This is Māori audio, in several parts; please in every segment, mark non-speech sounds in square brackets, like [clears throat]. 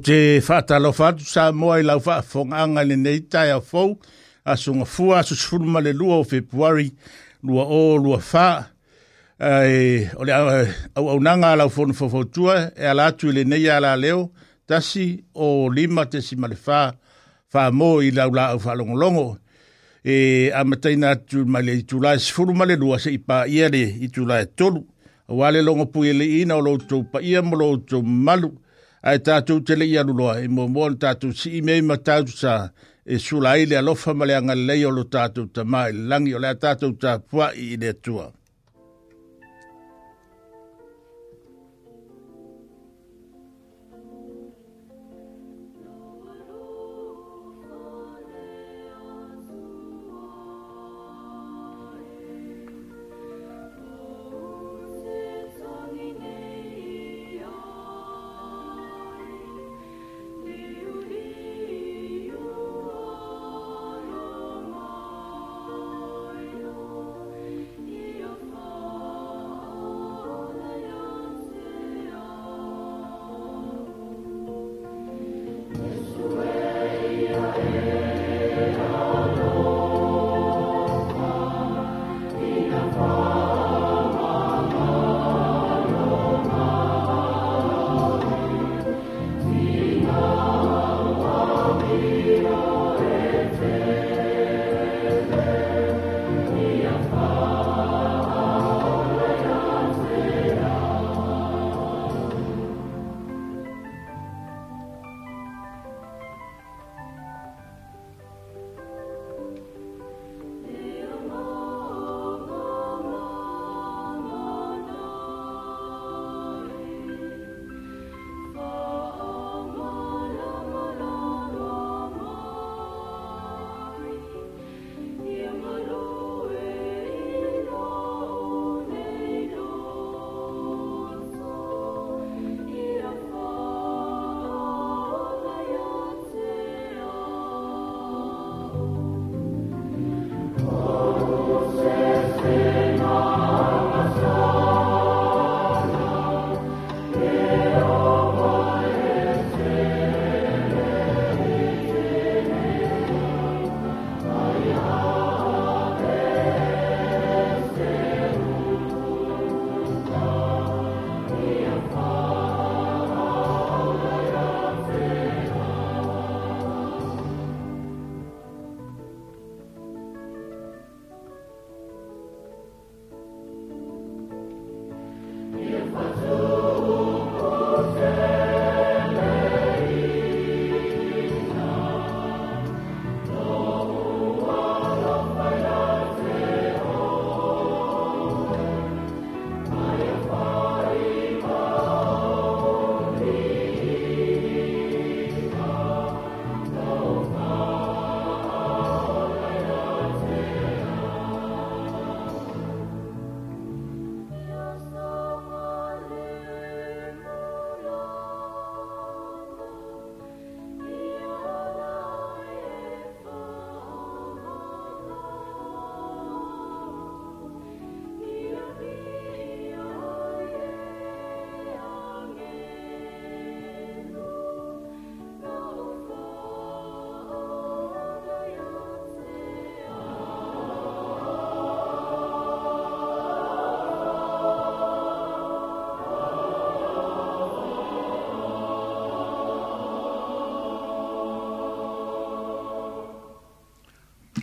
te whātalo whātu sa moa i lau whaafonga anga ni nei tai au fau, a sunga fua, a susfuru male lua o februari, lua o, lua whā, e, o le au au nanga a lau whonu whafautua, e ala atu i le nei a la leo, tasi o lima te si male whā, whā mo i lau la au whalongolongo, e a mataina atu male i tula e sifuru male lua se i pā iare i tula e tolu, a wale longo pui ele ina o loutou pa ia mo loutou malu, e, ai tatu te le ia lulua i e mo mo tatu si me ma tatu sa e sulai le alofa ma le anga le o lo tatu ta mai langi o le tatu ta pua i de tua.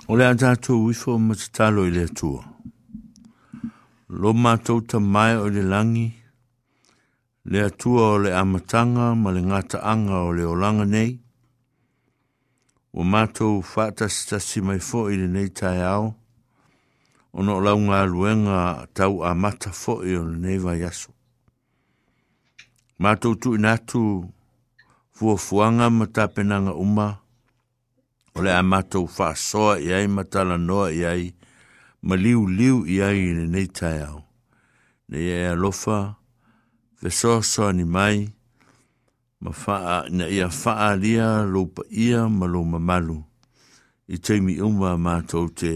O le atato uifo o matatalo i le atua. Lo mātou ta mai o le langi, le atua o le amatanga ma le ngata anga o le olanga nei. O mātou whata stasi mai fo i le nei tai ao. O no lau ngā luenga tau a mata fo i o le nei vai aso. Mātou tu inatu fuafuanga ma tapenanga umaa o le amatou faasoa i ai ma talanoa i ai ma liuliu i ai i lenei taeao e na ia e alofa fesoasoani mai ma faa, na ia faaalia lou paia ma lou mamalu i taimi uma matou te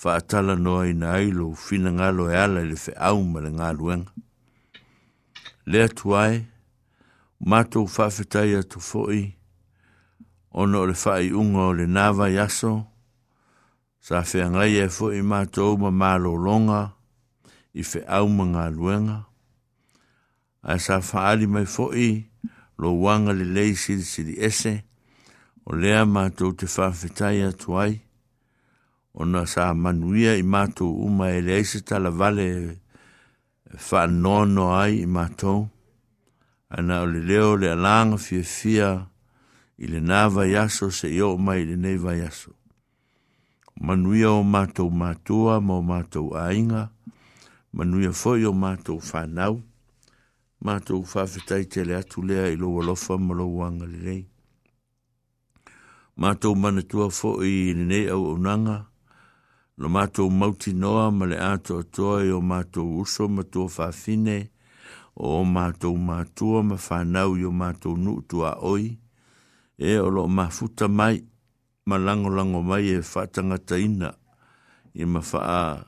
faatalanoa ina ai lou finagalo e ala i le feʻau ma le galuega le atu ae matou faafetai atu foʻi ono le whai unga o le nava yaso, sa whiangai e fo i mātou ma mālo longa, i fe au mga luenga, a sa whaali mai fo i, lo wanga le lei siri siri ese, o lea mātou te whawhetai atu ai, ona sa manuia i mātou uma e le eise tala vale e whanono ai i mātou, ana o le leo le alanga fia fia, i le nā vai aso se i o mai le nei vai aso. Manuia o mātou mātua ma o mātou ainga, manuia foi o mātou whanau, mātou whawhetai te le atu lea i loa lofa ma loa wanga le rei. Mātou manatua fo i le nei au o no mātou mauti noa ma le ato atoa i o mātou uso ma tua whawhine, o mātou mātua ma whanau i o mātou nuutua oi, e o mafuta mai ma lango lango mai e fatanga taina e ma fa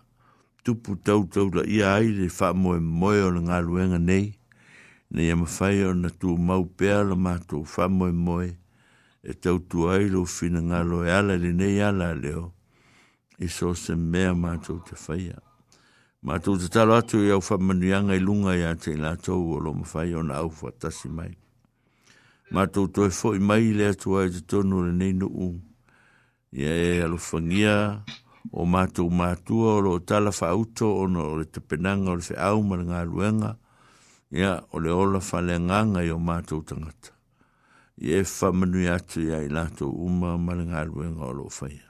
tupu tau tau la ia ai le fa moe moe o ngā luenga nei ne e ma fai o na tu mau pea la mato fa moe moe e tau tu ai lo fina ngā loe ala le nei ala leo e so se mea mato te faia mato te talo atu e au fa i lunga ia te lato o lo ma fai o na au fa mai ma tau tau fo i mai le atu ai te tonu le nei no Ia e alofangia o mātou mātua o lo tala whauto o no o le te penanga o le whi au ma ngā luenga. Ia o le ola whale nganga i o mātou tangata. Ia e whamanui atu ia i lātou uma ma ngā luenga o lo whaia.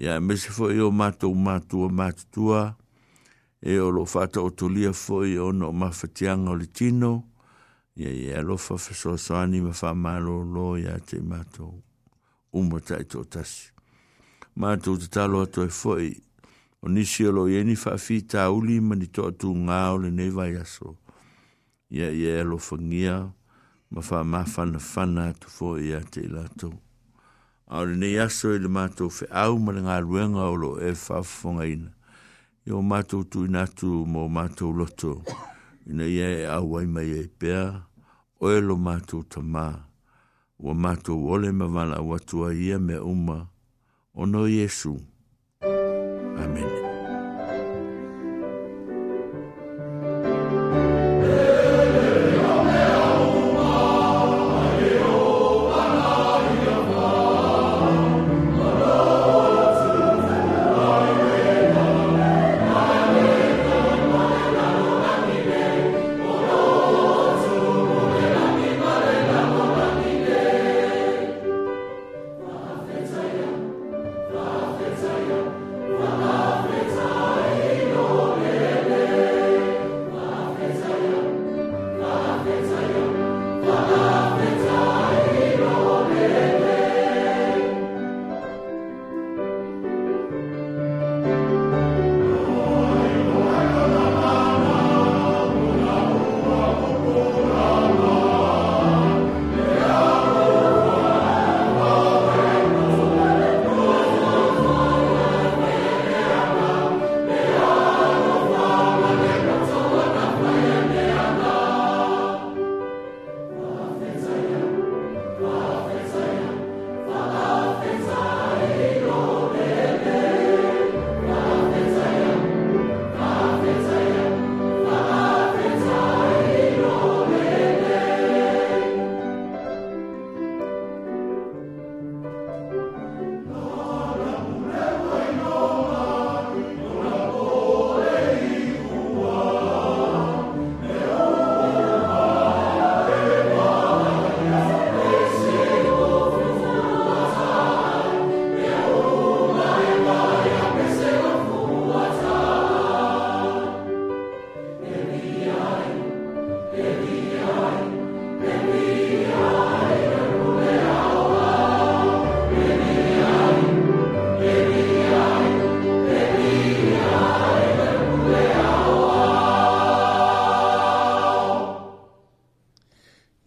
Ia e mese fo i o mātou mātua mātutua e o lo whata o tulia fo i o no mawhatianga o le tino. Ia ia ia alofa fesoasoani ma faamālōlō iā te matou uma taʻitoʻatasi matou tatalo atu e ai foʻi o nisi o loo iai ni faafitauli ma ni toʻatugā o lenei vaiaso ia ia e ngia ma faamāfanafana atu foʻi iā te i latou ao lenei aso i le matou feʻau ma le galuega o loo e faafofogaina ia o matou tuuina atu mo matou loto ina ia e au ai mai ai e pea Oe lo mātou ta mā, ua mātou ole mawala watua ia me uma, ono Yesu. Amen.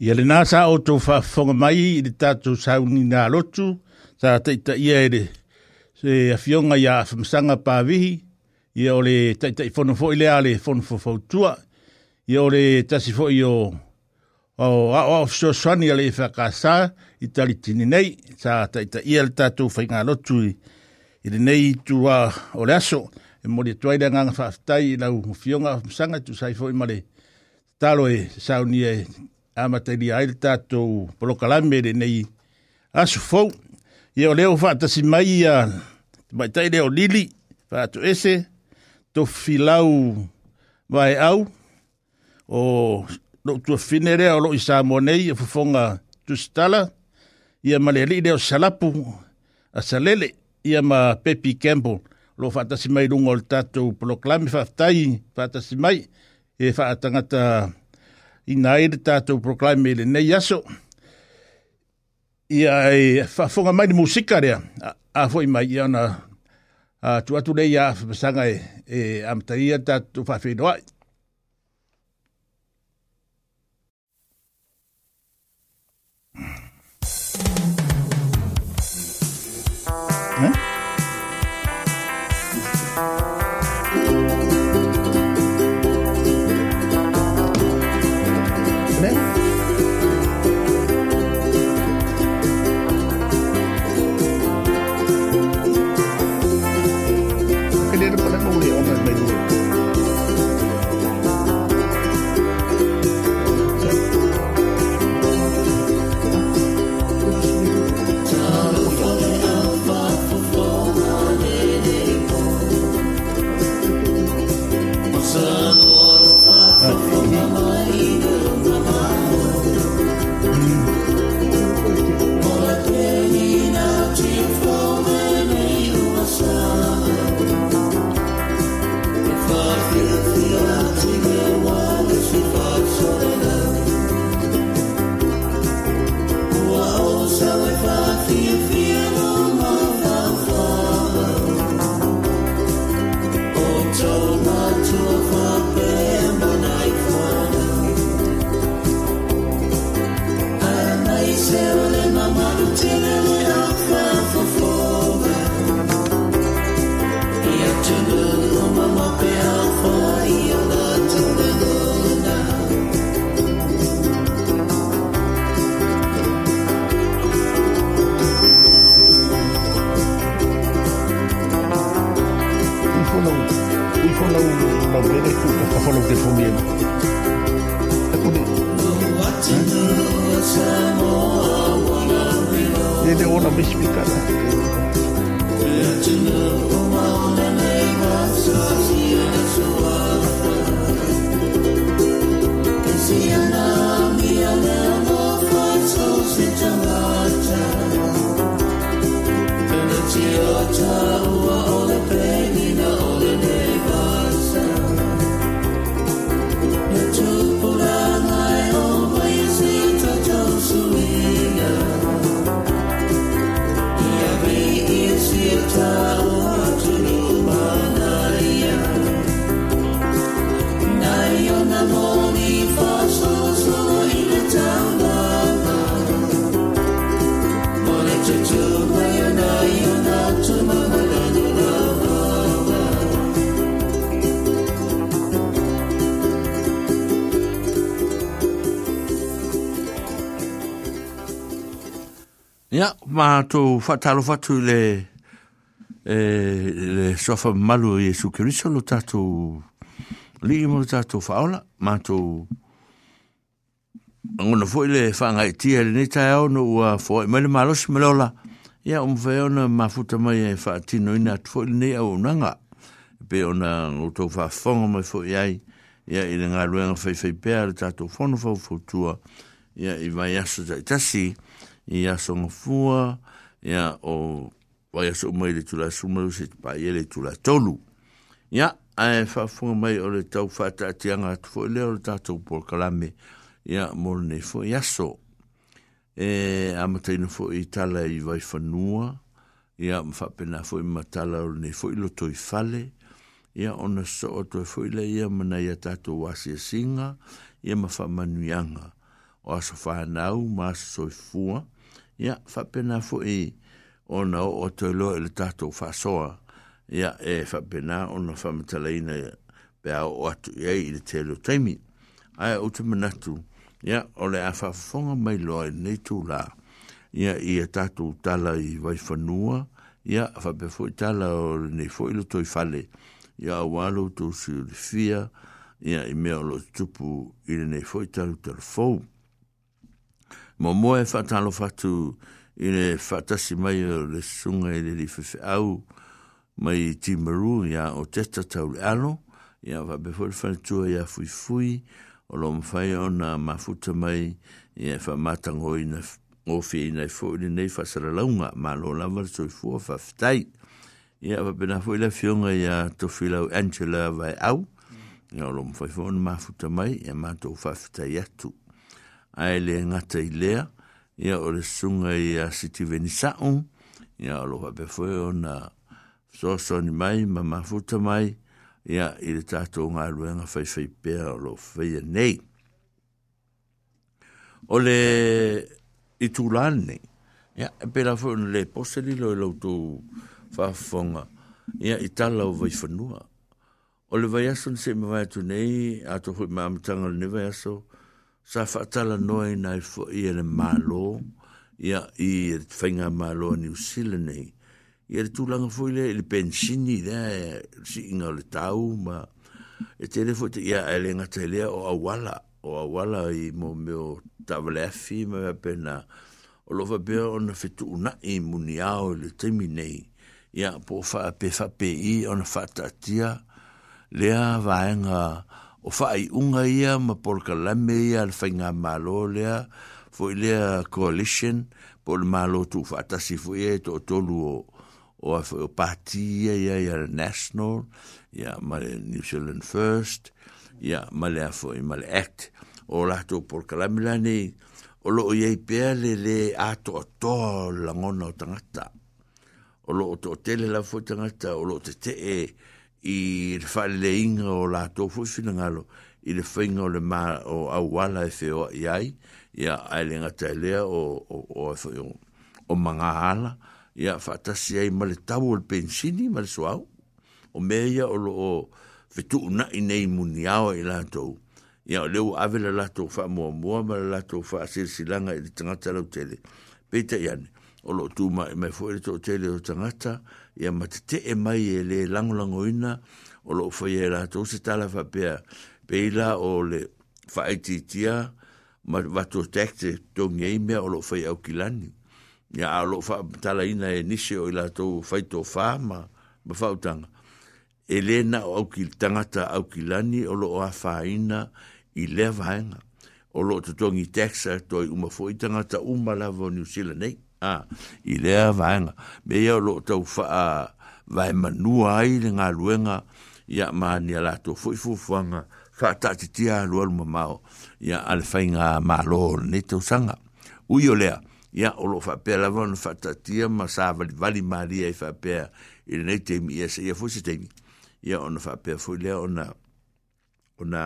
Ia le nāsa o tō whawhonga mai i le tatu sauni nā lotu, sa teita ia e le se awhionga i a whamsanga pāwihi, ia ole le teita i whonofo i le a le whonofo whautua, ia o tasi fo i o o a o so soni ale fa e kasa itali tini nei sa ta ta i alta tu fa nga lo i le nei tu a o le aso e mo le toi nga nga fa tai la u a sanga tu sai fo i male talo e sa unie E a matali ai le tatou polokalame le aso fou ia o lea o faatasi mai ia maitai lea o lili faatoese tofilau vaeau o loo tuafine lea o loo i samo nei e fofoga tusitala ia ma le alii lea o salapu a salele ia ma pepi campbell lo faatasi mai luga o le tatou polokalame faafetai faatasi mai e faatagata i nga ere tātou proklaim mele nei aso. Ia e whafonga mai ni musika rea, a fwoi mai i ana tuatu rei a whapasanga e amtaria tātou whawhenua. Ia e volk dit probleem. They don't want to be speaker. mātou whatalo fatu le e, le sofa malu i Jesu Kiriso lo tātou li imo lo tātou whaola mātou ngona fwoi le whanga i tia le nita e ono ua foi mai le malosi me lola ia um veo na mafuta mai e whaatino ina tfoi le nei au nanga pe ona uto ngotou whafonga mai fwoi ai ia i le ngā luenga whaifei pēr fono whono fwotua ia i vai aso tai tasi ia i a songa fua, i a o wai a songa mai le tula sumeru se tupa i le tula tolu. Ia, a e whafunga mai o le tau whata a tianga atu fo i leo le tatou por kalame, i a mora nei fo i aso. E amataina fo i tala i wai whanua, i a mwhapena fo i matala o nei fo i loto i fale, ia ona so o toi fwi le ia mana ia tato wasi singa, ia mawha manuianga. O aso whanau, ma aso soi fua, ya fa pena fo e ona o to lo el tato fa soa ya e fa pena ona fa metalina pe a o atu ye il te temi ai o te manatu ya ole a fa fonga mai lo ni tu la ya i e tato tala i vai fa nua ya fa pe fo tala o ne fo il to i fale ya walo to su fia ya i me lo tupu i ne fo tala telefone Mo moe whaatalo fatu i le whaatasi mai o le sunga i le li fefe au mai ti maru o testa tau le alo ia whabefore whanatua ya fui fui o lo mwhai o na mafuta mai ia whamatango i na ofi i nei fo i nei whasara launga ma lo lawa so i fua whaftai ia wapena fo i fionga ya to filau Angela vai au ya o lo mwhai fo na mafuta mai ia ae le ngata i lea, ia o le sunga i a siti veni saun, ia o loha pe foe o na soso ni mai, ma mafuta mai, ia i le tato ngā ruenga fai fai pēa o lo fai nei. O le i tūlāne, ia e pēra foe o le poseli e lo i lautu whafonga, ia i tala o vai whanua. O le vai aso ni se me vai atu nei, ato hui mamitanga le ne vai aso, ia sa fatala noi na fo ia le malo ia i fainga malo ni usile nei ia tu tūlanga fo i le pensini da si inga le tau ma e te le fo te ia e le o awala o awala i mo meo tavalefi ma mea pena o lova be on na fetu una i muni ao le temi nei ia po fa pe fa pe i o na fatatia lea vaenga o ai unga ia ma porkalame ia al fainga malo lea fo lea coalition po le malo tu si fo ia to tolu o o a fo pati ia ia national ia ma le New Zealand First ia ma le fo i ma le act o lato porkalame la ni o loo le le atoatoa langona o tangata o To toʻatele la fo tangata o i le fale le inga o la tofu fina ngalo i le whainga o le ma o awala e feo i ai i a aile ngatai lea o, o, o, o, o, o manga hala i a whatasi ai ma le tau o le pensini ma le suau o meia o lo o fetu una i nei muni au i la tofu i a leo ave la la tofu wha mua mua ma la la tofu wha asir silanga i le tangata lau tele peita i ane o lo tu mai i mai fuere to tele o tangata o tangata ia matete e mai e le langolango ina o lo foi e la tose tala fa pea peila o le faititia ma vato tekte tongi e mea o lo foi au kilani ia a lo fa tala ina e nise o ila tou faito fa ma ma fautanga e le na au tangata au kilani o lo o a ina i le vahenga o lo tatongi teksa toi umafo i tangata umalavo New Zealand eh? a ah, i le a vaenga. Me ia lo tau fa a vae manua ai le ngā luenga i a maani a lato fu i fufuanga fa a tati tia a lua luma mao i a ale fainga a maa lo ne tau sanga. Ui o lea, i a olo fa pēla vana fa tati a ma sa vali vali maria i fa pēla i le nei teimi i a se ia fusi teimi. I a ona fa pēla fu i lea ona ona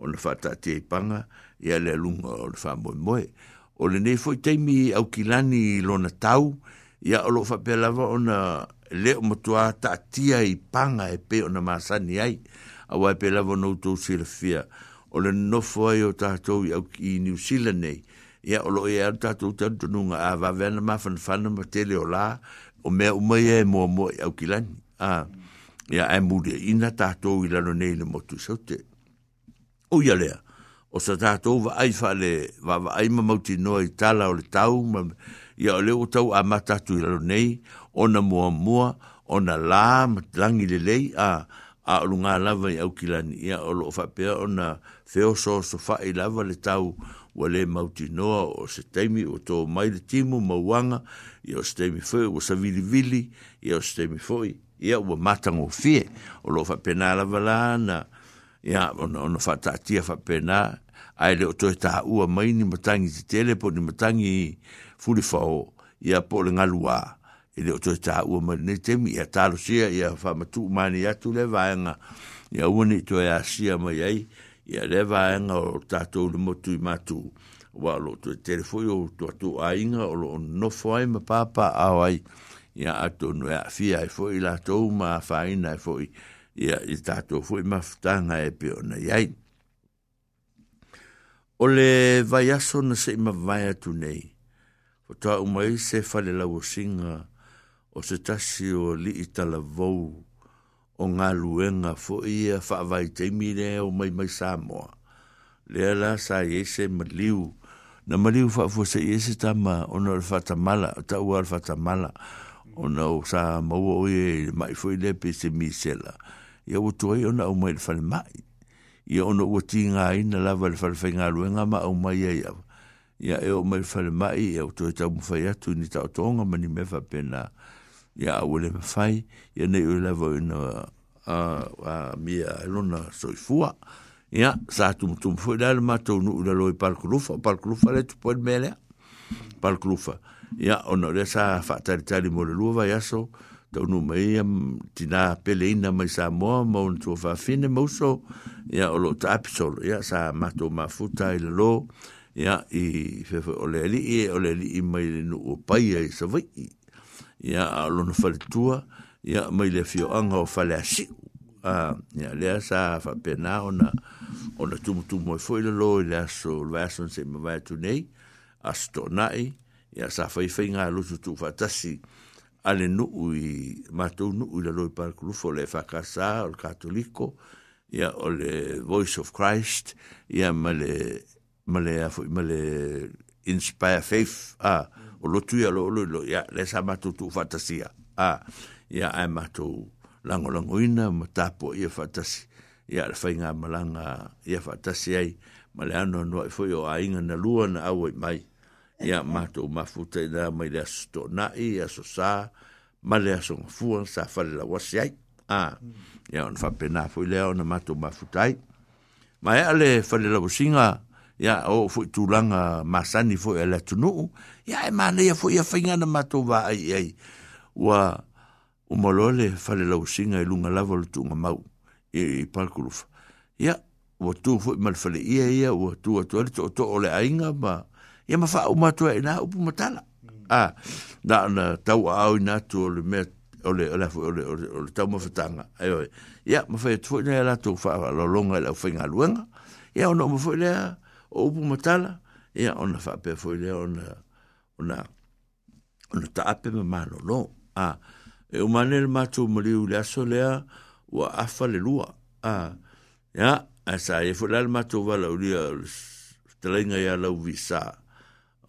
ona fa tati e panga i a lea lunga ona fa moe moe o le nei foi teimi au kilani lona tau ia o lo fapelava ona le o matua taatia i panga e pe ona masani ai awa e pelava ona utou silafia o le nofo ai o tatou iau i new zealand nei ia o loo iai e tatou talutanuga a vaavea na mafanafana ma tele o lā o mea umaia e moamoa i au kilani a ia ae ina tatou i lalo nei le motu saute o ia lea o sa tātou wa ai wha le wa wa ai ma mauti noa i tala o le tau ma, ia o le o tau a matatu i lalo nei o na mua mua o na la ma langi le lei a a o lunga lava i au kilani ia o lo wha pia o na feo so so wha i lava le tau wa le mauti noa o se teimi o tō mai le timu ma wanga ia o se teimi foi o sa vili vili ia o se teimi foi ia o matango fie o lo wha pena lava la na ya on on fatta tia fa pena ai le to ta u mai ni matangi te tele po ni matangi fuli fao ya po le ngalua e le to ta u mai ni te mi ya ta lo sia ya fa matu mani ya tu le vaenga ya uni to ya sia mai ai ya le vaenga o ta to le motu matu wa lo to tele yo to to ainga o no foi ai ma papa ai ya atu no ya fi ai fo ila to ma fa ina fo ia i tato fu i mafutanga e pio na iai. O le vai aso na se ima vai atu nei, o ta umai se fale lau singa, o se tasi o li i tala vou, o ngā luenga fu ia fa vai teimi re o mai mai sa moa. Lea la sa iese ma liu, na ma liu fa fu se iese tama, o na le fata mala, o ta ua le fata mala, o na o sa maua oie, mai fu i lepe se misela. Lea ia ua tuai ona aumai le falemaʻi ia ona ua tigāina lava le falefaigaluega ma aumai ai ava ia e o mai falemaʻi ia ua tuai taumafai atu ni taʻotoga ma nimea faapena ia aua le mafai ia nei oi lava ina amia uh, uh, elona soifua ia sa tumutuma foi lea le matou nuu lalo i palakulufa o palakulufa le tupoe le mea lea palakulufa ia ona o lea sa faatalitali mo le lua vaiaso taunu mai am tina ina mai Samoa ma un tua whawhine so ya o lo tapisol ya sa mato mafuta i lo ia i fe o le ali e o le ali i mai le nuu pai ai sa vai ia a lona whaletua ia mai le fio anga o whale a ya lea sa ona ona tumutumu e foi le lo i le aso le aso se mawai tu nei astona i ia sa whaifai ngā lutu tu whatasi ale nuu i matou nuu i laloi parakulufo o le fakasā o katoliko o le voice of christ ia male le ma male inspire faith a o lotu ia lo lo lo ia le sa matou tu fantasia a ia ai matou langolangoina ma tapo ia fatasi ia le malanga ia fatasi ai ma ano anoai foi o ainga na lua na aua mai ia mātou mafuta i nā mai rea sito nai, a so sā, ma rea so ngafua, sā whare la wasi ai. Ā, ia on whape nā fui lea o na mātou mafuta ai. Ma ea le whare la wasinga, ia o fui tūranga māsani fui a lea tunu, ia e mānei a fui a whainga na mātou wā ai ai. Ua, umalole whare la wasinga i lunga lava le tūnga mau, i, i palkurufa. Ia, ua tū fui mali whare ia ia, ua tū atu ali to o le ainga, ma, ma, ia mawha o matua i nā upu matala. Mm. Ah, nā na tau au i nātu o le mea o le ole ole ole ole tau mawhetanga. Ai oi, ia mawhai tufu i nā la tō wha longa i lau whainga luenga. Ia ono mawhai lea o upu matala. Ia ona whapea fwoi lea ona ona ona taape ma malo no. Ah, e o mane le mātou mariu le aso lea ua afa le lua. Ah, ia, asa e fwoi lea le mātou wala ulia talainga ia lau visa.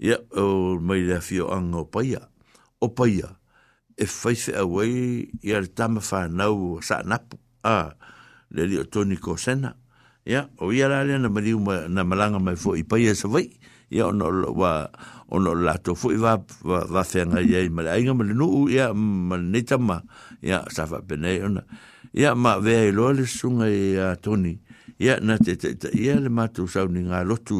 ia o mai le fio anga o paia o paia e faise away ia le tama fa nau sa napu a le li toni ko sena ia o ia la le na mali na malanga mai fo i paia sa vai ia ono lo wa ono lato to i va va va fe nga ia mai mali nu ia mal ne tama ia sa va bene ona ia ma ve lo le sunga ia toni ia na te te ia le matu sa ni nga lotu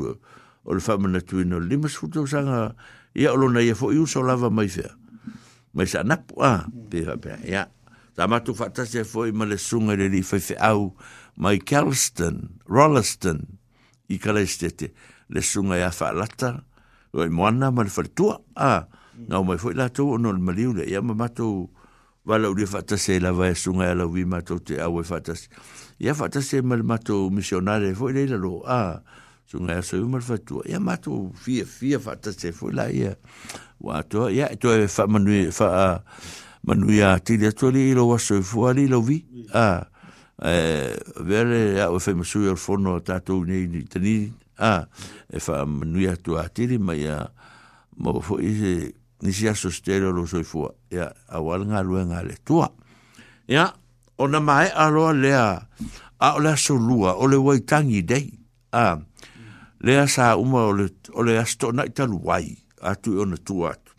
o le famana tu ino le lima sifu tau sanga ia olo na ia fo iu sa lava mai fea mai sa napu a pia pia ia ta matu fatasi a fo i male sunga le li fai fe au mai Kelston Rolleston i kala estete le sunga ia fa lata o i moana ma le faritua a ngau mai fo i lato ono le maliu le ia ma matu wala uri fatasi e lava e sunga ia e lau i matu te au e fatasi ia fatasi e mal matu misionare fo i leila lo a ah so ngai so umar fatu ya matu fie fie fatu se fu la ya wa to ya to e fa manu fa manu ya ti de to li lo so e fu ali lo vi a eh vere ya o fe mesu yo fono ta to ni ni tani a e fa manu ya to ati ma ya mo fu i se ni sia aso stero lo so e fu ya a wal nga lu nga le to ya ona mai a lo le a a o le so lua o le wai tangi dei a lea sa uma o le, o le astona i wai atu ona tua atu.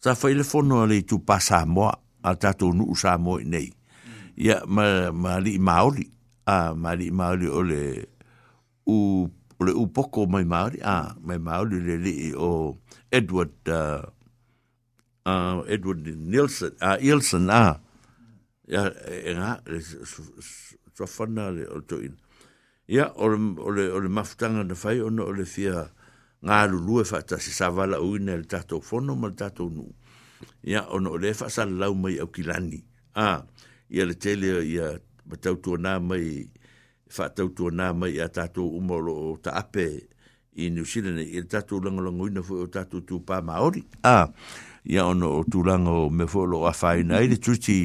Sa fai le fono le tu pa mo a tatou nuu Samoa i nei. Ya ma, ma li maori a ma li maori o le u o le poko mai maori a mai maori le li o Edward uh, uh, Edward Nielsen a uh, Nielsen a ya e nga so fana le o to in ia ole ole ole mafutanga na fai ona ole fia nga lu lu fa e ta se savala u ne le tato fono mal tato nu ia ona ole fa e sa lau mai au kilani a ia le tele ia batau tu na mai fa tau tu na mai ia tato umolo ta ape i New Zealand, i tatu langa langa ina fwe o tatu tu pā Māori. Ā, ia ono o tu langa o me fwe lo a whaina, ai le tuti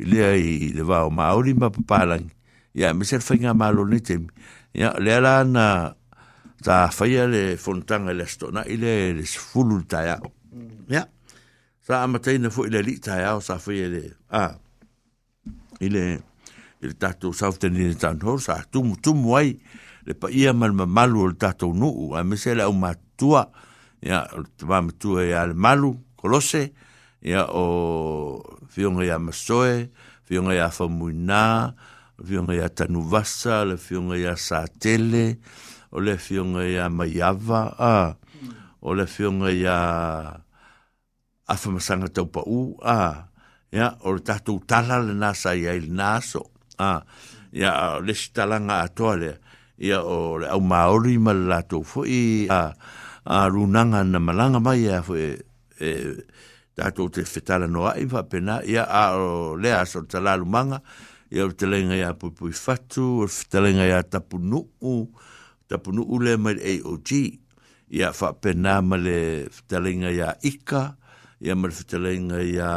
lea i le wā o Māori ma pāpālangi. ya me ser fainga malo nitem ya le la na ta faia le fontan el esto na ile es full ta ya ya sa amate na fu ile li ta ya sa faia le ah ile il tatu saute ni tan ho sa tum tum wai le pa ia mal malu el tatu nu a me ser au matua ya va matua ya al malu colose ya o oh, fiong ya masoe fiong ya famuina ya fionga ia tanuvasa le fionga ia satele o le fionga ia maiava a o le fionga ia afamasanga taupau a ia o le tatou tala lenā sa ia i lenā aso a ia o lesi atoa lea ia o le au maori ma le latou foʻi a alunaga na malaga mai ia foʻi e tatou te fetalanoaʻi faapena ia a o lea aso le talalumaga ia o talenga ia fatu, o talenga ia tapu tapunuu le mai AOG, ia whapena ma le talenga ia ika, ia ma le ya ia,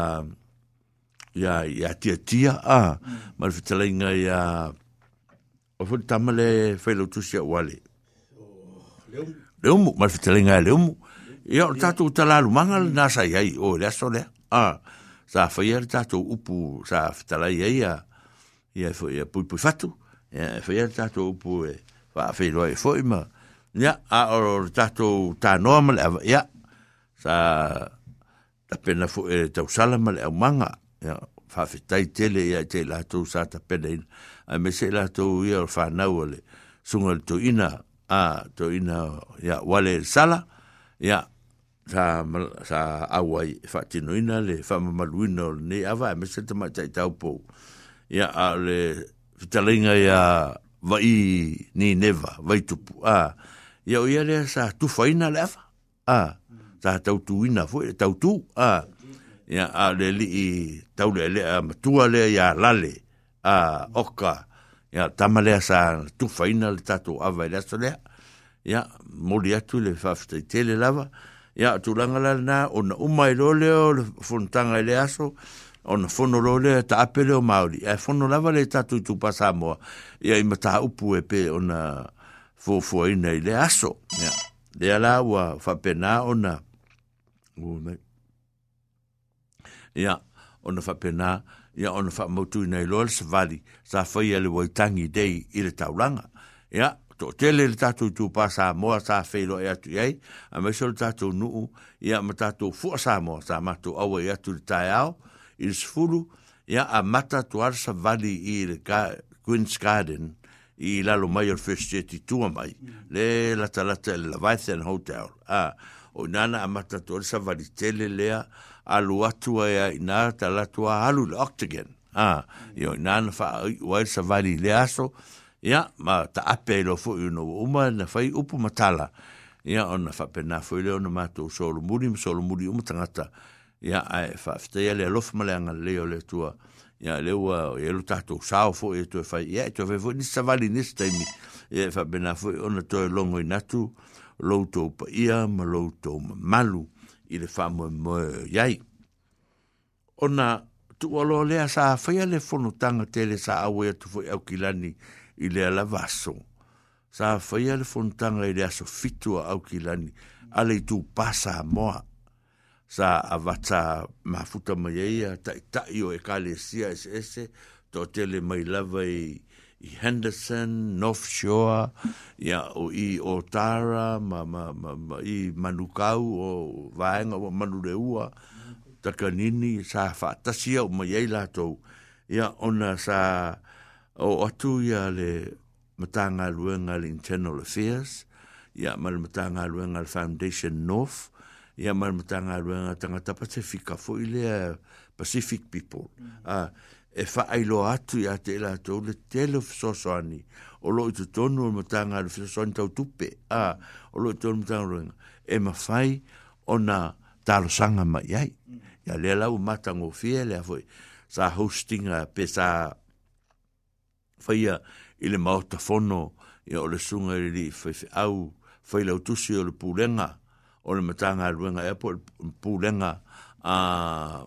ia, ia tia tia, a, ma le talenga ia, o tamale whailo tusia wale. Leumu, ma le talenga ia leumu, ia o tatu manga mangal nasa iai, o le aso a, sa whaia tatu upu, sa fitalai ia, ia, ia e fo ia pui pui fatu ia e fo ia tato upu e wa fe loa e foi ma ia a or tato ta noa ia sa ta pena fo e tau sala male au manga ia fa fe tai tele ia te la to sa ta pena in me se la to ia fa nau le sunga to ina a to ina ia wale e sala ia sa sa awai fa tinuina le fa maluina le ava me se ta mai tau po ya ale fitalinga ya vai ni neva vai tu ah. ya o yale sa tu faina lef a ah. sa tau tu ina fo tau tu a ah. ya ale li tau le le tu ale ya lale a ah. oka ya tamale sa tu faina le tatu ava le sole ya moli atu le fafte tele lava ya tu langala na o na umai lo le fontanga le aso on fono lo ta apelo o e fono lava le ta tu tu pasa e ai mata upu e pe ona fo fo i nei le aso ya le ala wa fa pena ona o nei ya ona fa pena ya ona fa motu i nei lols vali sa fa ia le waitangi dei ile taulanga ya to tele le tatu tu pa sa mo sa feilo e ai a me sol tatu nu ya mata tu fo sa mo sa ma tu awe ya tu tai ao i sfulu ia a mata tuar sa vali i Queen's Garden i lalo mai o first year ti tua mai mm. le la talata e le Leviathan Hotel a o nana a mata tuar sa vali tele lea alu atua ia i nā talatua halu le Octagon a mm. io nana fa wai sa vali le aso ia ma ta ape lo fo uno uma na fai upu matala ia ona fa pena foi le ona matou solo muri solo muri uma tangata ya ai fa fte ya le lof male anga le ole tua ya le wa ye lu ta to sa fo e to fa ya to ve ni sa vali ni sta mi ya fa bena fo ona to e longo i natu lo to pa ia ma lo to ma malu i le fa mo mo ya i ona tu olo le sa fa ya le fo no tanga tele sa a we tu fo e kilani i le ala vaso sa fa ya le fo no tanga i le aso fitua au kilani ale tu pasa moa sa avata ma futa mai ai ta ta io e kalesia es es to tele mai lava i, i Henderson North Shore ya o i Otara ma ma, ma, ma i Manukau o vaenga o Manureua ta kanini sa fa ta sia mai ai la to ya ona sa o atu ya le matanga luenga le internal affairs ya mal matanga luenga le foundation north ia marmatanga ruenga tangata Pacifica, fo i lea Pacific people. a -hmm. uh, ah, e whaailo atu i a te ilatou le tele fisosoani, o lo i tu tonu o matanga le fisosoani tau tupe, a ah, o lo i tonu matanga rua e mawhai o na sanga mai ai. Mm -hmm. Ia lea lau matango fie lea foi, sa hostinga pe sa whaia i le maota fono, ia o le sunga i li au, whaila utusi o le pūrenga, mm -hmm o matanga ruenga e po pulenga a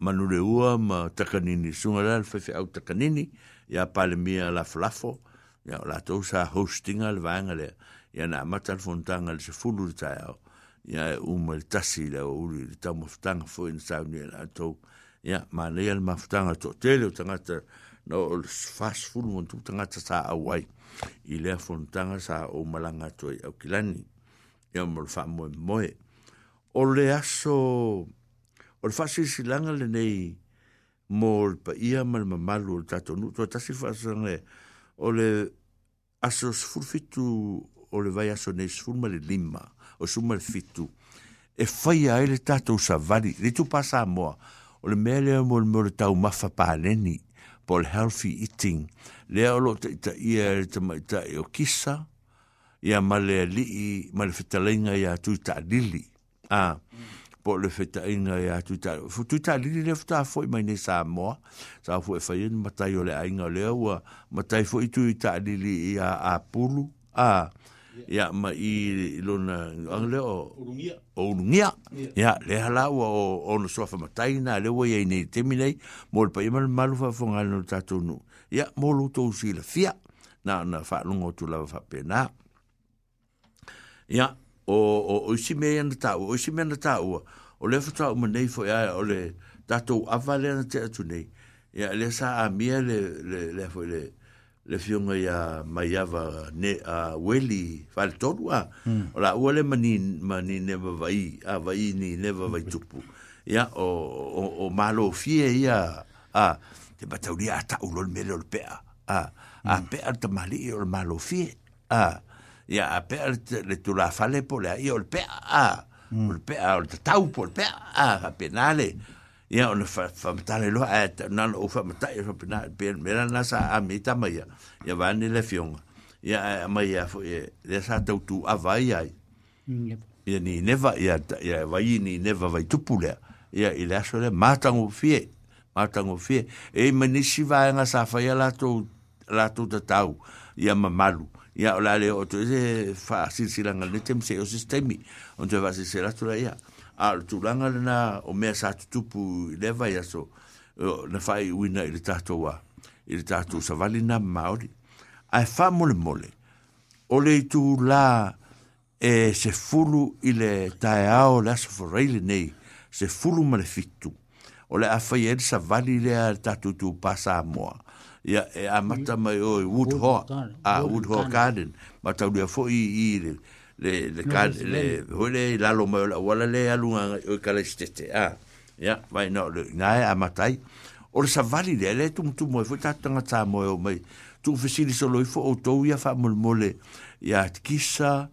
manure ua ma takanini sunga la fefe au takanini ya pale mia la flafo ya la tosa hostinga le vanga le ya na matal fontanga le se fulu le tae au ya e le tasi le o uri le tau maftanga fo in sa unia e la to ya ma le al maftanga to tele o tangata na le fas fulu montu tangata sa awai i le fontanga sa o malanga toi au kilani ia mo le faamoe moe o le aso o le faasilasilaga lenei mo le paia ma le mamalu o le tatou nuu tuatasi le faasilasilaga e, o le aso sefulufitu o le vai aso nei sefulu ma le lima o sefulu ma le fitu e faia ai le tatou savali le tupa samoa o le mea lea mo le le tau mafa paleni po le healthy eating lea o loo taʻitaʻia e le tamaʻitaʻi o kisa ya male alii ma le fetalaiga iā tu taʻalili a po le fetaʻiga iā tu taʻalili lea fetā foʻi mai nei sa moa sa fu e fai ana matai o le aiga o lea ua matai foʻi tu i taʻalili iā apulu a ya ma i lona aga lea o ulugia ya le hala o o ona soafa matai na lea ua iai nei temi nei mo le paia ma le malu faafogale no le tatou nuu ia mo loutou silafia na ona faalogo o fa pena ya o o o si me na o si me o o le fa o me fo ya o le ta to na te tu nei ya le sa a mi le le le fo le le fion ya mai ne a weli fa le to wa o la o mani mani ne va vai a vai ni ne va vai tu ya o o o malo fie ya a te batauria ta o lo me lo pe a a hmm. pe a ta mali o malo fie a ia a pea le tulafale po le aia o le pea a mm. le pea o le tatau po le a penale ia ona famatale loa ae taunana ou faamatai o penale mera na sa ame tama ia ia vane e, le fioga ia ae amai ia foʻi lea sa ai ia ni neva ya ya vai ni neva vai tu lea ia i le aso lea matago fie matago fie e manisi vaega sa faia latou ya ola le o te se fa silanga le tem se o sistemi on te va se la tura ya al tulanga na o me sa tupu le va ya so na fai wina ile tato wa ile tato sa vali na maori ai fa mole mole ole tu la e se fulu ile tae ao la so forreile nei se fulu male fitu ole a fai ele sa vali le a tato tu pasa a moa ya e a mata mai o wood ho a wood ho garden ah, mata u fo i i le le le le hole la lo mo wala le alu nga o kala stete a ah, ya vai no le na e a mata i o sa vali le le tu tu mo fo ta tanga ta mo o mai tu fisili so lo fo o to ya fa mo mo le ya kisa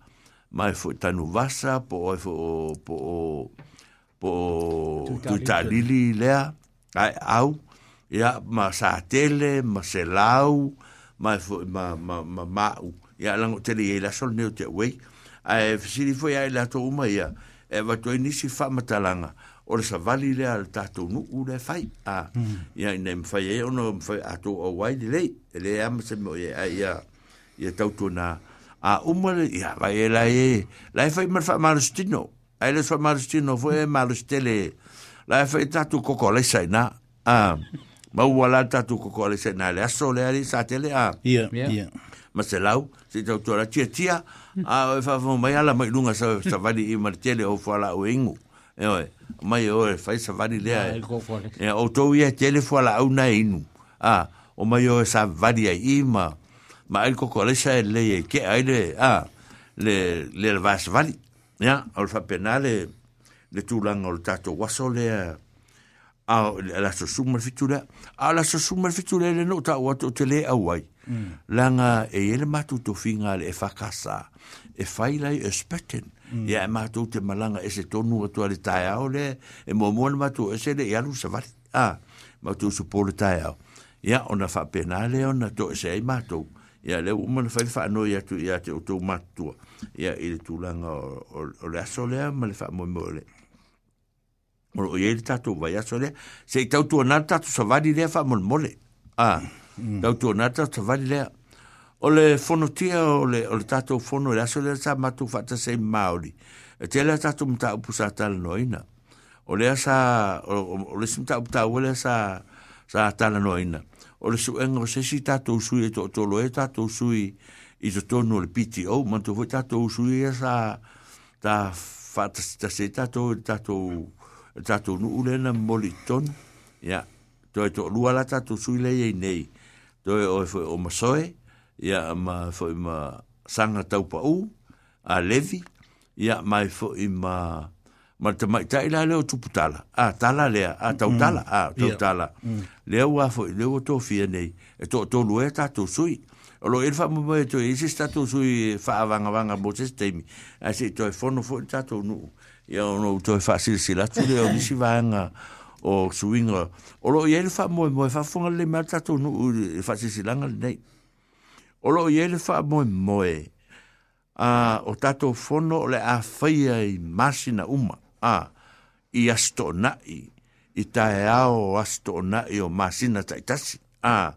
mai fo ta nu vasa po o fo po po tu ta lili le a au ya ma sa tele ma se lau ma ma ma ma ya lang tele ye la sol neu te wei a e si fo ya la to uma ya e va to ni si fa matalanga ora sa vali le al ta to nu u le fai a ya ne m fai e ono m fai a to o wai le le am se mo ya ya ya tau to na a uma le ya va ye la e la fai e. ma fa ma rustino ai le fa ma rustino fo e ma rustele la fai ta to kokolesa na Ah. mauala tu ko le sena le aso le ali sa tele a ia ia ma se lau se tau tora tia tia a e fa fa mai ala mai lunga sa sa vali i martele o fala o ingu e oi mai da, o e fa sa vali le e o tou ia tele fala au na inu a o mai o sa vali ai ima ma al ko le sa le ke ai le a le le vas vali ya o fa penale le lang o tato waso le a la so sumer fitura a la so sumer fitura le nota o to tele a wai mm. langa e ele matu to finga le fa casa e faila e, e spetten mm. ya e matu te malanga e se tonu to le taia le e mo mo le matu e se le ya e lu se va a matu su por taia ya ona fa penale ona to se e matu ya le uma le fa fa no ya tu ya te o to matu ya ile tu langa o, o, o le asolea ma le fa mo mo le Mora o yeri tatu vai aso lea. Se i tautu o nata tatu sa vari lea wha mole mole. Ah, mm. tautu o nata tatu sa vari lea. O le fono tia o le, o le tatu fono le aso lea sa matu fata sei maori. E te lea tatu mta upu sa tala noina. O lea sa, o, o le simta upu tau lea sa, sa tala noina. E e, o le suenga o sesi tatu usui e to tolo e tatu usui i to tonu le piti au. Mantu hoi tatu usui e sa ta fata sa tatu tatu usui tatou nuu lena moli ton to to lua la tatou sui leiai nei to oe fo o masoe ya ma fo ma saga taupaʻū a levi ya ma fo ima ma te mai tai la o tupu tala. A ah, tala lea, a ah, tau mm-hmm. tala, a ah, tau tala. Yeah. Mm. fo, leo wa tō fia nei, e to tō lue tato sui. O lo elfa e e mo mai tō, e si tato sui wha avanga wanga wanga mo sese teimi. A se tō e fono fo tato nu ia ono uto e faa sila sila tu leo [laughs] nisi vanga o suinga o lo iele faa mo moe faa funga le mea tato nu u e faa sila o lo iele faa mo moe a o tato fono le a faya i masina uma a i astona nai i tae ao astona nai o masina taitasi a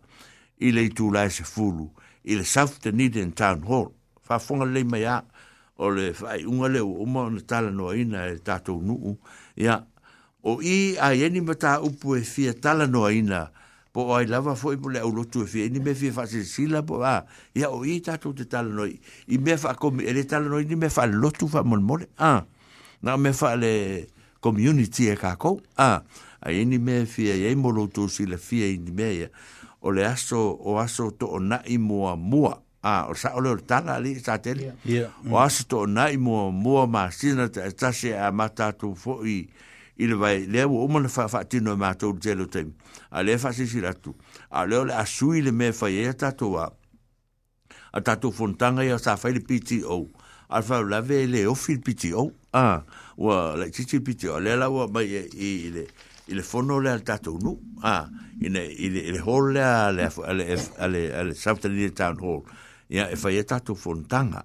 i le itu lai se fulu i le south Dunedin town hall fa funga le mea a o le fai unga le o uma o na tala noa ina e tātou nuu. Ia, o i a yeni ma tā upu e fia tala noa ina, po o ai lava fo ipo le au lotu e fia, ini me fia fase sila po a, ia o i tātou te tala noa, i me fa komi, ele tala noa ini me fa lotu fa mon mole, a, na me fa le community e kako, a, a yeni me fia, yei mo lotu sila fia ini me ia, o le aso, o aso to o na i mua mua, a ah, o sa o le tala ali sa tele o asu to nai mo mo ma sina ta ta se a mata to fo i il va le o mo le fa fa ti no mata o gelo te a le fa si si la tu a le o le asu i le me fa ye ta to a a ta to fontanga ya sa fa le piti o a fa la ve e le o fil piti o a o le ti ti piti o le la o ba e, i le i le fono le al tato nu a ah, i le i le hall le a le a le a le a le, le, le, le, le, le, le, le, le, le town hall ya e fai e tatou fonotaga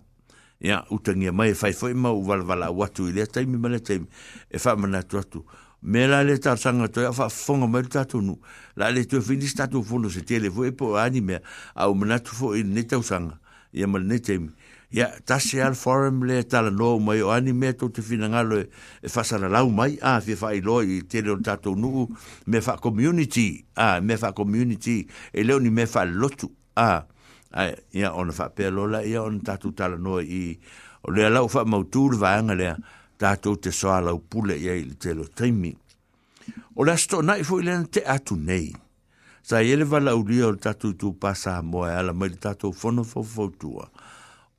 ia utagia mai e fai foʻi ma u valavalaau atu i lea taimi ma lea taimi e faamanatu me la le tasaga toe a faafofoga mai le tatou la le toe finisi tatou fono se tele foi e po ani mea au manatu foʻi lenei tausaga ia ma lenei taimi ia tasi al forum le talanoa mai o ani mea tou te finagalo e faasalalau e mai a fia faailoa i tele o nu me fa community a me fa community e leo ni fa lotu a ah ai ia ona fa pe lola ia ona tatu tala no i o le lau fa mau tur va anga le tatu te soa lau pule ia i te lo taimi o le sto na i fo ile te atu nei sa ele va lau lia o tatu tu pasa mo e ala mai tatu fono fo fo tua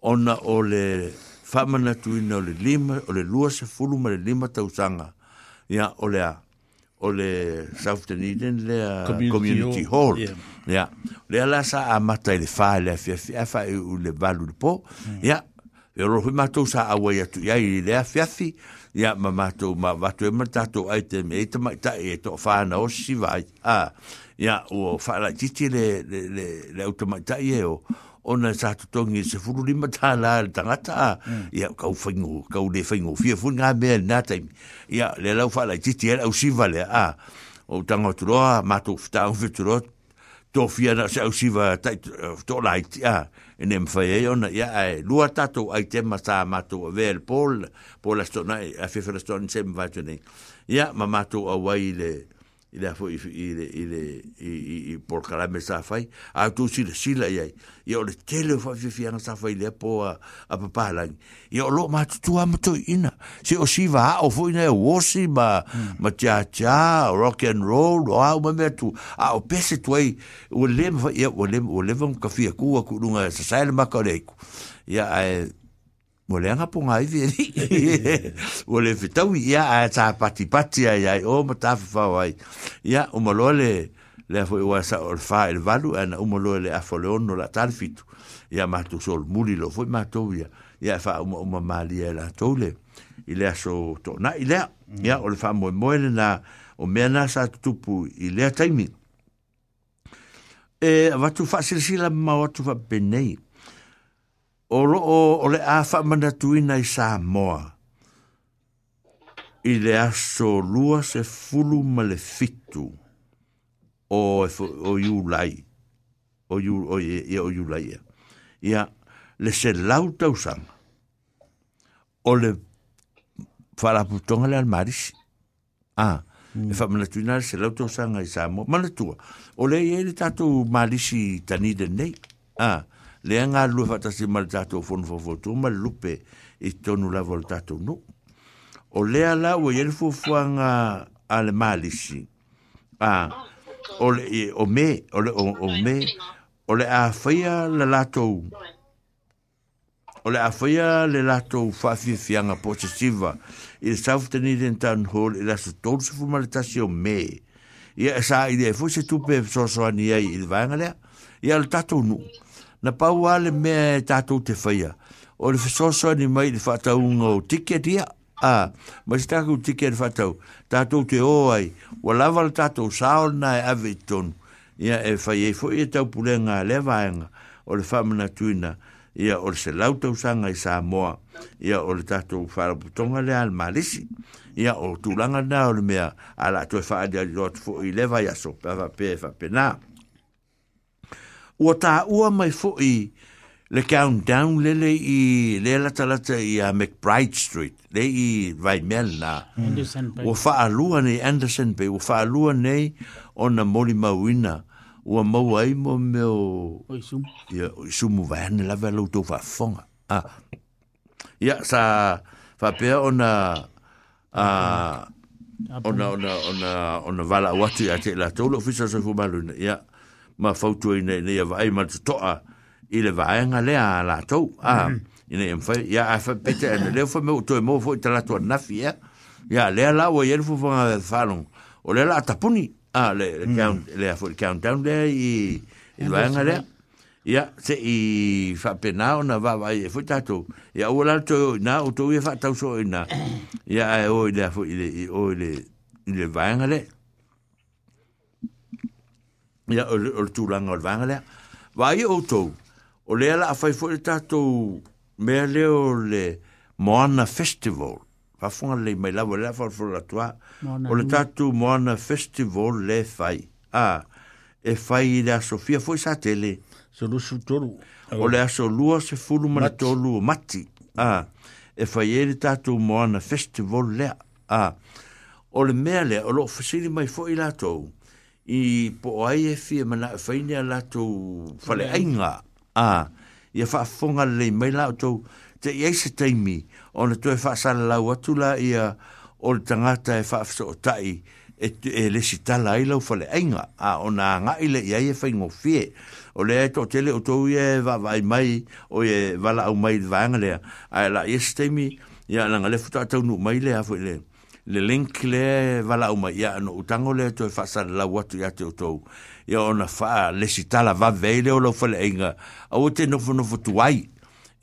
ona o le fa mana tu ina o le lima o le lua se fulu ma le lima tausanga ia o le a o le South Dunedin le uh, community, community hall. hall. Yeah. Ya. Yeah. Le ala sa amata le fa le fa fa fa u le valu le po. Mm. Ya. Le ro hu mato sa awa ya tu ya le fa fa Ya ma mato ma va tu ma tato ai te me e te ma ta e to fa na o si vai. Ah. Ya o fa la titi le le le automata ye o ona sa tu tongi se furu ni mata la tanga ta ya ka u fingo ka u de fingo fi fu nga me na ta ya le la fa la titi e la u si vale a o tanga tu ro ma tu fta u fi ro to fi na se u si va ta to la ya en em fa ye ona ya lu ta tu ai te ma sa ma tu ver pol pol sto na a fi fer sto ni se tu ni ya ma ma tu a wai le ile fo i ile ile i i i por kala me sa fai a tu si le si la yai i o le tele fo fi fiana sa fai le po a a papa lang i o lo ma tu am to ina si o si va o fo ina e o si ma ma cha cha rock and roll o au me tu a o pese tu ai e o le o le o le von kafia ku ku dunga sa sa le ma ko le ku ya ai mo le anga punga i vieri. [laughs] Mo le fitau i a a ta pati pati a iai, o ma ta fa fau ai. Ia, o ma loa le, le a fo i wasa o le fa il e valu, ana o ma loa le a fo le ono la talfitu. Ia ma tu sol muli lo, foi ma tau ia. Ia fa o ma ma ma lia la tau le. I le a so to na i lea. Mm. Ia, o le fa moe moe le na, o mea na sa tupu i lea taimi. E, watu fa sila ma watu fa benei. Ia, o lo o o le afa mana tuina i sa moa. I le aso lua se fulu male fitu o, e o, o iu lai. O iu, o, ia, o iu lai ia. Ia le se lau tausanga. O le wharaputonga le almarisi. Ah, mm. e whamana tuina le se lau tausanga i sa moa. Mana tua, o le iei le tatu malisi tanide nei. Ah, le nga lu fatasi si mal tato fon fo fo tu mal lupe i tonu la vol tato no o le ala o yel fo fo al malisi a o le o me o le o me o le a fia la lato o le a fia le lato fa fi fianga possessiva il safteni den tan hol il aso tolu fo mal tasio me ia sa fo se tu pe so so ani ai il vanga ia le tato no na pau ale me e tatou te faia o le fesoso ni mai le fatau ngo tiket ia a mas ta ku tiket fatau tatou te oai o lava le tatou saol na e ave ton ia e faia e fo e tau pulenga le vaenga o le famna tuina ia o se lauta usanga i Samoa ia o le tatou faraputonga le al malisi ia o tulanga na o le mea ala tu e faa de alilot fo i le vaia so pe fa pe naa ua tā ua mai fo'i le countdown lele i le latalata i a uh, McBride Street, le i vai mel na. Ua whaalua nei Anderson Bay, ua whaalua nei o na Mori Mawina, ua mauai mo meo... O isumu. Ia, o isumu vai hane la vai lau tau whaafonga. Ah. Ia, sa whapea o na... Ah, ona ona ona ona vala watu ate la tolo fisa so fumalu ya yeah ma fautu i ne ia vai ma te toa i le vai nga le a la tau a mhm. i ne mfai ia a fa pete ane le fa me utoe mo fo i te latua nafi ia ia lea la e o ieri fu fanga le whanung o le la tapuni a le le mhm. a fo i countdown le i i vai nga lea ia se i fa pe na va va vava i e fo i tatu ia to na utoe i e fa tau so i na a e o i le a fo i le i o i le i ya ol tu lang ol vanga le va i auto o le ala fai fo e ta to me le o le moana festival va fo le me la vola fo fo la toa o le ta to moana festival le fai a e fai la sofia fo sa tele so lu su toru o le so lu se fu lu mat lu mati a e fai e le ta to moana festival le a o le me le o lo fo mai fo i la to i po ai e fi mana fai e ni ala tu fale ainga a i a faa fonga le mai la tu te i eise teimi o na tu e faa sala lau atu la i a o le tangata e faa fisa o tai e, e le si tala i lau ai ainga a o na nga i le i a e fai ngo fie o le e to tele o tu i e va vai mai o e vala au mai vanga lea a e la i eise teimi i a langa le futa atau nu mai le a le. lea le link le wala uma ia no utango le to fasa la watu ya te to ya ona fa le sitala va vele o lo fale inga a ote no fono fo tuai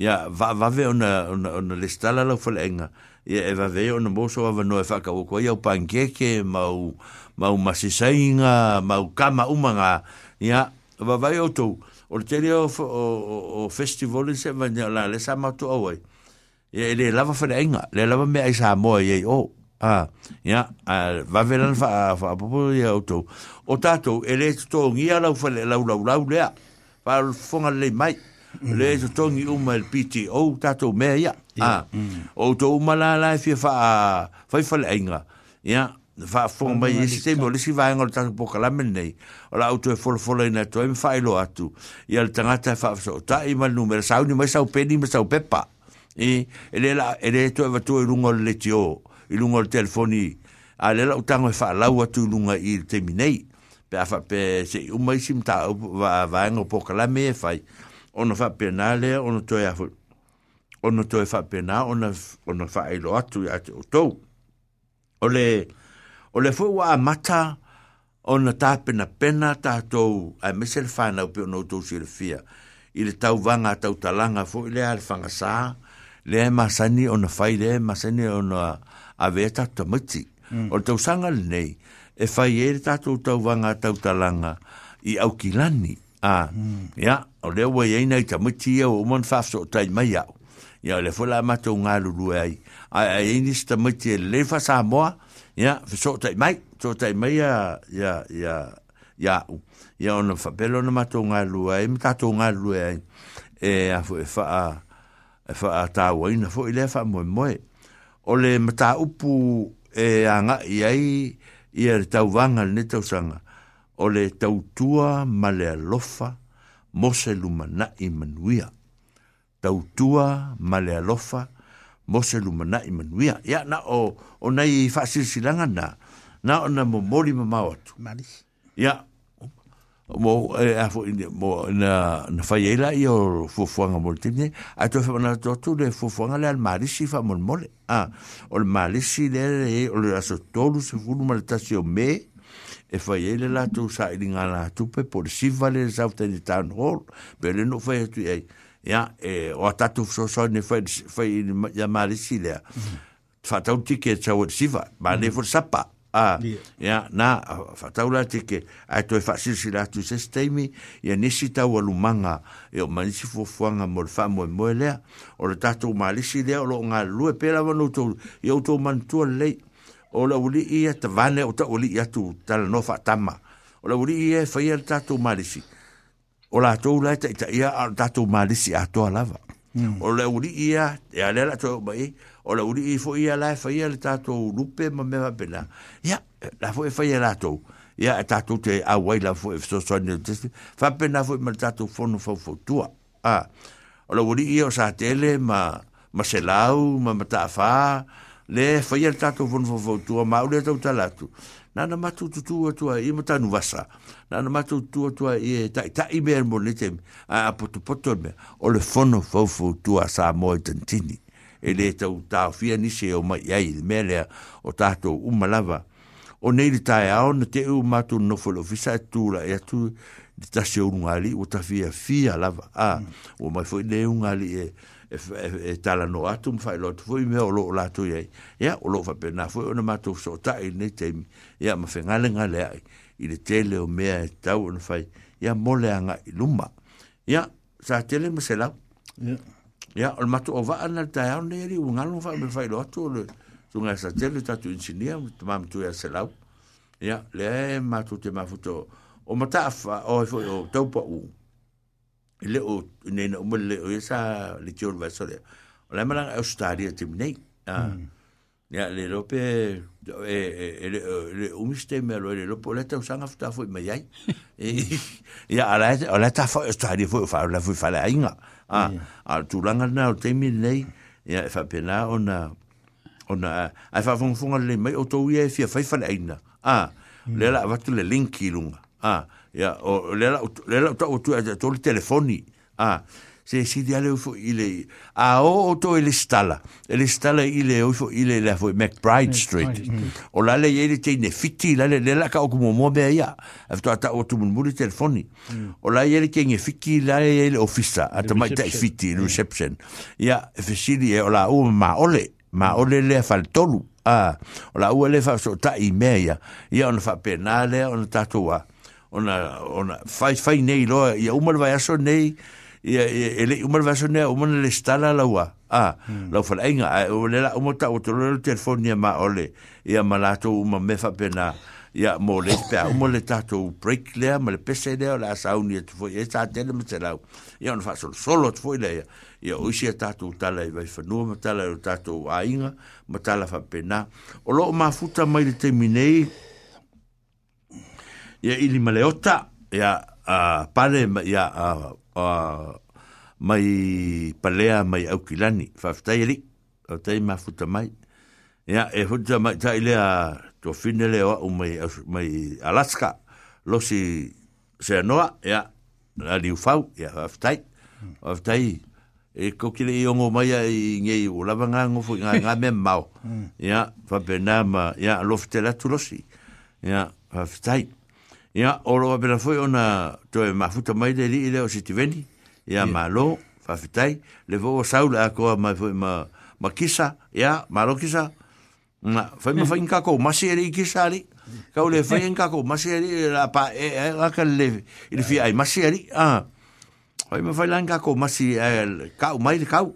ya va va ve ona ona, ona le sitala lo fale inga ya e va ve ona mo so va no fa ka o ko ya pankeke ma u ma u ma sisainga ma u kama uma nga ya va va yo to o te le o o, o festival se va la le sa ma to o ye le lava fale inga le lava me aisa mo ye o oh. Ah, ya, yeah, uh, va ver alfa fa popo ya auto. O tato, ele sto ngi la fa le la la la le. Fa fonga le mai. Mm. Le sto ni um mal piti. O tato me ya. Ah. Mm. O to uma la la fi fa fa fa le inga. Ya, va fa fonga mai mm. mo le si va ngol tato poco la men nei. O la auto e fol fol e le na to em fa ilo atu. Ya le tanga ta fa so ta i mal numero sa ni mai sa o pedi mai sa pepa. E ele la ele to va to i rungol le tio i lunga o telefoni a le la utango e wha lau atu lunga i te minei pe a pe se i umai sim ta au vaenga po kala me e whai ono wha pe nā lea ono toi a whu ono toi wha pe nā ono, ono wha e lo atu i ate o tou o le o le fwe wa a mata ono ta pena pena ta tou a mesele whanau pe ono tou si le fia i le tau vanga tau talanga fwe le le whangasā le e masani ona whai le e masani ona a vea e tata mati. Mm. O le tausanga nei, e whai e re tātou tauanga tau talanga i aukilani. ki lani. Ah. Mm. Ia, o leo wai e nei ta mati iau e o man fafso o tai mai au. Ia, le fula a matau ngā lulu e ai. A e sta mati e le fa sa moa, ia, fiso o tai mai, so tai mai ia, ia, ia, ia au. Ia, ona whapelo na matau ngā lulu e ai, ma tātou ngā lulu e ai. E a fu e wha a, e wha a tāua ina, fu i le wha moe moe o le mata upu e anga i ai i ar er tau vanga le netau sanga o tau tua ma le alofa mo se lumana i manuia. Tau tua ma le alofa mo se lumana i manuia. Ia na o, o nei i fa silsilanga na na o na mo mori ma mawatu. Ia. mo e a fo in eh, mo na na fa yela io fo fo nga mol timne a to fa na to tu le fo fo nga le al mari si fa mol mol a ol mari si le o le aso tolu se fu mal tasio me e fa yela la tu sa i nga la tu pe por si vale sa fa ni tan hol pe le no fa tu e ya e o ta tu so so ne fa fa ya mari si le fa tau ticket sa o si va ma le fo sa pa Ah, ya na fa taula tike a to fa si si la tu se stemi ya nisi ta wa e o manisi fo fo nga fa mo mole o le tato malisi de o lo nga lu e pela wa no to yo to man to le o la uli e te vane o ta uli ia tu tal no fa tama o la uli e fa ia tato malisi o la to la ta ia tato malisi a to lava mm. o e la uli ia ya le la to ba o uri i fo ia la e fa ia tato lupe ma me bela ya la fo e fa ia lato ya e tato te a wai la fo so so ne te fa pena fo ma tato fo no fo fo tua a o uri i o sa tele ma ma se ma ma fa le fa ia tato fo no fo fo tua ma ule tau talatu na na matu tu tu tu i mata nu vasa na na matu tu tu i ta ta i mer mo le tem a potu potu me o le fono fo fo tu sa mo tentini e le tau tau fia nise o mai ai le melea o tātou umalava. O neile tae ao na te u matu no fulo e tūra e atu di tase o ngali o ta fia lava. A, o mai foi le o ngali e e, e, e tala no atu mwhai tu fwoi mea o lo o lato iai. Ia, o lo o fape na fwoi o na matu so tae ne teimi. Ia, ma whai ngale ai. I le tele o mea e tau o na fai. Ia, mole a ngai luma. Ia, sa tele ma se lau. Ia. ia o matu o va ana ta au nei ri un alu fa me fai lo atu le tunga sa tele tatu insinia mam tu ia selau ia le matu te mafuto o matafa o e fo o taupa u le o nei no mo le o e sa le tio va sole o le mala o e stadia te nei a ia hmm. le lope e e le o miste me lo le lopo le tau sanga fta fo me ia ia ala ala ta fo stadia fo fa la fo fa la inga a ah, a ah, tu langa na o te nei ya fa e pena ona ona a fa fun fun le mai o to ye fi fa fa leina a le la va tu le link ki lunga a ah, ya o le la le la to tu a eh, to le telefoni a se si dia le fo ile a o to ile stala ile stala ile o fo ile la fo McBride Street o la le ye te ne fiti la le le la ka o mo mo be ya afto ata o tu mun buli telefoni o la ye ke ne fiki la ile ofisa ata mai te fiti reception ya fe si dia o la o ma ole ma mm. ole le fal tolu a o la o e le fa so ta i me ya ya on fa penale on tatua ona ona fai fai nei lo ya umal vai e aso nei ia ia ele uma vaso ne uma na estala la ua a hmm. la fala inga o le la uma ta o telefone ma ole ia malato uma me fa pena ia mo le pe a mo le ta to break le ma le pe se la sa un ia tu foi sta te le mete la ia no faso solo tu foi le ia o sia ta to ta le vai fa no ma ta le ta to a inga ma ta la fa pena o lo ma futa mai le termine ia ili maleota ia a pale ia a a mai palea mai au kilani faftai ali atai mai ya e futa mai ta to finele o mai mai alaska losi se noa ya la liu fau ya faftai faftai e kokile kile i ongo mai ai ngei o lava nga ngofu nga nga me mau ya fa benama ya lofte la tulosi ya faftai ia oro a pera foi ona toe mafuta mai de lii leo sitiveni ia malo faafitai le fo o saule akoa ma foi ma ma kisa ia malo kisa na foi ma fain kakou masi e lii kisa ali kau le fai en kakou masi e lii la pa e e laka le ili fi ai masi e lii a ah. foi ma fai lan kakou masi e kau mai le kau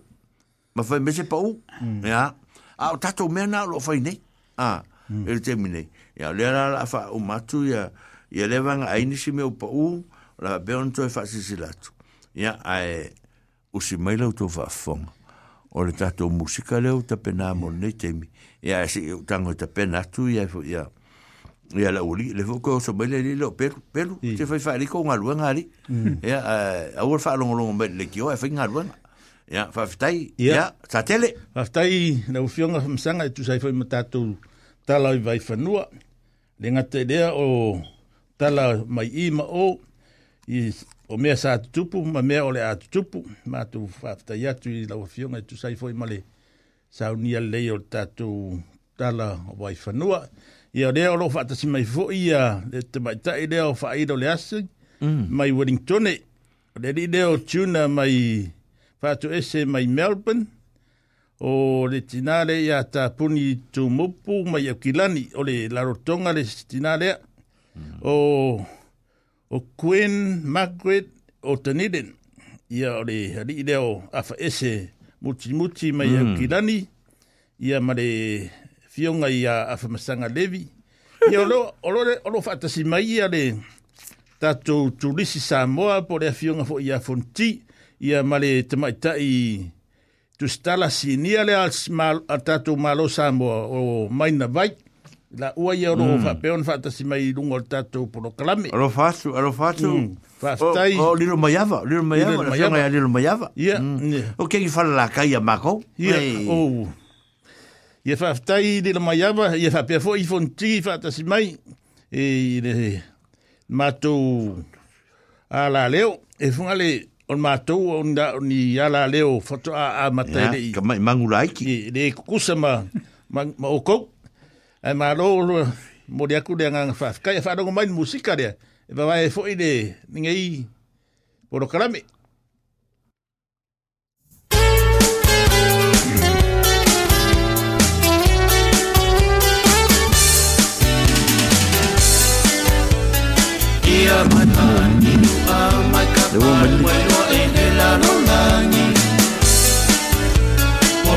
ma foi mese pa u mm. ia a o tatou mea na lo fai nei a ah. ili mm. e temi nei ia le la la fa o matu ia ia le vanga aini si meu pa'u la beon toe fa'asisilatu ia ae usi mai lau tou fa'afoga o le tatou musika leu tapena monnei taimi ia e si'i utago e tapena atu iai fo ia ia la uli le foko so mai le lo pelu pelu te fai fa ri ko nga lu ya mm. a wor fa long long mai le kio fai nga lu ya fa ya sa tele na ufionga famsanga, sanga e tu sai fo mata tu ta lo vai fa nu le nga te o tala mai ima o i o mea sa tupu ma mea ole a tupu ma tu fafta yatu i la wafionga tu sai foi male sa unia lei o tatu tala o wai fanua i o lea o lo fata si mai fo i a le te mai ta i o fa i do le asi mm. mai Wellingtone o le li lea o tuna mai fatu ese mai Melbourne o le tinale i a ta puni tu mupu mai au kilani o le larotonga le tinalea o o Queen Margaret o Dunedin ia o le hari leo afa ese muti muti mai mm. a kirani ia ma le fionga ia afa masanga levi ia olo olo le olo fatasi mai ia le tatou tulisi Samoa po le fionga fo ia fonti ia ma le tamaita i tustala sinia le al tatou malo Samoa o maina vaik la ua ia ro mm. fa pe on si mai lungo tato pro clame ro fatu ro fatu mm. fastai o, o lilo maiava lilo mayava la fanga ia lilo maiava ia mm. o fala la kai a mako ia o ia fastai lilo maiava ia fa pe fo e, i fonti fa ta si mai e le matou ala leo e funga le on matou on da ni ala leo foto a a matai le ka mai mangulaiki le kusama ma o ai malo mo dia ku le ngang fa kai fa no mai musika dia e va vai fo poro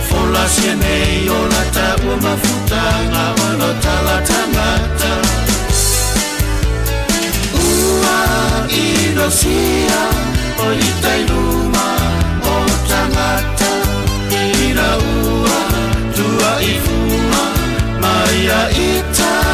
fola sene o la tabu ma futa na wano tala tamata Ua ino sia o itai luma o tamata Ina ua tua i fuma mai a itai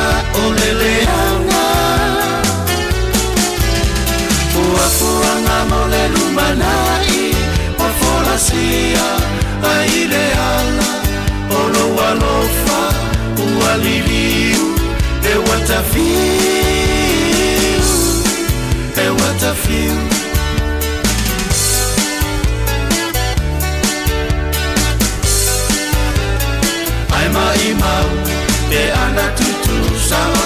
Somos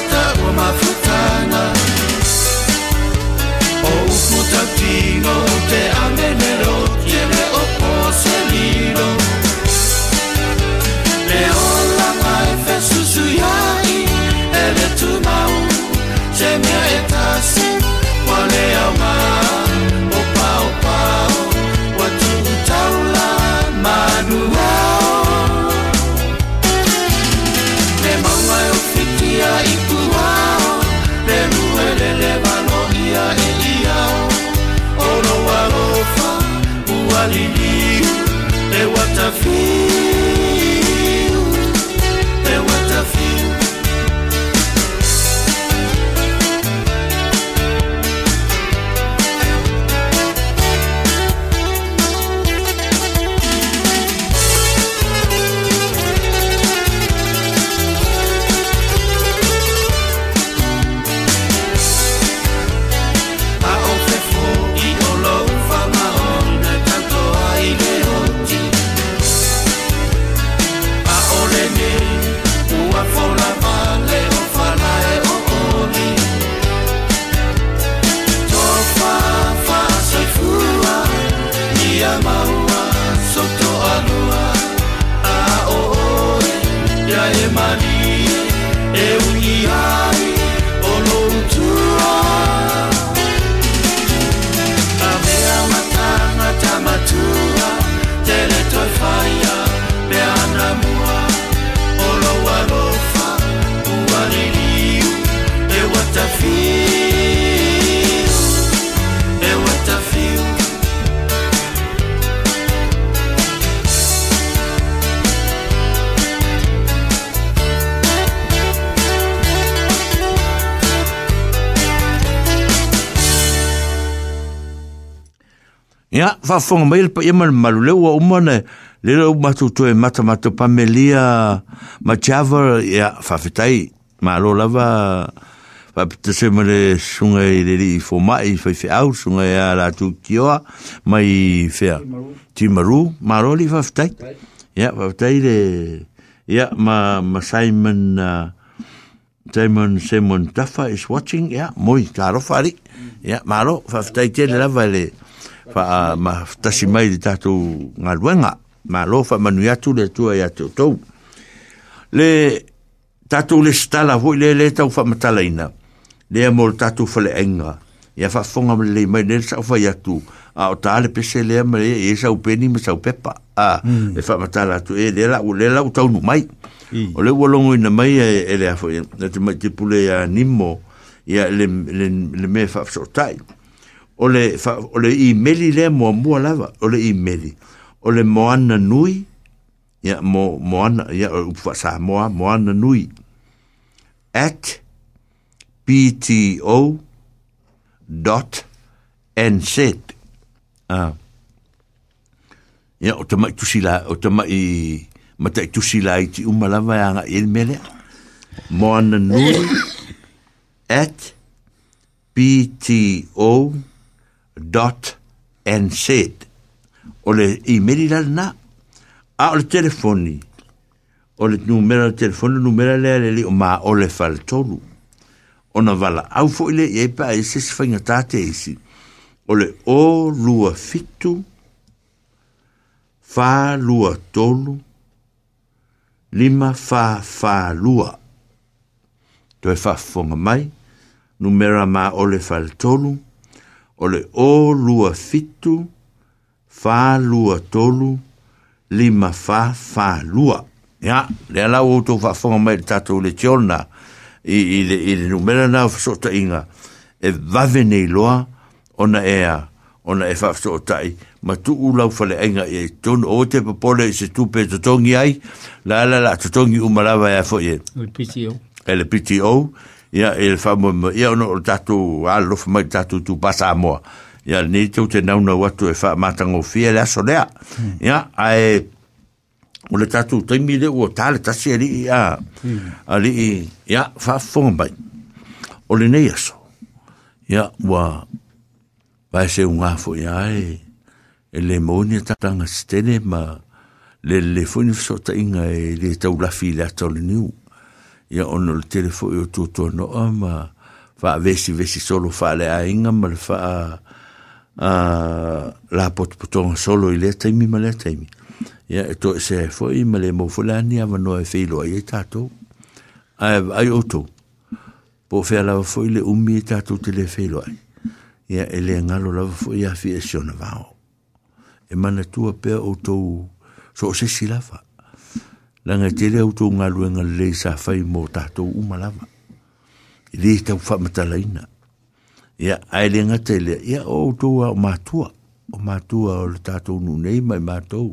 fa fonga mai pa e mal mal le o mo ne le o ma tu tu e mata mata pa melia ma chava ya fa fitai ma lo la va va te se mo le sunga i le i fo mai fa fi au sunga ya la tu kio mai fe ti maru ma lo li fa fitai ya fa fitai le ya ma ma Simon uh, Simon Simon Duffer is watching ya moi taro fari ya ma lo fa fitai te le la va le fa ma tasi mai de tatu nga luenga ma lo fa manu yatu le tua ya tu le tatu le sta la vo le le tau fa matala ina le mo tatu fa le enga ya fa fonga le mai le sa fa ya tu a o tale pese le ma e sa peni ma sa pepa a hmm. le fa matala tu e le la u le la u tau no mai o le wolongo ina mai e, e le a fo ya te pule ya nimmo ya le le le me fa so tai o le, fa, o le i meli le mua mua lava, o le i meli, o le moana nui, ya, mo, moana, ya, o upuwa sa moa, moana nui, at pto dot nz, uh. ya, o tamai tusi la, o tamai, matai tusi la iti umalava ya nga il mele, moana nui, [coughs] at pto dot Dot www.nz o le email la na a o le telefoni o le numera le telefoni numera lea le li o ma o le faltolu o na vala au fo ile e pa e se sfainga tate isi o le o lua fitu fa lua tolu lima fa fa lua to e fa fonga mai numera ma o le faltolu o le o lua fitu, fa lua tolu, lima fa fa lua. Ia, le ala o tō fa fonga mai tātou le tiona, i, i, le, i le numera nā fasota inga, e vave nei loa, ona ea, ona e fafso o tai, ma tu u lau fale enga e tonu o te papole e se tupe totongi ai, la la la totongi umalawa e a foie. Le PTO. E le PTO ya el famo ya no tatu allo fma tatu tu pasa mo ya ni tu te na una watu e fa mata ngo fiel a solea ya hmm. ai o le tatu te mi de o tal ta se ali ya ali ya fa fon bai o le ne eso ya wa va se un afo ya e le monia ta tanga stene ma le le fun so ta inga e le tau la fi la tol niu ia ono le telefo i o tūtono ma wha solo wha ma le wha a ah, la potpotonga solo i le taimi ma le taimi ia e to se fo i ma le mofulani a vano e whilo ai e tātou ai o tō po whea lawa fo i le umi e tātou te le whilo eh. ia e le ngalo lawa fo i e siona vāo e mana tua pēr so o se silava la nga tele auto nga luenga le sa fai mo tato umalava. Ili ta ufa matala ina. Ia aile nga tele, ia o auto wa o matua. O matua o le tato unu nei mai matou.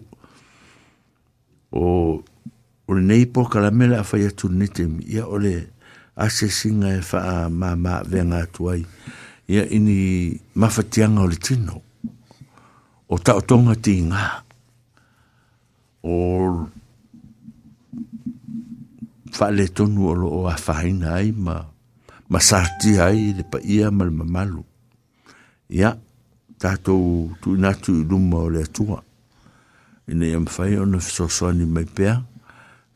O o nei po kalamela a fai atu netemi. Ia o ase singa e faa ma ma venga atuai. Ia ini mafatianga o tino. O ta o tonga ti ngā. O fa le tonu o lo a faina ai ma ma sarti ai le pa ia mal mamalu ia tato tu na tu lu mo le tua ina yam fai on of so ni mai pe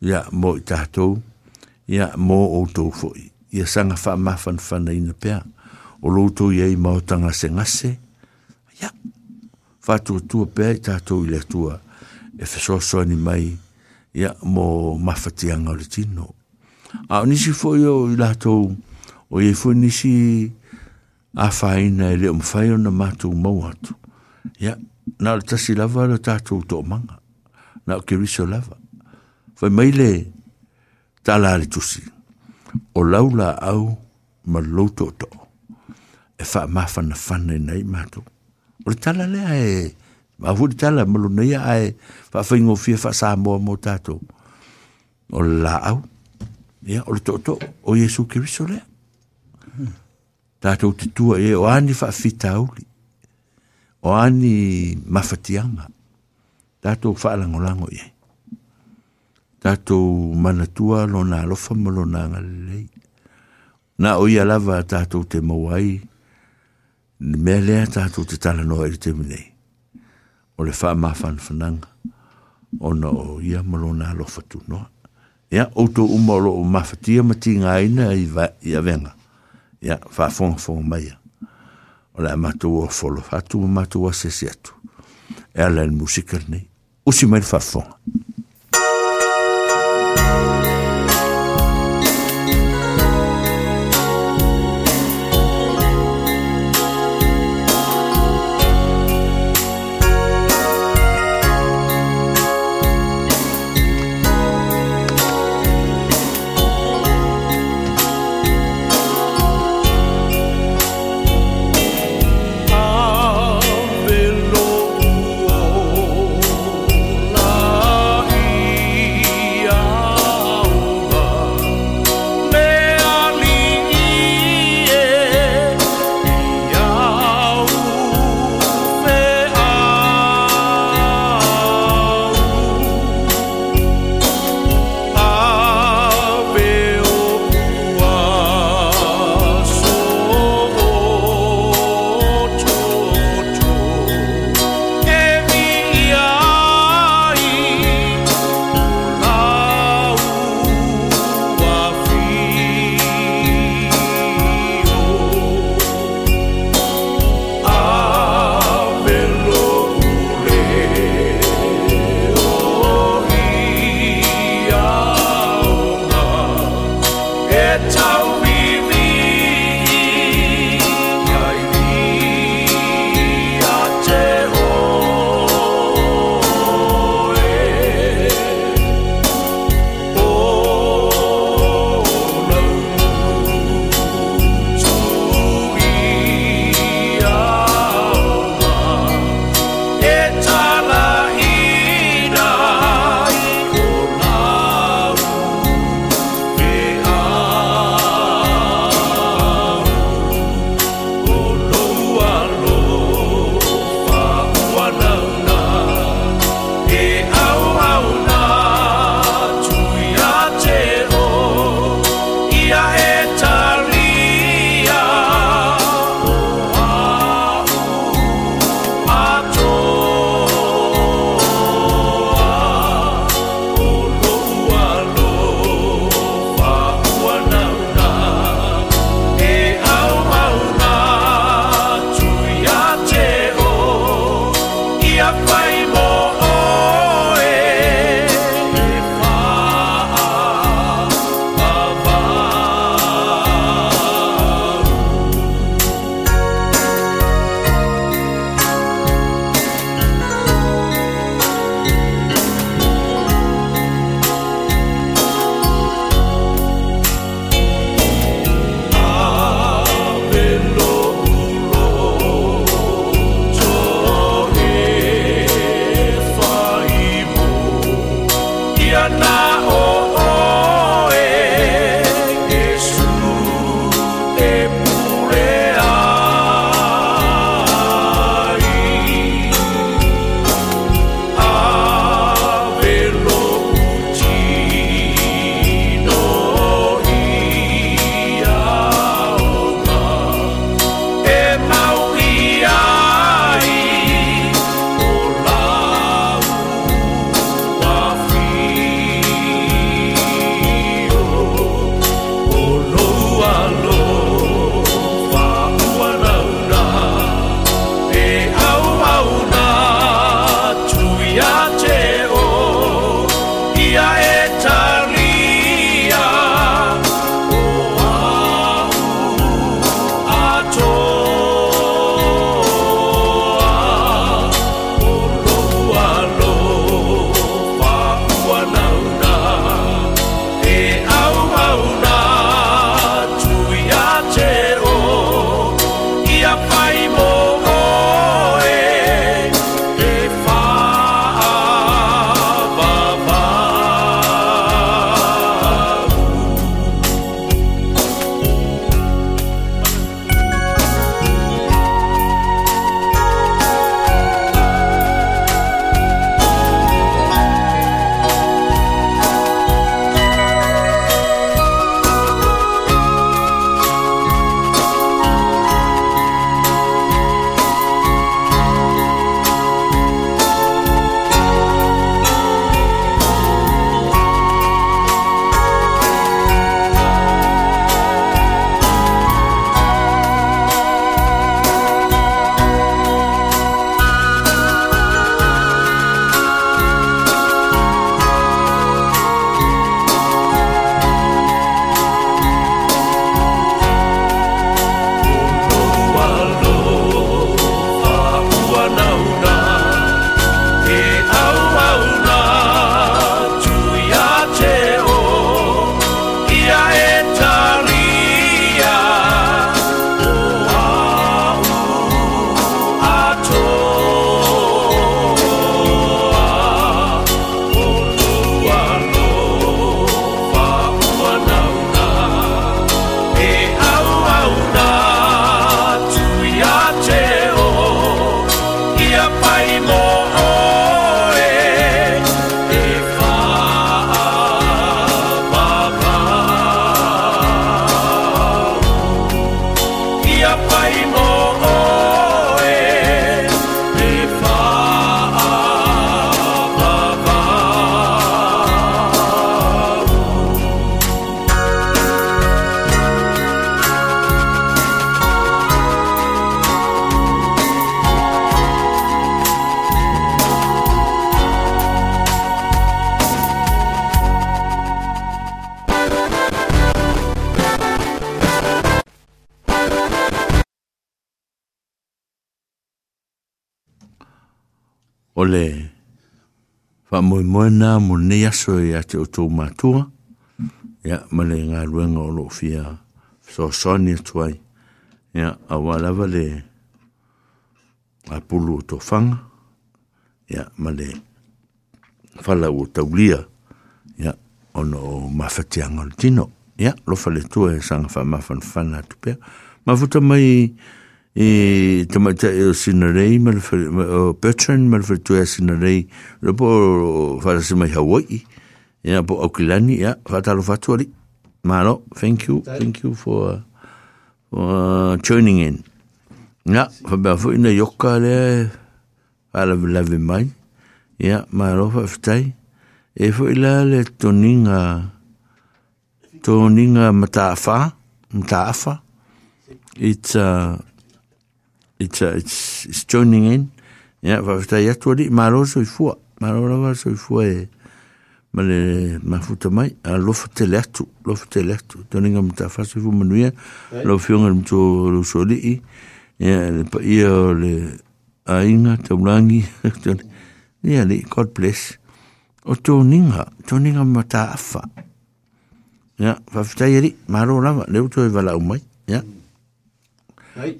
ia mo tato ia mo o to fo ia sanga fa ma fan fan ai na pe o lo to ye ma o tanga se ngase ia fa tu tu pe tato le tua e fa so so ni mai ia ya mo mafatianga le tino a ni si fo yo la to o ye fo ni si a faina e le um faio na mato mo ato ya na ta si la va ta to to manga na ke ri so la va fo mai le ta la le tu si o laula au ma loto to e fa mafa na fane nei mato o le tala le ae ma vuri tala malu nei ai fa fingo fi fa sa mo mo tato o la au ya o to to o yesu kristo le tato te tu e o ani fa fitau o ani mafatianga tato fa lango lango ye tato mana tua lo na lo fa malu na ngale. na o ia lava tato te mawai Mea lea tātou te tala noa i te minei. o le wha mawhanwhananga ona o ia malona ya oto ia outou uma o loo mafatia ma tigaina i aveaga ia faafogafoga maia o le a o matu atu e ala le musika oe nā monei aso ia teoutou matua ia ma le ngaluega o loo fia soasoani atu ai ia auā lava le apulu o tofaga ia ma le fala ua taulia a ona o mafatiaga o le tino ia lofa le tua e saga faamafanafana atu pea mafuta mai i sinarei o Bertrand sinarei mai Hawaii po ia thank you, thank you for, for tuning uh, in. Ja, fu ina yoka le ala lawe mai. Ia, Malo, whaftai. E fu ila le toninga toninga mataafa, mataafa. It's a... Uh, it's, uh, it's, it's joining in. Ia, whawhitai atu ali, mālo soifua, mālo rawa soifua e, ma le mai, a lofa tele atu, lofa tele atu, toninga mta fasa fu manuia, lo fionga mto lo soli i, ia, le pa ia o le ainga, taulangi, [laughs] ia le, God bless, o toninga, toninga mata afa, ia, whawhitai ali, mālo rawa, leo toi wala umai, yeah.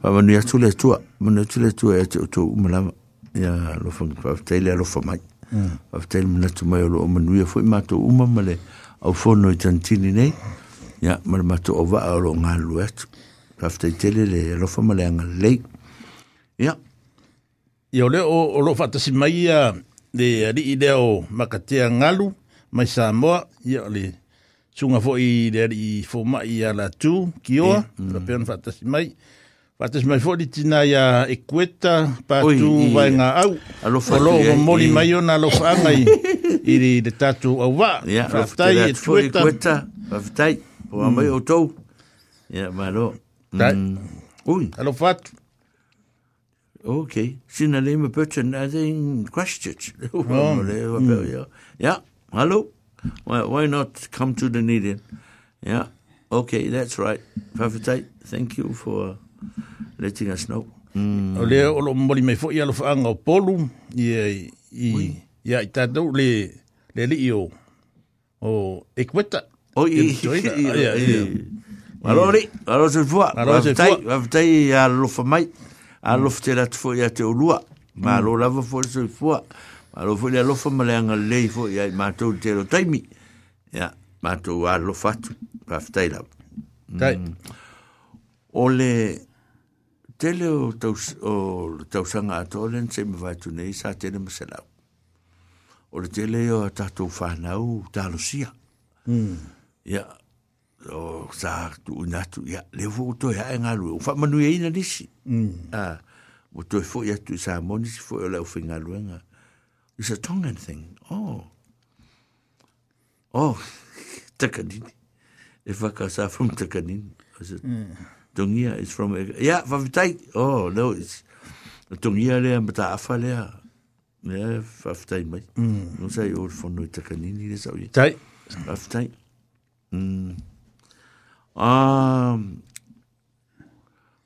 Pa manu ya tule tua. Manu ya tule tua ya e te utu umalama. Ya lofa ngi pa vtele ya lofa mai. Mm. Pa vtele muna tu mai olo o manu ya fwoi mato umamale. Au fono i tantini nei. Ya mara tu owa vaa olo ngā lu etu. Pa vtele le ya lofa male anga lei. Ya. Ya ole o lofa tasi mai ya. Le ali i leo makatea ngalu. Mai Samoa. Ya ole. Tunga fo i ali i fo mm. mai ya la tu. ki Kioa. Pa peon fatasi mai. Ya. Fates mai fōri tina ia e kueta pātū vai ngā au. Olo o mori mai o nā lofa anga i iri de tātū au wā. Ia, whaftai e tueta. Kueta, whaftai, o amai o tau. Ia, maro. Tai. Mm. Ui. Alo fatu. Ok, sina lema na I think Christchurch. [laughs] Oh. Mm. Yeah, hello. Why, why not come to the Dunedin? Yeah, okay, that's right. Perfect. Thank you for... letting us know. O le o lo moli mai foi alo fanga o polu i i ya ita do le le li o o e kweta o i i i Marori, alo se fua, wavtai, wavtai a lofa mai, a mm. lofa te ratu i a te olua, ma mm. lava fo se fua, ma alo fo i a lofa ma leanga lei fo i a i mātou te lo taimi, ya, mātou a lofa atu, wavtai lau. Tai. Mm. Ole, tele o taus o tausanga atolen se me vai tu nei sa tene me selau o le tele o tatou whanau ta mm. ia o sa tu unatu ia le vō toi hae ngā lue o whamanu e ina nisi mm. a o toi fo ia tu sa si fo o e lau whinga enga. it's a Tongan thing oh oh [laughs] takanini e whakasa from takanini I mm. Tongia is from Ega. Ya, yeah, Fafitai. Oh, no, it's... Tongia lea mata afa lea. Ya, yeah, Fafitai mai. Mm. No sei, or fono i takanini le sau ye. Tai. Fafitai. Mm. Um,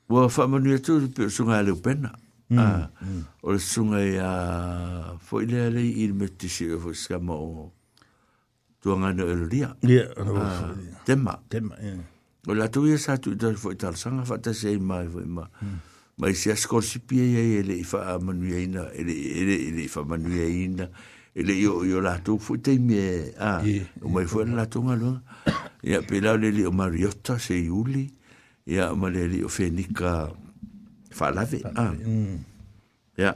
well, fa manu atu, pio sunga aleo pena. Mm. Ah, mm. or sunga i a... Ah, fo i lea lei il meti si o fo o... Tuangano eluria. Ya, yeah, uh, Tema. Tema, ya. Yeah. O la tu ia sātu i tāri fōi tāra sanga fata se i mai fōi ma. Hmm. Ma i se a skorsi pia ia ele i wha manu ia ina, ele, ele, ele i wha manu ia ina, ele i o i o la tu fōi tei mea, a, o mai fōi la tu ngā lunga. Ia pēlā le li o Mariotta se i uli, ia o ma le li o Fenika wha lave, a. Mm. Ia,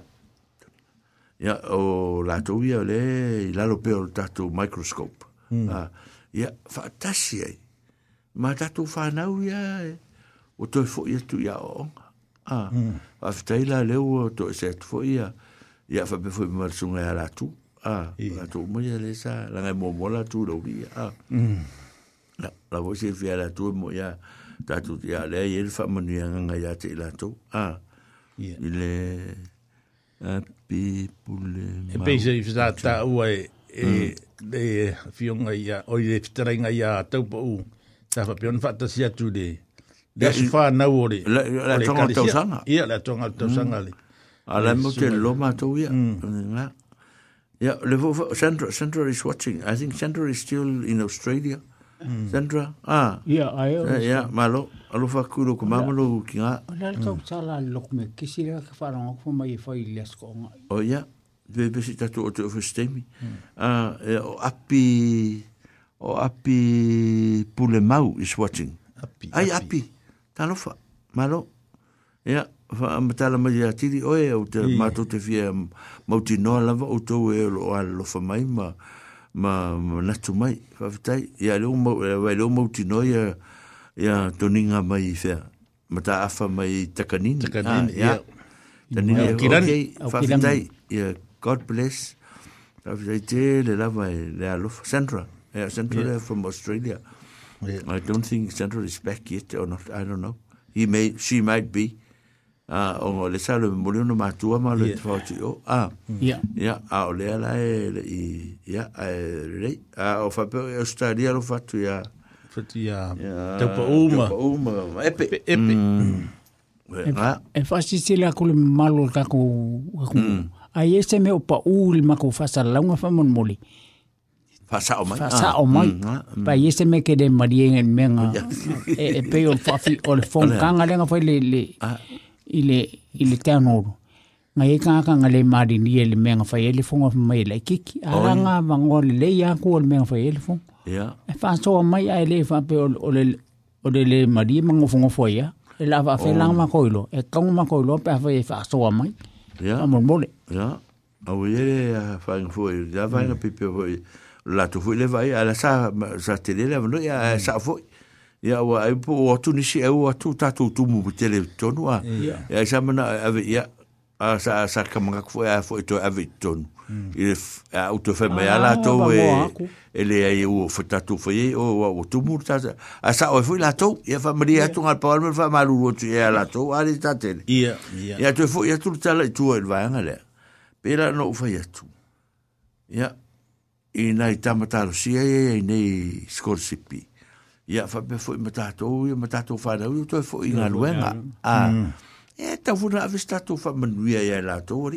ia o la tu ia le i lalo peo tatu microscope, mm. a, ia, fantasia ia ma tatu whanau ia e, o toi fo ia tu ia o onga. Ah, mm. Afitai la leu o toi se atu fo ia, ia fa pe fwe mwara sunga ia e ratu. Ah, ratu mo ia le sa, langai mo mo hmm. la tu lau ia. Ah. Mm. La voi se fia ratu mo ia, tatu ia lea ia le fa manu ia nganga ia te ila Ah, yeah. ile... Happy Pule e Mau. E pēsia i whitā tā ua e, e, mm. e, e, fionga ia, oi e whitarenga ia taupa u. Tafa pion fata si atu le. Le su fa na ore. La tonga tau hmm. sanga. Ia ah, la tonga tau sanga le. Ala mo te loma tau ia. Hmm. Yeah, Levo, Sandra, Sandra is watching. I think Sandra is still in Australia. Mm. Sandra, ah. Yeah, I eh, also. Yeah, malo. Alofa kuro ko mamalo ki nga. Ola tau hmm. sala lok me le ka mai nga. Oh yeah. Ve besi tatu o te ofestemi. Ah, o o oh, api pule mau is watching. Api, Ai api. fa Malo. Ia, fa matala mai a tiri oe au te mātou te fia mauti noa lava o tau e o a lofa mai ma ma, ma natu mai. Whawhitai. Ia leo mau, wai leo mauti noa ia, ia toninga mai i fea. Mata afa mai takanini. Takanini, ah, ia. Takanini, e okay. Whawhitai. Ia, God bless. Whawhitai te le lava e le alofa. Sandra. Sandra. Yeah, Central yeah. Er from Australia. Yeah. I don't think Central is back yet or not. I don't know. He may, she might be. ah, Uh, o le sa le mori no matua ma le fauti o a ya ya a o le ala e ya yeah. a o fa pe o sta dia lo fatu ya fatu ya te po uma uma epe epe e fa si si la kule malo ka ko ai ese me o pa u le ma ko fa sa la fa mon moli Whasao mai. Whasao mai. Pa i se me kere marienga me nga. E pe o whafi o le whonkanga lenga whai le le i le i le teanoro. Nga e kaka nga le marini e le menga whai e le whonga mai le kiki. Ara nga vango le le i aku o le menga whai e le whonga. E whasoa mai a le whape o le o le le marie mango whonga whai ya. E la whafe langa makoilo. E kaunga makoilo pe a whai e whasoa mai. Ya. Amor mole. Ya. Au yere a whainga whoi. Ya whainga pipe whoi. Ya. la tu fu le vai ala sa sa te le la no ya mm. sa fu ya wa e po o tu ni si e o tu ta tu tu mu te le tonu a ya sa mana ave ya a sa sa ka manga fu ya fu to ave ton mm. il a o te fa mai ala ah, to e e le ai e, o fu ta tu fu ye o o tu mu ta a sa o fu la to ya fa maria tu ngal pa mal fa malu o tu ya e la to ali ta te ya ya tu fu ya tu ta le tu e vai ngale la no fa ya tu ya i nei tamataro si ai ai ai nei skorsipi. Ia fa pe fo i matato ui, matato fa na ui, toi fo i ngā luenga. Mm. E ta vuna avis tato fa manuia i ai la tori.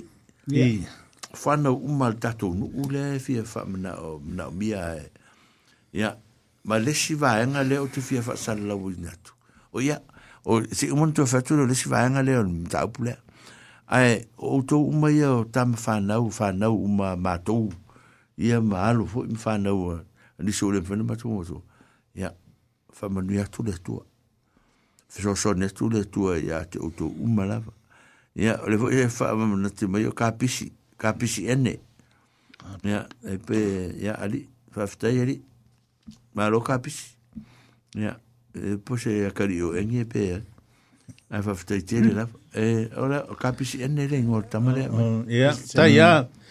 Fa na umal tato nu ule, fia fa mna o mna o mia e. Ia, ma le si va enga le o te fia fa sala la ui natu. O ia, o si umon tu fa tulo le si va enga le o mta upule. Ai, o to umaya o tam fa na u, fa na u ma matou. Ia. ia maalo fo i whanau ni so le whena matu motu ia whamanu ia tu le tua fiso so ne tu le tua ia te uto umalava ia le fo ia whamanu te mai o kapisi kapisi ene ia e pe ia ali whaftai ali maalo kapisi ia e pose ia kari o engi e pe ia ai whaftai tere lava e ora kapisi ene le ngor tamale ia ta ia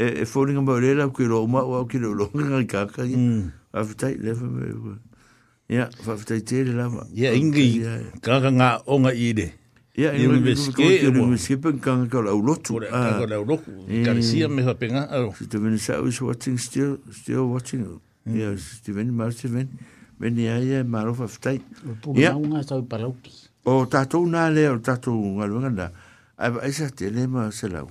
e e fori nga marela ku ro ma wa ki ro nga ka ka ni a fitai mm. le fa me ya fa fitai te le lava ya ingi ka ka nga o nga i de ya i ro be ske e ro be ske pen ka ka la ulo tu ka la ulo ka si a me fa penga a si te veni sa us watching still still watching ya mm. si te veni ma si veni veni ya ya ma ro fa fitai ya nga sa u pa lo ki o tatou nā leo, tatou ngā luanganda. Aiba, aisa te lema se lau.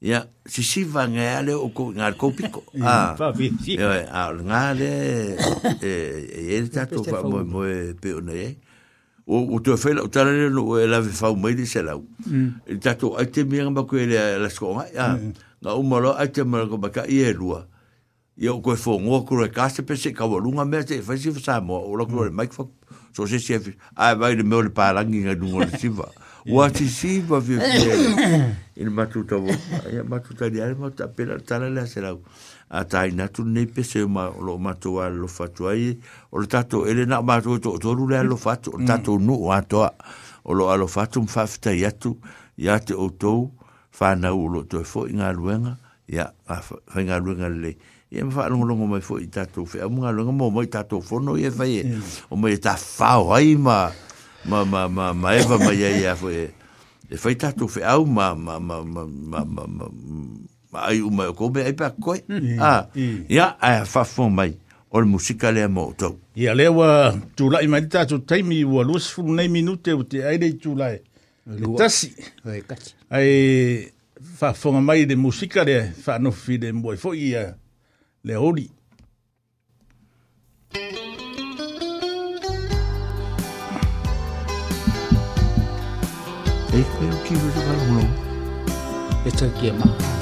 ya si si va ngale o ko ngal ko piko [laughs] ah va vi si ya ngale e e ta to va mo mo pe o ne o o to fe o tala no e la fa mm. e e e mm. o mai di sela o ta to a te mi ngam ko ele la sko ya na o mo lo a te mo ko ba ka ye rua ya ko fo ngo ko re ka se pe se ka volunga me te fa si fa mo o lo ko le mm. mic fo so se se a va de mo le pa la ngi ngadu mo le si va [laughs] wa ti si va vi vi [coughs] il ma tutto vo e ma tutto di alma ta per ta la la sera a taina na tu ne pe se ma lo mato to a lo fa ai o le tato ele na ma to to to lu le lo fa tu mm. tato nu a to o lo a lo un tu fa fta oto fa na u lo to fo inga luenga ya fa inga luenga le e me fa lo lo mo mai fo i tato fe mo lo mo mo i fo no ye fa ye o mo ta fa ai ma ma ma ma ma eva e ma ia ia foi e foi tu fe au ma ma ma ma ma ma ma ai uma e ko be ai pa koi hmm. ah, hmm. a ya a fa fon mai le musica le mo to ia le wa tu la ima ta tu tai mi wa lus fu nei minute o te ai dei tu la e tasi ai ai fa fon mai de musica le fa no fi de mo fo ia le oli Thank you. Eh, pero quiero llevar uno. Esto aquí es más.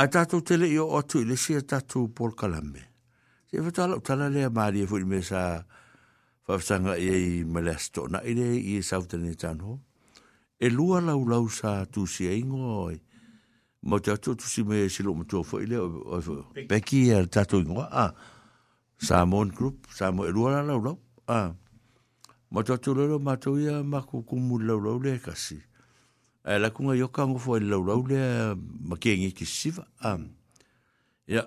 A tātou tele i o atu i le sia tātou Paul Kalame. Se e whatala o tala lea maari e fwini me sa whawsanga e i e maleasto na i le i e sautane tāno. E lua lau lau sa tūsi e ingo oi. Mo te atu tūsi me silo matua fo i le peki e tātou ingoa. Ah, Samon Group, Samon e lua lau lau. Ah, mo te atu lelo mātou ia maku kumu lau lau le kasi e la kunga yoka ngo foi lo lo le ma ke ngi ki siva am ah, ya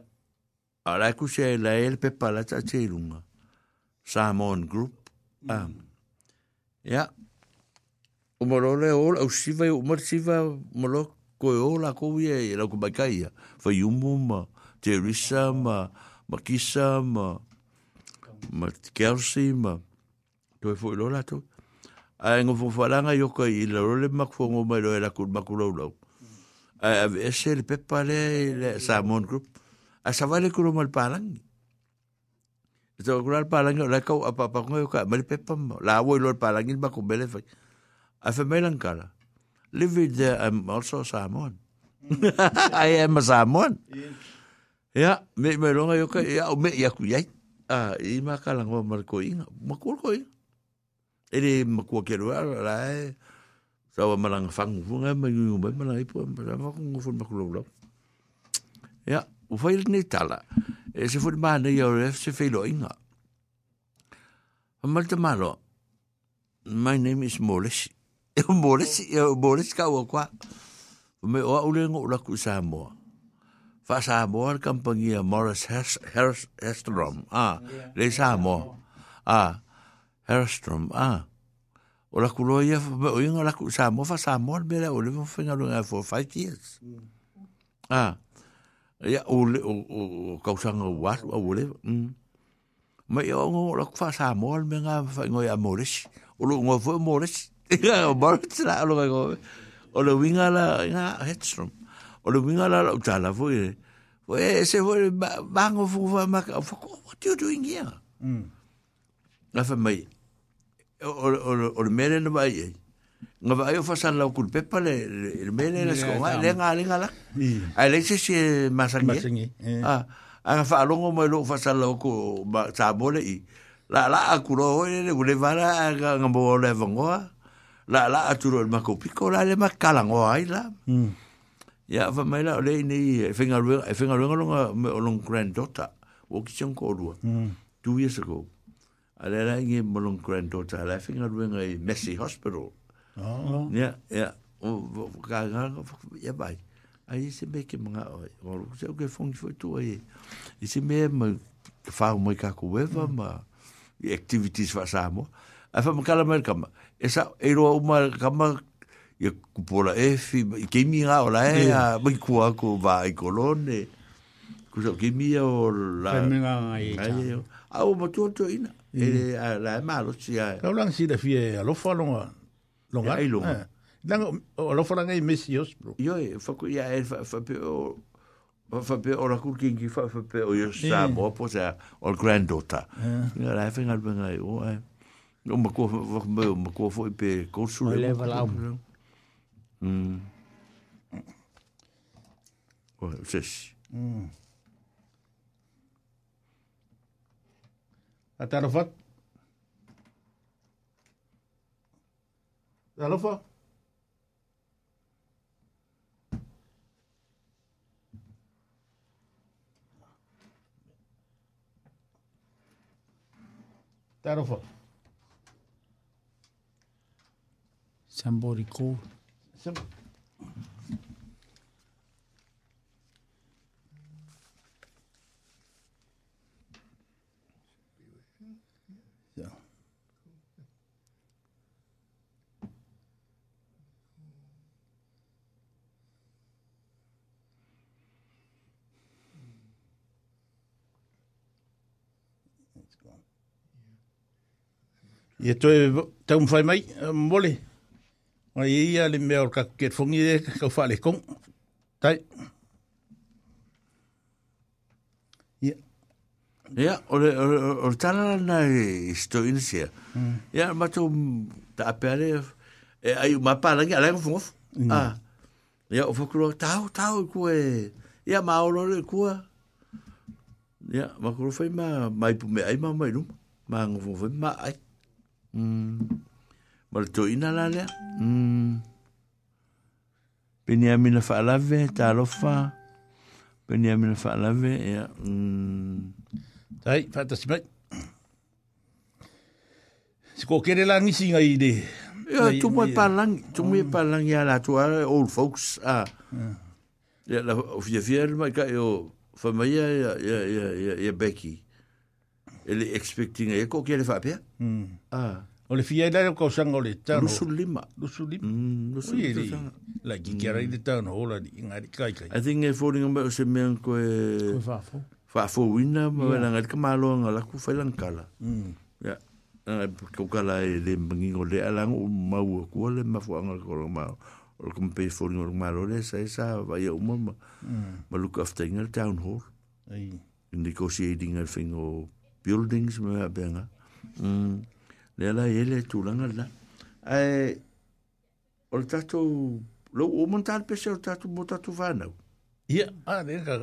ala ku se la el pe pala cha che lunga samon group am ah, ya o mo le o o siva umar siva mo lo ko o e la ko ye la ko ba kai ya foi un mum te risa ma ma kisa ma ma kersi ma toi foi lo la toi a e ngā whawharanga i oka i laro le makufongo mai loe la kut makulau lau. A e se le pepa le, le Salmon Group, a sawale kuro mal pālangi. E tō kura le pālangi o lai kau apapakonga i oka, ma le pepa mo, la awo i loe pālangi ni makumbele fai. A whameilang kala, live with there, I'm also Salmon. Mm. [laughs] I am a Salmon. Ya, me me longa yoka, ya, me yaku yai. Ah, i makalango marko inga, makul ko inga ele makua ke roa la sa wa malang fang fu nga ma nyu ba ma lai po ma ma ku fu ma ku lo ya u fa il ni tala e se fu ma ne yo ref se fe lo inga ma te malo my name is Morris e [laughs] Morris e Morris ka wa kwa me o u le ngo la ku sa mo fa sa mo al kampangia Morris Herstrom à, ah le sa mo ah à, Airstrom a o la kulo ia me o inga la ku sa mo fa sa mo me la o le mo fenga lunga for five years a ia o le o o kausanga wa o le ma ia o la ku fa sa mo me nga fa ngoi a morish o lo ngoi fo morish ia o morish la o lo ngoi o le winga la nga Airstrom o le winga la o tala fo e fo e se fo bango fo ma what you doing here mm. Nafa mai, o le mele le mai e. Nga vai o fasa lau kul pepa le le mele le sko nga le nga le nga la. Ai le se se masangi. E. Masangi. E, ah, a fa longo mo lo fasa lau ko ba sa bole i. La la a kulo le le vara nga bo le vangoa. La la a turo le mako piko la le makala ngoa ai la. Ya hmm. fa mai la le ni e fenga ruenga e fenga ruenga longa o long granddaughter. O kitchen ko rua. Hmm. Two years ago. Ale la ngi molong granddaughter ala finga ruenga i Messi Hospital. Oh. Ja, ja. O ka ga ya bai. Ai se me ke mga o se o ke fongi foi tu ai. I se me ma fa mo ka activities fa sa mo. Afa mo kala mer kama. Eh. uma kama kupola e fi ke e a mai kua ko va i kolone. Kusa ke a o la. Ai. Au mo e la malo ci a la e lang si da fie a lo fa longa longa e ai longa lang eh. a lo fa lang ai messi os bro io e fa ku ia fa fa pe o fa pe o la cul king fa fa pe o io sa mo po sa o granddaughter eh. io la fin al ben ai o e o ma ko fa mo ma ko fo pe consul le va la mm o ses mm أنت رفضت؟ تعرفه تعرفها سامبوريكو Ia toi taun whai mai, mole. Mai ia le mea o ka ket fongi e kau whale kong. Tai. Ia. Ia, ore, ore, ore tala na isto inisia. Mm. Ia, mato ta apere, e ai mapalangi alangi fungofu. Mm. Ah. Ia, o whakuro, tau, tau, kue. Ia, maolore, kua. Ia, makoro whai ma, mai pume ai ma mai rumu. Ma ngofu whai e, ma ai. Ia. Maltoina hmm. la lea. Peniamina hmm. whaalave, tārofa. Peniamina whaalave, ea. Tai, whatasi mai. Se ko kere la ngisi ngai de. Ia, tumu e ya tumu la tua old folks. Ah. Hmm. Ya la fia fia ma ka ya, ya ya ya ya Becky. ele expecting e ko kele fa pe mm. ah o le fia dai e ko sanga le tano lu su lima lu su lima mm, lu su lima la gikera mm. i de tano hola di nga di kai kai i think e folding about se me ko e fa e fo fa fo winna ma yeah. nga ka malo nga la ku fa lan kala mm. ya yeah. nga ko kala e le mangi ngo le ala ngo ma u ko le ma fo nga ko ma o ko pe folding ngo ma lo le sa e sa va ye ma mm. ma look after ngal town hall ai hey. negotiating a thing or buildings me a benga mm le la ele tu langa la ai o tatou lo o montar pese o tatou botar tu vana ia ah le ka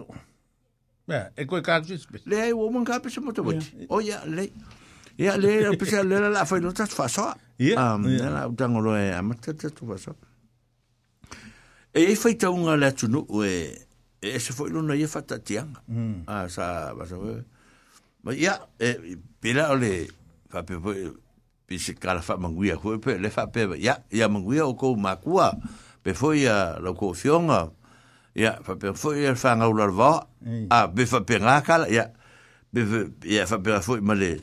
ya e koe ka tis pese le ai o mon ka pese mo te o ya le ia le pese le la fa no tat fa so ia na tangolo e amata tatou fa so e fai taunga le tunu e e se foi lona ia fatatianga. Mm. Ah, sa, basa, Ma ia, e, pela o le, fa pe po, pe se kala fa manguia koe pe, le fa pe, ia, ia manguia o kou makua, pe fo ia lo kou fionga, ia, fa pe fo ia fa ngau lar va, a, be fa pe ngā kala, ia, be fa, ia fa pe fo ma le,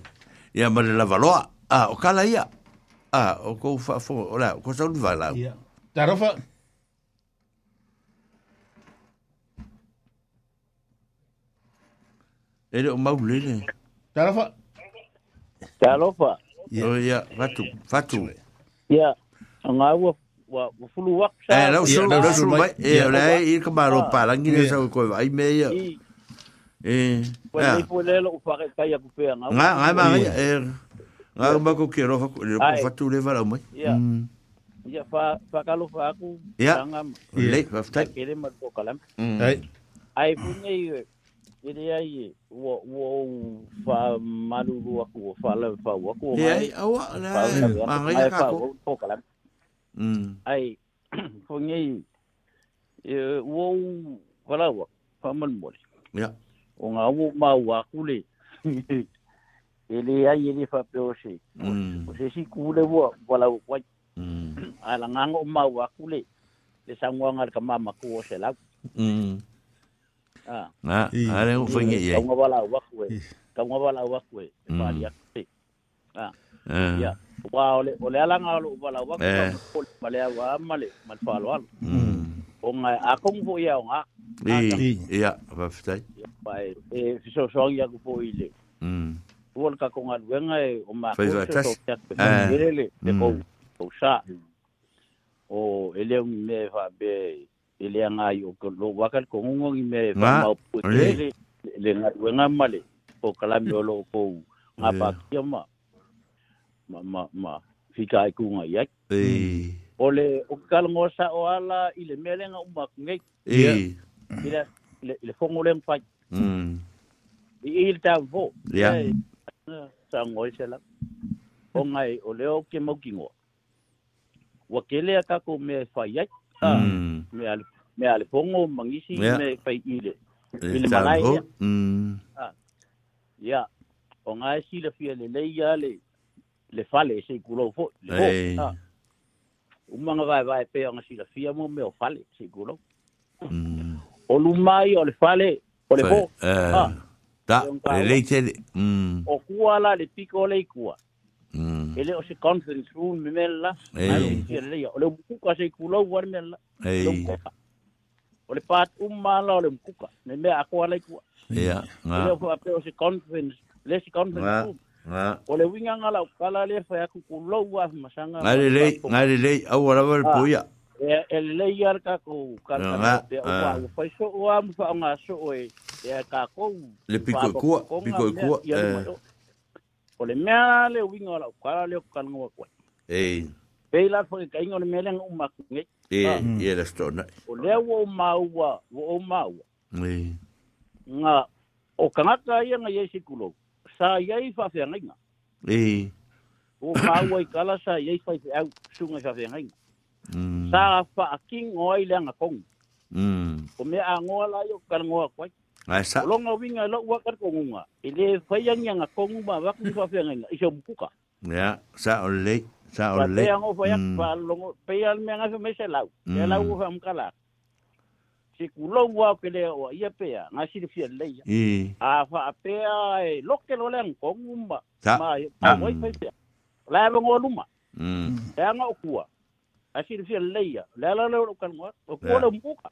ia ma le lavaloa, a, o kala ia, a, o kou fa fo, o la, o kou sa unu vai lau. Ia, tarofa, tarofa, E reo mau lele. Talofa. Talofa. Oh ia, fatu, fatu. Ia, ngā ua wa fulu wak sa. Eh, lau suru, lau suru mai. E, ole, i ka maro palangi le sau koe vai me ia. E, ia. Pua le lo upake kai aku pia ngā. Ngā, ngā ma, e, ngā ma ko ke rofa ko, le ko fatu le varau mai. Ia. Ia, fa, fa kalo fa aku. Ia. Le, fa ftai. Kere ma ko kalam. Ai. Dạ. Ừ. Dạ, dạ. ừ. Ai, punya i, ele ai o o fa manu lu aku o fa la fa aku o ai au na ma ngai ka ko ko la mm ai [clears throat] ko ngai e o fa la wa fa man mo ya o nga o ma wa ku le [laughs] ele ai ele fa pe mm. o se o se si ku le wa wa la wa mm [clears throat] ala nga o ma wa ku le le sa ngwa ngar ka ma ma ku o se la mm na ale o fai ngi ka ngwa la wa ku ka ngwa la wa ku pa dia ah ya wa ole ole ala nga lo wa la wa ku ma le wa ma le ma fa lo o nga a kong fo ia nga i ia va fitai pai e fiso so ia ku fo ile mm wol ka kong al wenga e o ma ko so le le ko o sa o ele me fa be i le agai o ke lo waka le kogogogi me famaupu tele le galuega ma le o kalame o loo kou ga pakia ma ma ma ma fikaekuga i ai mm. o le o ke kalagoa sa'o ala i le mea lega umakugai i le fogo lega fai i i le tavofo sagoe sela o gai o lea o ke ngo, ua ke lea kako mea e fai ai ah me al me al pongo mangisi me fai ile ile eh, mangai ah mm. ya o ngai si le fia le ya le le fale se kulo fo le ho ah umanga vai vai pe o ngai si le fia mo me mm. o fale se kulo o lumai o le fale o le ho ah eh. ta le le o kuala le pico le kuala e o se conference room me mela ai ia ia o le se kulau wa mela ei o pat umala o le mukuka me me a ko ala ku ia nga o le o se conference le se conference room o le winga ngala kala le fa ku kulau wa masanga ngale le ngale ah, e le au ala wa poia e le le ka ko ka ka o eh. fa so o am fa nga so e ka e ko le piko ko piko ko o le mea le uiga o laukala le okukalaga ua kuai pei lafo ke kaiga o le mea lega umakugei lasitoonai o lea ua oumāua ua oumāua ga o kagaka ai aga iai sikulou sa iai faafeagaiga ua māua i kala sa iai faifeau suga i faafeagaiga mm. sa faakigo ai le agakogu mm. o mea agoa lai o kukalaga kwa. kuai Ai sa. Lo nga winga lo wa kar ko ngunga. Ile fayang yang ko ngunga wak ni fa fayang nga iso buka. Ya, sa ole, sa ole. Pa yang o fayang pa lo pe al me nga fe mesa lau. Ya lau fa mkala. Si kulo wa ke le o ia pe nga si fi le ya. I. A fa pe ai lo ke lo lang ko ngunga. Ma pa moi pe. La ba ngoluma. Mm. Ya nga o kuwa. Asi fi le ya. La la lo kan ngwa. O ko lo mbuka.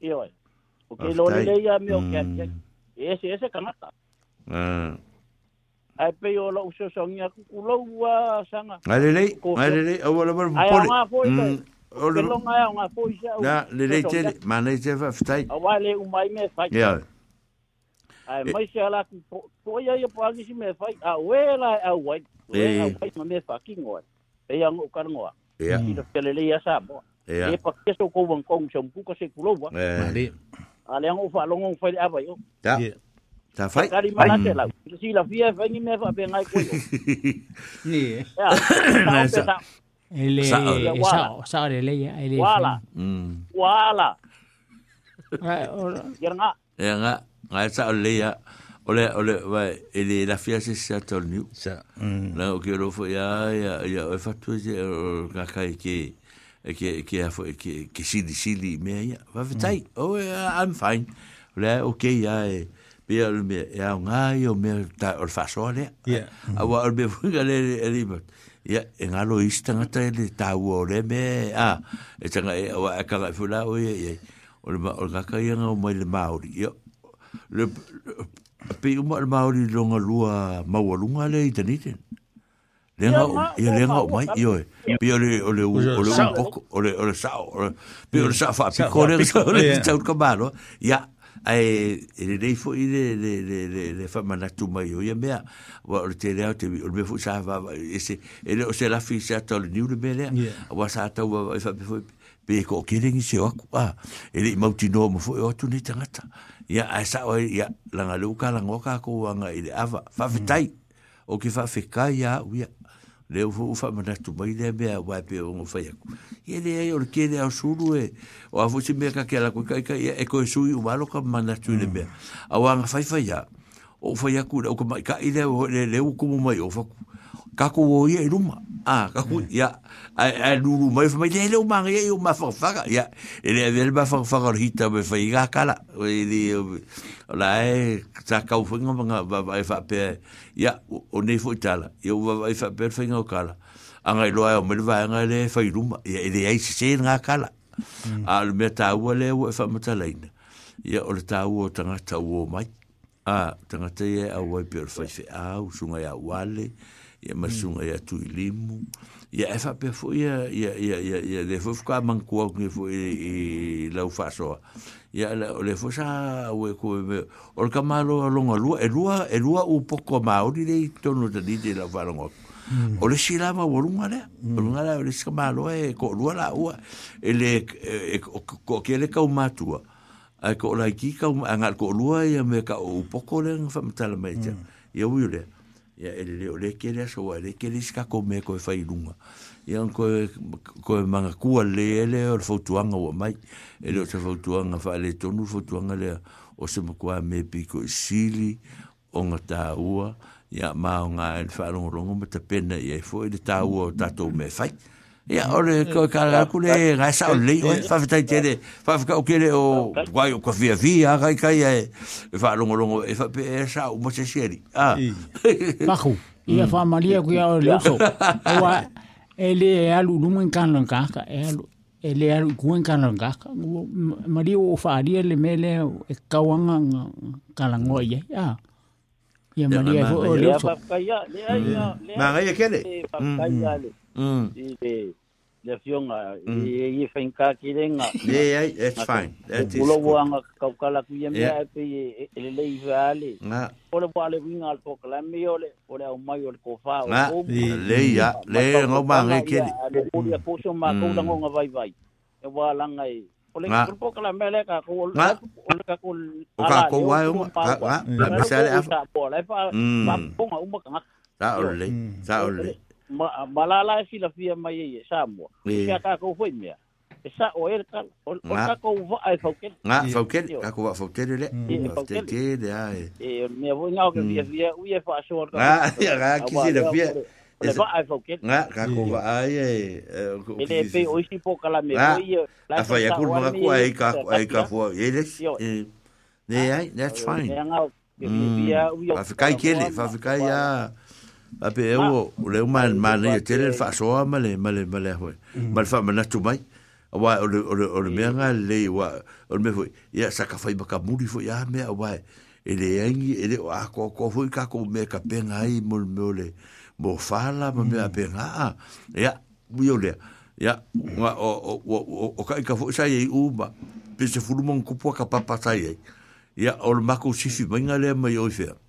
Io. O ke lo ya ia mi o ke ke. Ese ese kanata. Ah. Ai pe o lo uso songia ku lo wa sanga. Ai ah, le, ai le, o lo mar pole. O le longa ia nga poisa. Na le le te mana te fa ftai. O wa le oh, umai me fai. Ya. Ai mai se ala ku ko ia ia pa ni si me fai. A we la a wai. We a wai me fa ki ngoi. Pe eh. ia ngo kar ngoa. Ya. Ki te le le ia sa e pakia so ko wan kong sa mpuka se kulowa ale ang ufa longo fa ava yo ta ta fai kari mana te la si la fia fa ni me fa pe ngai ko ni na sa ele sa sa ele le ele wala wala ya nga ya nga nga sa le ya ole ole vai ele la fia se sa tol ni sa la o ke lo fo ya ya ya fa tu je ka kai ke e ke e ke a fo e ke e ke si di si li me ya va vetai mm. o oh, i'm fine le ok ya e be al me ya un ai me ta or fa so le a wa be fu ga le le ya en alo istan ata le ta u le me a e tanga wa ka la fu o ye ye o le ma o ga ka ye no mo le ma yo le pe u le ma lo nga lua ma wa lu nga le i tanite lenga giờ ia lenga o mai io pe ole ole ole un poco ole ole sa ole pe ole sa fa picore ole sa un camaro ia ai ele dei fo ile le le le le fa mana tu mai io ia mea wa ole te le te ole me fo sa vậy ese ele o se la fi sa to ni ule mele wa sa to wa fa pe pe ko kiringi se aku a ele mau tino mo fo o tu ni tangata ia ai sa o ia langa luka langa ka ko wanga ile ava fa fitai o ke fa fikai ia ia le o fa ma tu mai de ba wa pe o fa ya ye le ai or ke le o e o a fuci me ka ke la ku ka ka e ko su u ba lo na tu le be mm. a wa fa fa ya o fa ya ku o ka le le u mai o fa kako o ia i e ruma. Ah, kako, hmm. ia, a lulu mai, fa mai, leo mangi, ia, ma whakawhaka, ia, e lea, vele ma whakawhaka o hita, me fai ngā kala, e, e la e, tā kau whinga mga, ba, e whapea, ia, o nei fo i tala, ia, o ba, e whapea, fai ngā kala, a ngai loa, e o mele vai, ngai lea, fai ruma, ia, e lea, isi se ngā kala, hmm. a le mea tā lea, o e mata leina, ia, o le tā ua, o tangata ua mai, a, tangata ia, a ua i pia, o le fai fe, a, o sunga ia, wale, a, ia masuga ia tui limu ia e faapea foʻi ia ia ia ia ia le foi foka mankuauge foʻi i lau faasoa ia le o le foi sa ue koeme o le kamalo aloga lua e lua e lua ua poko maoli lei tonu talite i lau faalogo aku o le sila ma ua luga lea luga lea o le sikamaloa e, e koo lua laua e le e, e koʻakia le kaumatua ae koo laiki kaumaagaale koo lua ia me ka o upoko lega faamatala mai tia mm. ia ui o lea ya el le le kere so wa le kere ska ko me ko fa ilunga ya ko ko manga ku le le or fo tuanga wa mai el o fo tuanga fa le tonu fo tuanga le o se mo kwa me pi ko sili onga ta ua ya ma onga el fa ro ro mo te pena ya fo le ta ua ta to me fa Ya ore ko kala kule ga sa le o fa fa te le fa fa o kele o wai o ko via via ga ka ia fa longo longo e fa pe sa o mo se seri ah bahu ia fa malia ku ya o le so wa ele e alu lumen kan lo ka ka e alu ele alu kuen kan lan ka malia o fa ali le mele e kawanga ngo ia ya ya malia o le so ma ga ia kele pa ka ia le Mm. le fionga i i fenka ki renga yeah yeah it's fine that is lo wanga ka kala ku yemia pe ele le ivale na ole pale winga al po kala mi ole ole au mai ole ko fa o le ya le ngo bang ke le ko ya po so ma ko ngo vai vai e wa langa i ole ko po kala mele ka ko ole ka ko ala ko wa o ma ma sale afa ole pa ma ko ma ka sa ole sa ole ma malala la la la fia mai e samo ya ka ko foi mea e sa o e ka o ka ko va ai faukel nga faukel ka ko va faukel le faukel de ai e me vo nga o via via u e fa so nga ya ga ki si la fia le va ai faukel nga ka ko va ai e ele pe o si po kala me vo la fa ya kur ma ko ai ka ai ka fo ele ne ai that's fine Fa ficar ele, vai ficar aí a Ma pe e o, o leo ma ma ne e te le fa so ma le ma le ma le ho. Mm. Ma fa ma tu mai. Wa o o o le me nga le wa o me ho. Ya sa ka fai ba ka muri fo ya me wa. E le engi e le a ko ko fo ka ko me ka pe i mo me le. Mo fa la ma me a pe nga. Ya bu le. Ya wa o o o o ka ka fo sa ye u ma. Pe se fu mo ka pa pa sa Ya o le ma ko si fi le ma yo fe. Mm.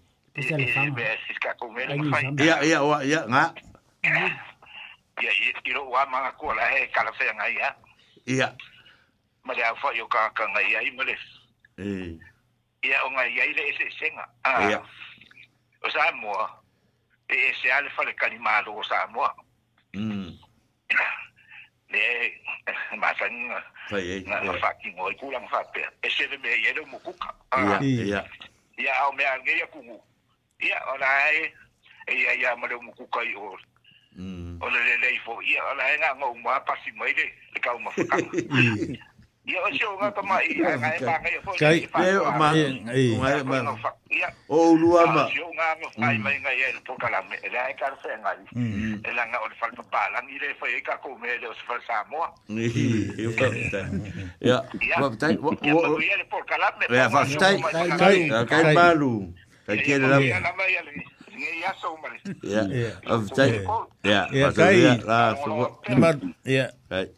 Pese ala fama. Be sis ka ko me no fai. Ia ia wa ia nga. Ia ia kiro wa manga ko la he kala fe nga ia. Ia. Ma le afa yo ka ka nga ia i mole. Eh. Ia o nga ia ile ese senga. Ah. Ia. O sa mo. E ese ala fa le kalima lo sa mo. Mm. le masang na faki ngoi kulang fape ese me yero mukuka ya ya ya au me angeria kungu ia ora e ia ia mare mo ku kai o o le le fo ia ora e nga ngo ma pasi mai de le ka ma fa ia o se o nga ka mai ia nga e ba nga fo kai e ma e ma o lua ma o nga nga mm. mai mai nga ia po kala me la e ka se nga e la nga o le fal pa la ni le fo e ka ko me le o se fal sa mo ia ia wa tai wa ia e le po kala me ia fa tai kai kai malu Kai kia le lama. Lama ia le. Ngai ia so mare. Yeah. Of tai. Yeah. Yeah. Kai. La so. Ma yeah. Kai.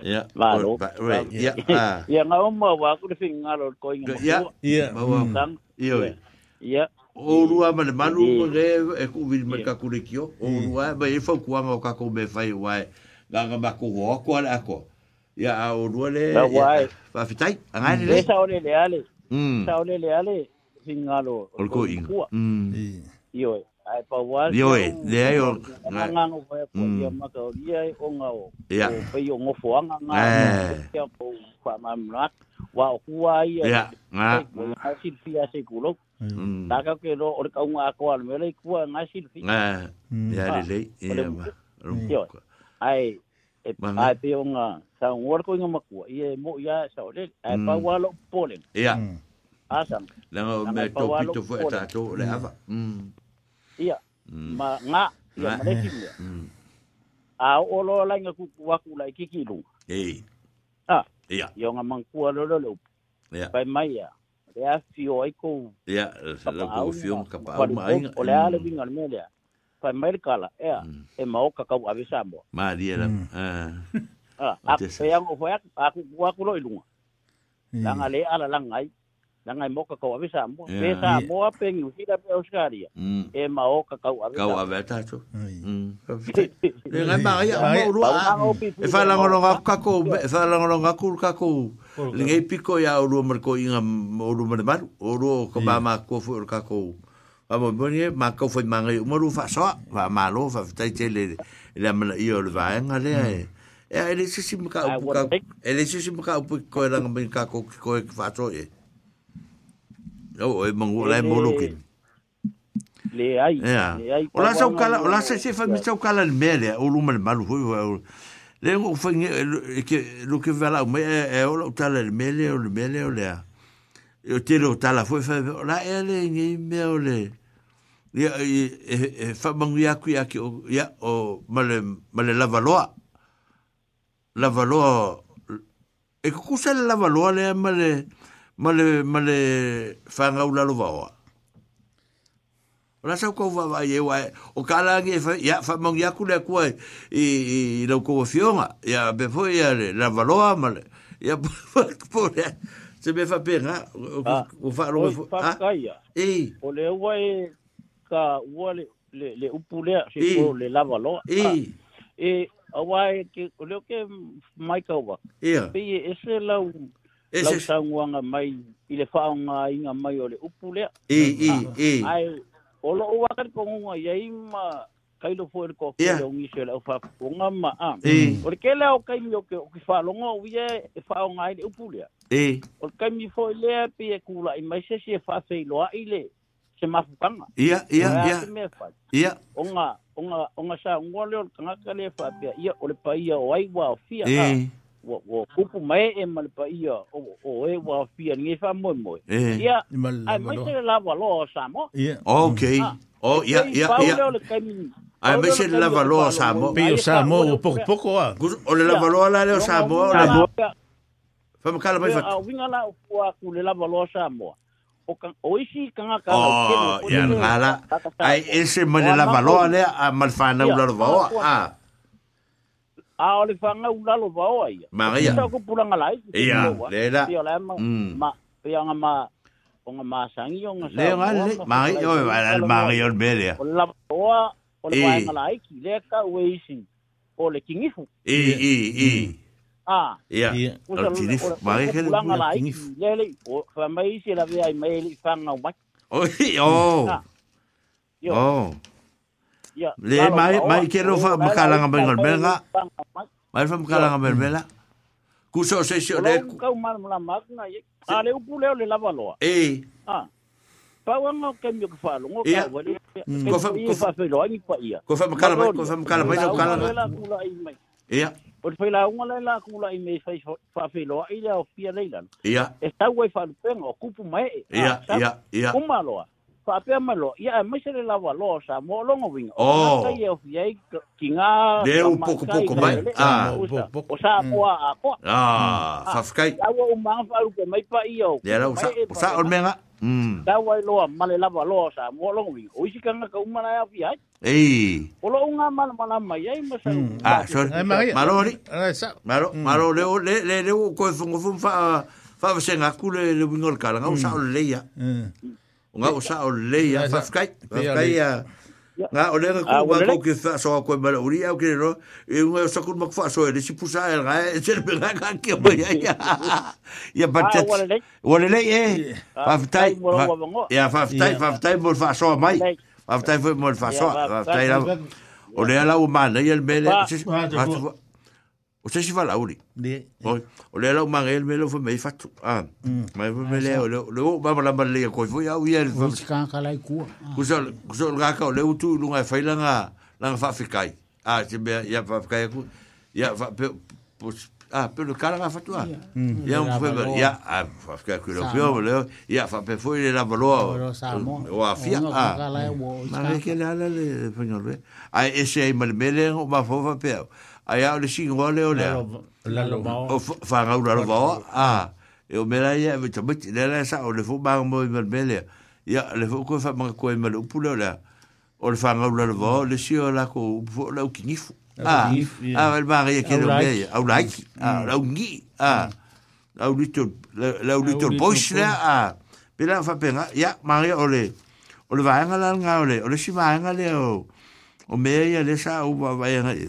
Yeah. Va lo. Right. Yeah. Ah. Yeah, ngau mo wa ku le finga lo ko inga. Yeah. Yeah. Ma wa. Iyo. Yeah. O rua ma le manu mo le e ku vi ma ka ku le kio. O rua ma e fa ku ma ka ko me fai wa. La ga ma ku ho ko la ko. Ya o rua le. Va fitai. Ngai le. Esa ole le ale. Mm. Esa ole le ale singalo olko ing mm iyo ai pa wal iyo de yo e, nga nga ngo pa ko yo ma ko dia o nga o pe yo ngo fo nga nga eh. ya po pa ma mrat wa ku ai ya nga ha sil fi ase ku lo mm. Mm. ta ka ke lo or ka nga ko al me le ku nga sil fi nga eh. mm. ya le ah, le ya ma ai e ai pe nga sa ngor ko nga ma ku ye mo ya sa le ai pa wa lo polen ya asa langa o mea tō pito fo e tātou le ava ia ma ngā ia ma leki mea a o lo lainga kuku waku lai kiki lunga ei a ia ia nga mangkua lolo le upu ia pai mai ia le a fio ai kou ia la kou fio ka pa au mainga o le a le vinga le mea lea pai mai le kala ia e mao kakau ave Samoa ma lia la a a pe ango fo ak aku waku lo ilunga langa le ala langai nangai moka kau avisa mo avisa mo ape ngi hira pe oskaria mm. e ma o ka kau avisa kau avisa tu mm. [laughs] e, e ngai ma ia mo ru e fa la kako e fa la ngolo kako ngai piko ya o ru merko inga o ru mer mar o ru ko ba ma ko fu kako ba mo boni ma ko fu ma ngai mo ru fa so va ma lo va ta te le le ma io e. mm. e, le va nga le e ele sisi mka ka ele sisi mka ka ko la ngai ka ko ko fa so e Oh, oh, mong wala mo lo kin. Le ai. Le ai. Ola sa kala, ola sa se fa mitsa kala le mele, o lu mal mal ho ho. Le ngo fa nge e e ke lo ke vela o me e o lo tala le mele, o le mele o le. Yo te lo tala fo fa la e le nge me o le. Ya e fa mong ya ku ya ke o ya o mal mal la valoa. La valoa. E kusa la valoa le mal le ma le ma le fanga ula lo vaoa ora sa ko va va ye wa o kala ge ya fa mong ya ku le ku e i i ya be fo ya le la valoa ma ya po le se be fa pe ha o fa lo fo ha e o le wa e ka wa le le le upule si po le la valoa e e a wa e ke o le ke mai ka wa e be e se la lau tauguaga mai i le inga mai o le upu lea ae o loo uakalikoguga i ai ma kailofoi le koakeleaugiso e le aufaakupoga ma a o le kele ao kaimi o ke faaaloga o ia e faaaoga ai le upu lea o le kaimi foi lea pei e kulaʻi mai sesi e faafeiloaʻi le se mafukaga ia ia iamea fai ia oga oga oga saugua leo le kagaka le faapea ia o le paia o ai uaofia wa wa kupu mai e mal pa ia o o e wa fia ni fa mo mo ia ai mai te la wa lo sa mo okay oh ia ia ia ai mai se la wa lo sa mo pe o sa mo o poco poco a o le la wa lo la le sa mo la fa mo kala mai fa a winga la o ku le la wa lo sa mo o kan o isi kan ka oh, o ia la ai ese mo le la wa lo le a mal fa na u la wa a a o le fanga ulalo vao ai maria sa ko pulanga lai ia lela ia la ma ia nga ma onga masangi onga sa le nga le mari o al mari o bele o la oa o le fanga lai ki le ka weisi o le kingifu i i i Ah, ia. O tirif, mari ke le kingifu. Le le, o fa mai se la ve ai mai le fanga o mai. Oi, oh. Oh. Le mai mai ke ro fa makala nga bengal bela Mai fa makala nga belga. Ku so se se le. Ka mal mala magna ye. Ale ku le le lava loa. Eh. Ah. Pa wa nga ke mi ku hmm. fa lo ngo ka wa le. Ko fa ko fa fe lo ni pa ia. Ko fa makala mai ko fa makala mai ko kala. Ia. O te whaila unga lai la kula i mei whai whawhiloa i leo pia leilan. Ia. E tau wai whalupenga o kupu mai. Ia, ia, ia. Umaloa. fa pe malo ya e mesele la walo sa mo longo wing oh. e e ah. mm. ah, mm. ah, o ka ye of ye kinga de un poco poco mai ah o sa mo a ko ah sa skai ya wo ma fa lu ke mai pa io de la sa o sa ol menga mm da wa lo a male la walo sa mo longo wing o isi kanga ka uma na ya fi ai ei o lo unga mal mala mai ai ma sa mm. ah so malo ri malo malo le le le ko fungo fun fa fa se ngakule le wingol kala ngau sa ol leia mm nga o sa o le ya fafkai fafkai ya nga ah, o le nga ko ko ke fa so ko mala uri au ke ro e nga so ko mak fa so e si pusa e ga e ser pe ga ka ke o ya ya [laughs] ya batet ah, o le le e eh. ah, faftai ya faftai faftai mo fa so mai faftai mo fa so faftai o le ala o mana e el mele o se si wala uri. O le lau mange el melo fwemei fatu. Ah, mai fwemei lea, o le o mama lama lea koi fwoi au ia. O si kanka lai kua. Kusa o ngaka o le utu lunga e fai langa, langa whawhikai. Ah, se mea ia whawhikai aku. Ia whapeo, ah, pe le kala fatu ah. Ia un fwemei, ia, ah, whawhikai kui lau peo, leo, ia whapeo fwoi le la valoa. O a fia, ah. Ma le ke le ala le fwengolwe. Ai, ese ai malimele, o ma fwoi whapeo. Ah. ai au le singoa le o lea. O whangau lalo vao, a, ah, e o mera ia, e tamo ti lera sa, o le fo maga mo i malmele, ia, le fo koe whamanga koe mele upu leo lea, o le whangau lalo vao, le si o lako upu o lau kingifu. A, a, ah, el ah, maga ia e kere o mea ia, au laiki, a, o mm. ngi, a, lau little, lau little boys lea, a, pela whapenga, ia, maga o le, o le vaenga la nga ole o le si vaenga le o, o mea ia le sa, o vaenga ia,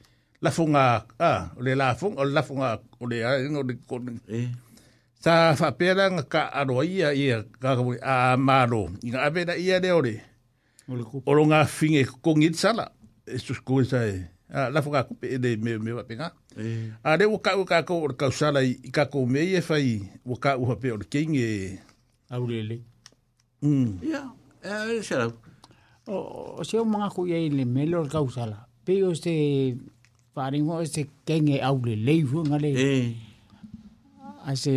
la fonga ah le la fonga la fonga o le ai no de ko sa fa pera nga ka aro ia ia ka ka a maro nga avera ia de ore o lo nga finge kongit sala esu ko sa la fonga ku pe de me me va penga a de ka ka ko ka sala i ka ko me ia fai o ka o pe o king e aurele mm ya eh sala o se o mga ku ia le melo ka usala pe o este whaaringa mo, se kenge au le lei huanga le. Eh. A se,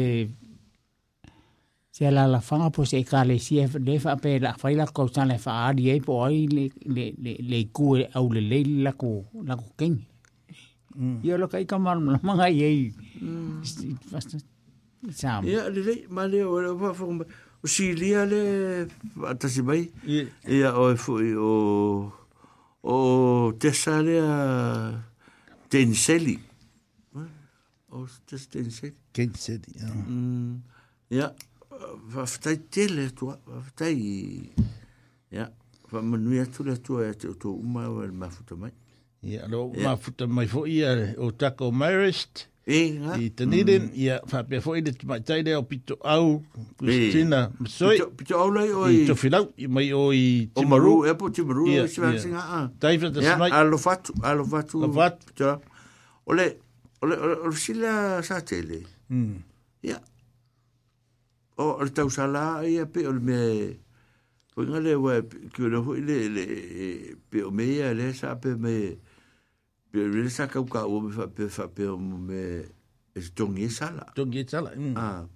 se ala la whanga po se e ka le si, e le wha pe la whaila kou tana e wha e po ai le, le, le, le ku e au le lei lako, lako kenge. Mm. Ia loka i ka marum la manga i ei. Mm. Ia, le rei, ma le o le o pa O si lia le atasi mai. Ia, o e fui o... O tesa le a... Uh, Tenseli. Os oh, tes tenseli. Tenseli, ja. Mm, ja, vaftai tele tua, vaftai... Ja, va manui atu le tua e te uma o el mafuta mai. Ja, lo mafuta mai fo ia o tako marist. Ja. Eh, I tani mm. den, ia, fa pia fo ele te maitai leo pito au, Kristina, eh. msoi. Pito, pito au lai oi. I tofilau, i mai o i timaru. O maru, e po timaru, i yeah, siwa singa a. Tai fata yeah, smai. Alo fatu, alo fatu. Alo fatu. Pito, ole, ole, ole, ole, sila sa tele. Mm. Ia. Yeah. O, ole tau sala, ia pe, ole me, po inga le, wai, kio na hui le, le, e, pe o meia, le, sa pe me, ia, pe rele ka uka o me fa pe fa pe o me e se tongi e sala. Tongi e sala. Mm. A, ah,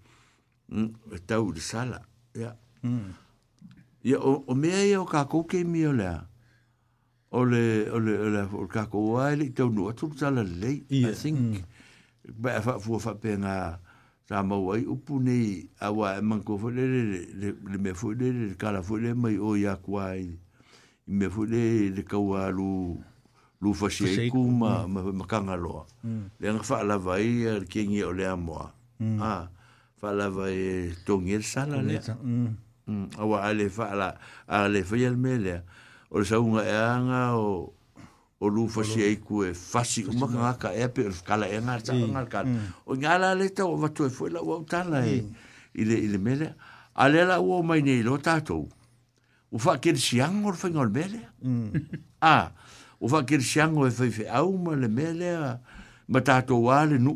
mm, e tau de sala. Ia. ya mm. o mea ia o ka kouke mi o lea. O le, o le, o le, o le ka kouwa e li tau nua tuk sala le, I think. Ba fa fua fa pe nga sa mawai upu nei awa e manko fo le le le le le me fo le le kala fo le mai o ya kua i. me fo le le kawalu. Ia lufa si e kuma mm. ma ma kanga loa. Mm. Le nga fa la vai er kingi o mm. ah, e e le amoa. Ah, fa la vai tongi el sala le. Awa ale fa la ale fa yel mele. O le saunga e anga o o lufa si e ku e fasi o ma kanga ka e pe kala e nga sa nga ka. O nga la le ta o va tu e fo la o ta e- la e. Ile ile mele. Ale la o mai nei lo tatou. O fa ke si angor fa ngol mele. Ah o fa ke shango e fe au ma le mele ma ta to wale nu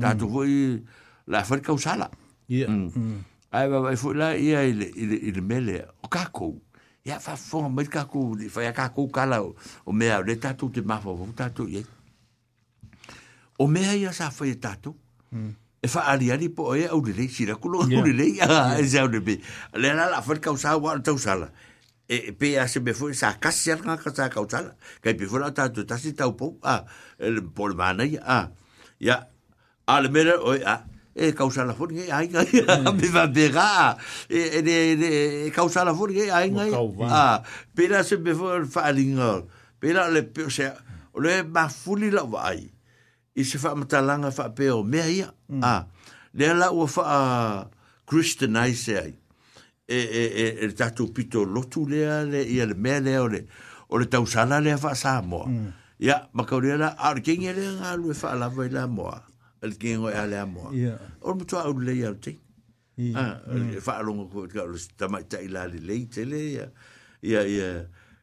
ta to voi mm. la fa ka usala ia mm. Mm. ai va vai fu la ia ile ile ile mele o kako ia fa fo ma ka ko di fa ya kako kala o mea le ta to te ma fo ta to ye o mea ia sa fa ta to e fa ali ali po e au le le sira ko lo le le ia e za le be le la la fa ka usala wa ta usala E, e pe a se me foi sa kasi al ka sa ka utala ka pe foi la ta tu ta si ta po a el por mana ya a ya al mera o a e causa la fur ge ai ga me hmm. [laughs] va bega e de de e causa e, e, la fur ge ai ga a pe la se me foi fa linga pe la le pe se o le ma fuli la vai i se fa mata langa fa pe o me ia hmm. a le la o fa a christianize ai e e e e tatu pito lotu le ale i le me le ole ole tau sala le fa sa mo ya ma ka ria la ar king ele nga lu fa la vai la mo al king o ale a mo o mo tua le ya te ah fa lo ko ka lu ta mai ta ila le e, mm. ah, le te le ya ya ya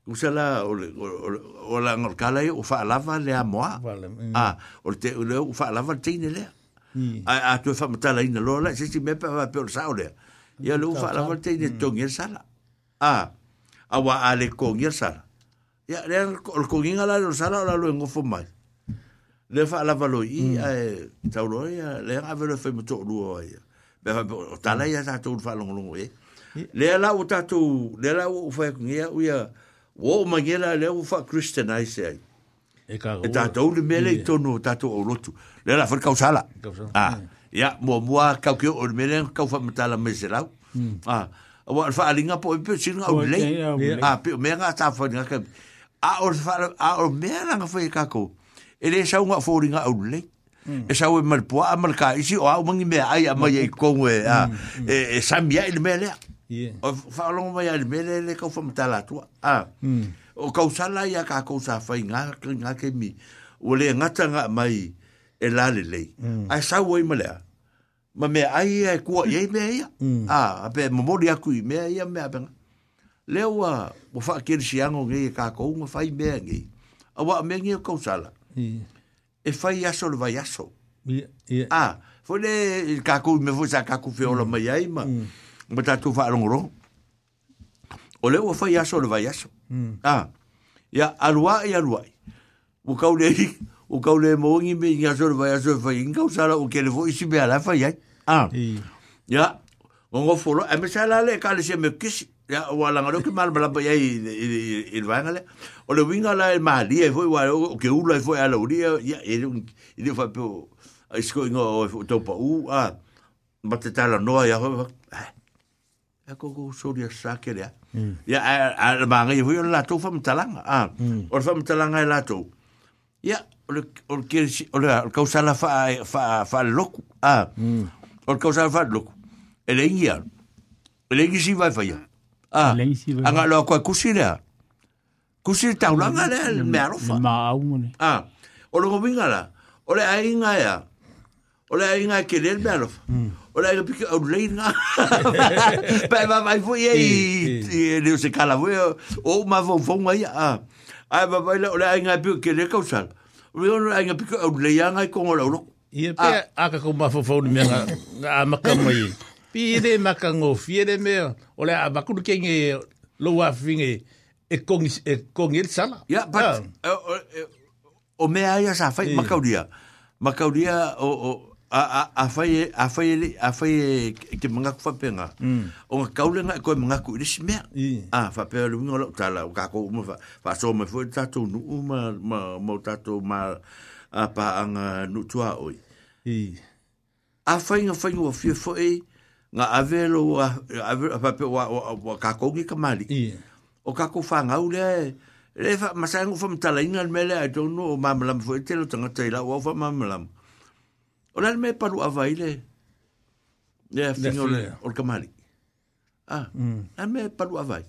ku sala ole ole ola ngor kala o fa la va le a mo ah o te o fa la va te ne le Ai, a tu fa mata la ina lola, sisi mepa pa pe o sa o le ia lou faalafaletei le mm. togi le sala a aua a le kogi le sala ia lea o le kogiga la lelo sala o lalo e ngofo mai le faalava loi i mm. ae tauloa ia le gavelo e faimatoʻolua o aia o tala ia tatou le faalogologo e lea la ua tatou lea la ua u faekogi au ia ua oo magia la lea ua faacristianise ai e, e tatou le mea leitono tatou aulotu lea la falekausala ah. yeah. Mm ya mo mo ka ke o mere ka fa mata la mesela mm. ah wa fa linga po pe sin ga le ah pe me nga ta fa ga ka a o fa a o me ra ga fa ka ko e le sa un fa ringa o le e sa o mer po a mer ka isi o a o mangi me ai a mai hmm. e ko we a hmm, hmm. e e sa mi ai le me le o fa lo mo ya le me le ka fa mata la tu ah o ka sa ya ka ko sa fa ringa ringa ke mi o le ngata ga mai e lale lei. Mm. Ai sau oi malea. Ma mea ai ea e kua [laughs] iei mea ia. Mm. Ah, a, ah, ape, ma mori aku i mea ia mea benga. Leo a, wa faa kere si ango ngei e kakou, ma fai mea ngei. A wa mea ngei o kousala. Yeah. E fai yaso le vai yaso. Yeah. Yeah. A, ah, fo le kakou me fo sa kakou feo la mm. mai ai, ma, mm. ma tatu faa rongro. O leo a fai yaso le vai yaso. Mm. A, ah, ya aluai aluai. Wukau le hiki. o kau le mo ngi me ya sor vai sor vai ngi kau sala o ke le fo isi be ala fa ya ah ya o ngo folo e me sala le ka le se me kisi ya o ala ngaro ki mal bala ya i i vai ngale o le winga la e mali e foi wa o ke ulo e foi ala uri ya e i fa pe o isko ngo o topa u ah matetala noa ya ho e ko ko so dia sa ke dia ya a a ba ngai hui la to fam talanga a or fam talanga la to ya ol ol ol ol causa la fa fa fa loco ah hmm. ol causa fa loco el engia el engia si va a fallar e ah haga lo cual cusira cusir ta una gana el mm. me arofa ma aumone ah ol go vinga la ol ai inga ya ol ai inga que el me arofa hmm. ol ai pique ol le inga pa va va fu ye y le se cala veo o ma vo vo ma ya ah ai va va ol ai inga pique le causa Rio no ainga piko o leia ngai ko ngora uro. Ie pe ah. a ka ko mafo fo ni nga nga maka mai. [laughs] Pi de maka ngo fiere me o le a bakuru ke nge lo wa finge e kong e kong il sala. Ya but ah. eh, eh, eh, o me ai sa fa maka uria. Maka uria o o a a a fai e, a fai e, a fai e ke manga ku fapenga mm. o nga kaule nga ko manga ku ilisi mea mm. a fa pe lu ngolo ta la ka ko mo fa fa so me fo ta tu nu ma ma mo ta tu ma a pa ang nu tua oi i mm. a fai nga fai ngo fi fo e nga avelo a a fa pe wa wa ka ko ki kamali i mm. o ka ko fa nga ule le fa masango fo mtala ina mele i don't know mamlam fo te lo tanga te la wa fa mamlam mm. O lai me paru a vai le. Le a fino le o kamari. Ah, mm. lai me paru a vai.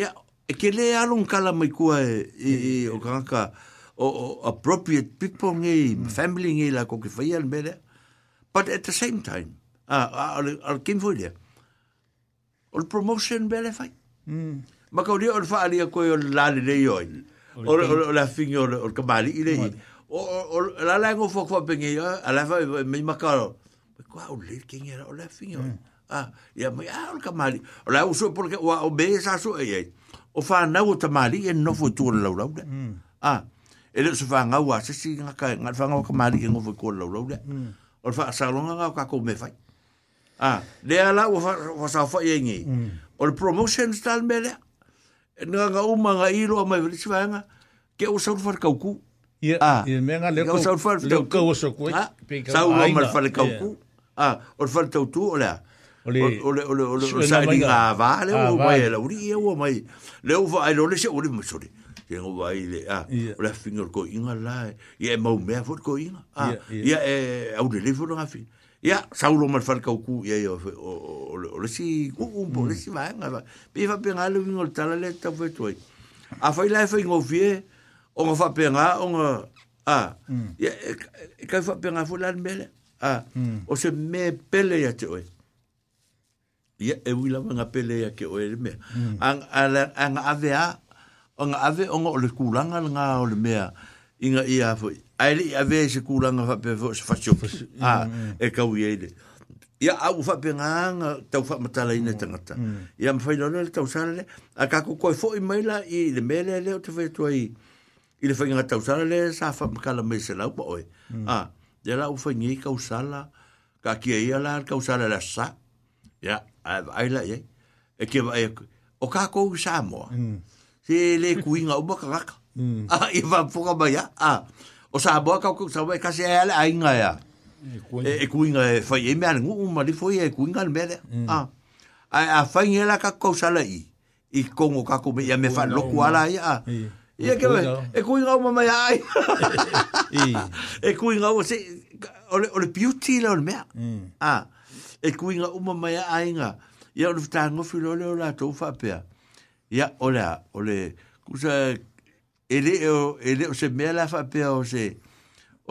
Ia, e ke le alo nkala mai kua e, e, e o kanka o, o appropriate people nge, mm. family nge la koke fai al mele. But at the same time, ah, al, al kim fui lea. O le promotion bele fai. Mm. Ma kaudia o le faa lia koe o le lale le yoi. O le fingi o le kamari i le yoi o o la la ngo fo fo pinge ya ala fa me makaro kwa o le king era mm. o la fingo ah ya me ah ka mali o la uso porque o o be sa so e mm. e, e o fa na o ta mali e no fo tur la la mm. ah ele so fa nga wa se si nga ka nga fa nga ka mali ngo fo ko la la mm. o fa sa lo nga ka ko me fa ah le ala o fa o sa fo yenge mm. o le promotion stal mele Nga nga umanga ilo amai, lisi wa nga, ke usaru far kauku. Mm. Ia, ah. ia menga leko. Ia sau fal tau kau so koe. Sau wa mal fal kau ku. Ah, or fal tau tu ola. Ole, ole, ole, ole, ole, sa ringa va, le o mai la uri e o mai. Le o va ele ole se ole mo sori. Ke ah, o va ile, ah, ole finger ko inga la. Ia e mo me fo ko inga. Ah, ia e au le fo na fi. Ia sau lo mal fal kau ku, ia o ole ole si ku ku mo mm. le si va nga va. Pe va pe nga le ngol tala le tau fe toi. A fai la fai ngofie. Ia o nga fa penga o nga a mm. ya e, e, ka fa penga fo la mele a mm. o se me pele ya te o ya e wi la nga pele ya ke o e me mm. an an an ave a o nga ave o nga o le kulanga nga o le mea inga ia fo ai le ave se kulanga fa pe fo se fa chop a e ka wi ele ya au fa pe nga ta fa mata la ina tanga ta ya me fa le ta usale a ka ko ko fo i mai la i le mele le o te fa to ai i le whainga tausala le sa wha makala me se lau pa oe. Ah, le lau whaingi kausala, ka kia ia la kausala la sa. Ia, a aila ia. E kia vai, o ka kou sa moa. Se le kuinga uma karaka. Ah, i va fuka mai ia. Ah, o sa moa kau kou sa moa e kasi ea le ainga ia. E kuinga e whai e mea ngu uma li foi e kuinga le mea le. Ah, a whaingi la ka kausala i. I kongo kako me ia me wha loko ala ia. Ia. Ia ke lai, e kui ngau ma mai ai. [laughs] e kui ngau, se, ole, ole beauty la ole mea. Ah, e kui ngau ma mai ai nga. Ia ole fita ngofi lo le ole a tau whapea. Ia, ole a, ole, kusa, ele e o, ele o se mea la whapea o se,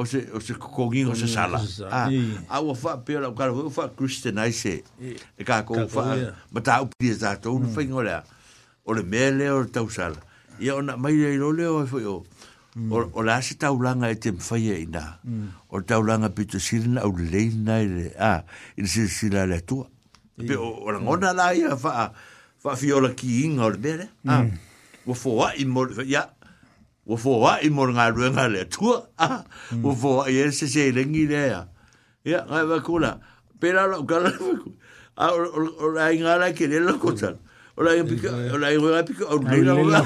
o se, o se kongi mm, o se sala. Ah, a ua whapea la ukara, ua wha Christian ai se, e ka kou wha, ma ta upi e zato, ole a, ole mea le ole tau sala. Mm ia ona mai ai lo leo ai foi o mm. la si tau langa e te mwhai e ina mm. o tau langa pito sirina au leina e re a in si sila le tua pe o la ngona la ia fa fa fiola ki inga o le bere a mm. o fua i mor ia o fua i mor ngā ruenga le tua a o fua i en se se lengi le a ia ngai wakula pe la la gala wakula a o la inga la ke le lakotan Ora ia pika, ora ia ora pika, ora ia ora.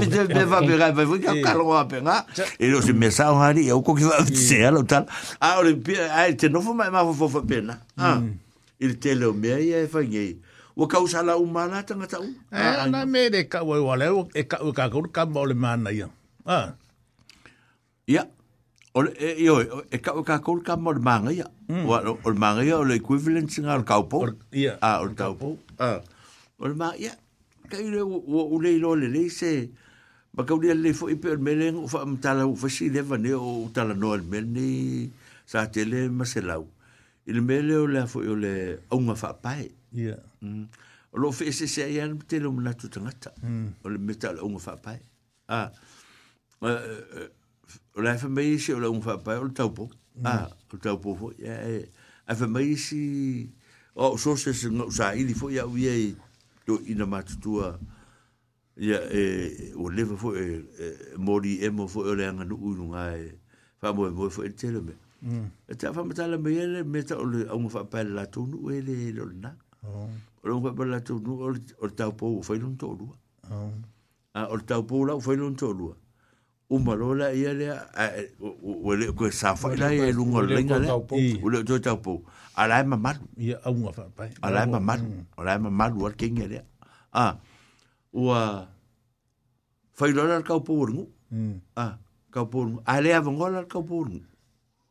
Pite be va be va, vui ka karo a pena. E lo se mesa o hari, eu ko ki va se ala tal. A ora pia, mm. e ai te no fo mai ma fo fo pena. Ah. Il te lo me ia fa ngei. Wa ka usa la umana ta ngata u. Ah, na me de ka wa wa le, e ka e u ka kur ka mo le mana ia. Ah. Ya. Ole e yo e ka e ka kur ka mo le mana ia. Mm. O le mana ia o le equivalent singa al kaupo. Ah, al kaupo. Ah. O le maa, ia, kai le o le ilo le le se, ma kau le fo ipe o mele, o fa amtala o fasi le vane o utala no al mele ni sa tele ma se lau. Il mele o le fo i o le aunga fa pae. Ia. Mm. O lo fe se se ayan te lo mna tu tangata. Mm. O le meta le aunga fa pae. A, o le fa mei se o le aunga fa pae o le taupo. Mm. A, o taupo fo, ia e. e a fa mei si, o so se se ngau sa ili fo ia uye i, do ina matutua ya e o leva fo e, e mori e mo fo ole anga no uru nga fa e mo mo fo e tele me mm. e ta fa mata le me ele me ta e oh. o au fa pa la tu no ele lo na o lo fa pa la tu no o ta po o fa non to lu a o ta po la fa non to lu o malola ia le o le ko sa fa la e lu ngol le ngale o le to ta po ala ma mal ya au nga fa pa ala ma mal ala ma mal wa king ya a wa fa i lora ka po ngu a ka po ngu ala ya vongo la ka po ngu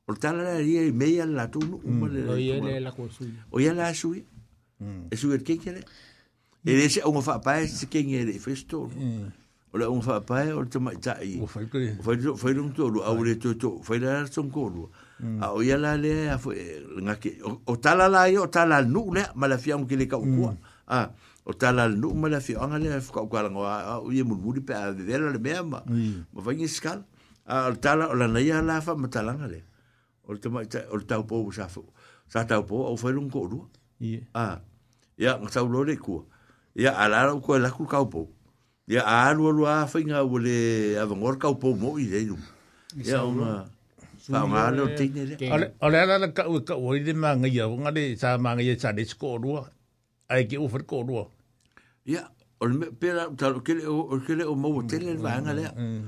o ta la ya me ya la tu no o ya la la ko su o mm. ya la su e su el king ya e dese au nga fa pa se king ya de festo o le unfa pa e o te mai tai o fa i lora ka po ngu o fa i lora ka po ngu o fa i lora ka po ngu a o ia la le a fo eh, nga ke o tala la yo tala nu le ma la fiam ke le ka ko mm. a o tala nu ma la fi anga le fo ka ko la ngwa a o ye mul muli pe a de vela le me ma ma va ni skal a o tala o la na ia la fa ma tala nga le o te ma o ta po bu sa fo sa ta po o fo lu ko ru a ya ngsa lo le ko ya ala ro ko la ku ka po ya a lu lu a fa nga wo le a vo ngor ka po mo i le ya o ma Fa mm. nga no tinere. Ole ole ana ka ka oi de manga ya nga de sa manga ya sare skorua. Ai ki ufer korua. Ya, ole me pera ta ke le o ke le o mo hotel le vanga le. Mm.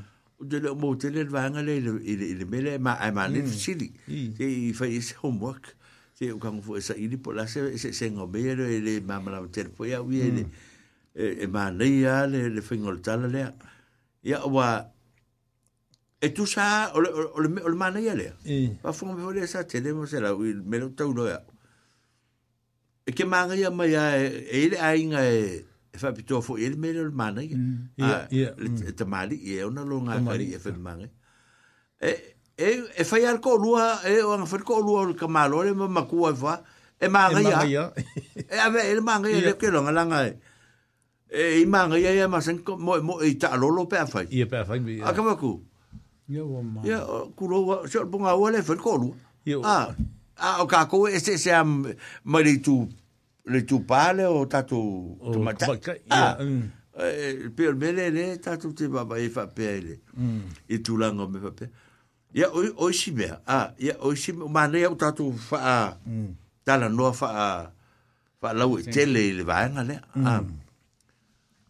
De le mo hotel le vanga le le le le mele ma ai ma le mm. sili. Te i fa is homework. Te o kan fu sa ili po la se se ngo be le le ma ma hotel po ya wi le. E ma le ya le le fingol tala le. Ya wa e tu sa ole ole ole mana ya le va fo me ole sa te demo se la me lo tau no ya e ke manga ya ma ya e ile ai nga e fa e pito fo ile e me mm, ah, mm. lo mana ya ya te mali e una longa ari e fa manga e e e fa ya ko lua e o nga fa ko lua o ka malo le ma ku e va e manga ya e ave e manga ya e le ke lo nga la nga e i manga ya ya ma sen mo mo i ta lo lo pe fa ya pe fa ya a ka Ya o kuro wa shor bunga wa le fel kolu. Ah. Ah o ka ko ese se am mari tu le tu pale o ta tu tu mata. Ah. Mm. Eh per bele le ta tu te baba e fa pele. Mm. Ah, mm. E tu lango me fa pe. Ya o o shi me. Ah, ya o shi ma ne o ta tu fa. Mm. Ta la no fa fa la u tele le va ngale. Ah.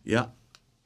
Ya. Yeah.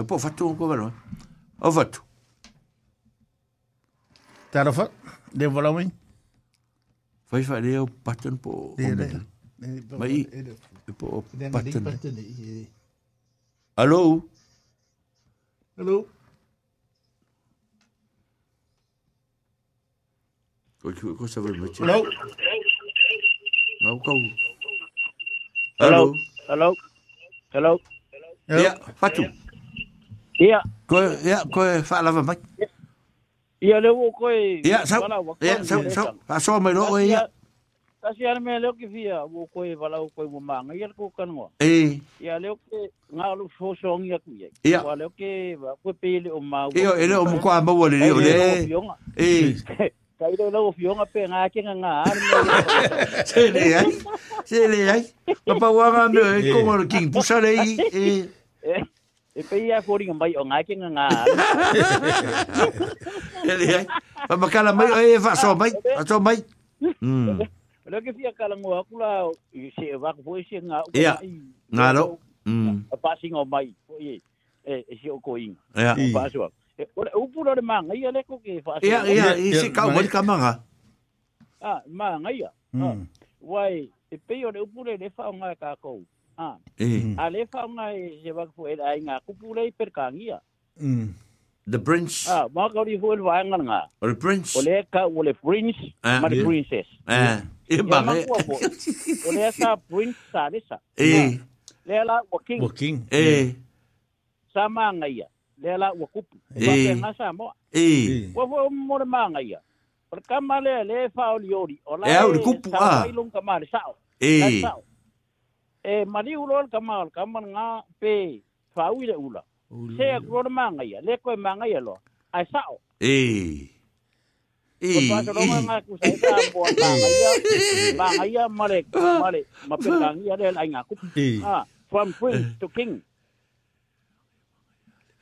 E pô, fatu ko valo. O fatu. Tara fa, de valo mai. Fai fa leo pattern po. Mai. E po pattern. Hello. Hello. Ko ki ko sa valo mai. Hello. Mau kau. Hello. Hello. Hello. Hello. Ya, patu. Hello. Ia. Koe, ia, koe whaalava mai. Ia leo koe... Ia, sau, ia, sau, sau, a soa mai loo e ia. Kasi ana me leo ki fia, wo koe walau koe mo maanga, ia ko kanua. E. Ia leo ke ngā alu sosong ia kuia. Ia. Wa leo ke koe pele o mau. Ia, ele o mkua maua le leo le. E. Kai leo leo fionga pe ngā ke ngā ngā ane. Se le ai, se le ai. Papa wanga me, kongo le king pusa le i. Eh. E pei a fori ngam bai o ngai ke ngā. [laughs] Ele ai. Pa makala mai, e wha so mai, a so mai. Pero ke fia kala ngō akula, i se e wako fo e se ngā. Ia, e ngā ro. A pasi ngō mai, fo e, e, e si e, o ko inga. Ia. O pasi wako. Ora upura de manga ia leko ke fa. Ia ia i se ka wali ka manga. Ah, manga ia. Mm. Wai, ah, e pei ora upura de fa nga ka ko. a ah. eh. mm. a le faaogae se vakifuele ai gakupule i pelekagia ya. mm. The prince. Ah, ma ka ri fuel va nga nga. Oh, o prince. O le ka prince, ah, ma le princess. Eh. E ba ya le. sa prince sa le sa. [laughs] Eh. Le la o king. king. Eh. Sama nga ia. Ya. Le la o kupu. Eh. Ba nga sa mo. Eh. eh. Wa fo mo le ma nga ia. ka ma le le fa o li ori. O la. E kupu ah. ka ma le sa. Eh. Sa. e mari ulo al kamal kamal nga pe fawi ula se akro manga ya leko ko manga ya lo ai sao e e ko ya e. e [laughs] ma ya male ya de la nga ku ha from queen to king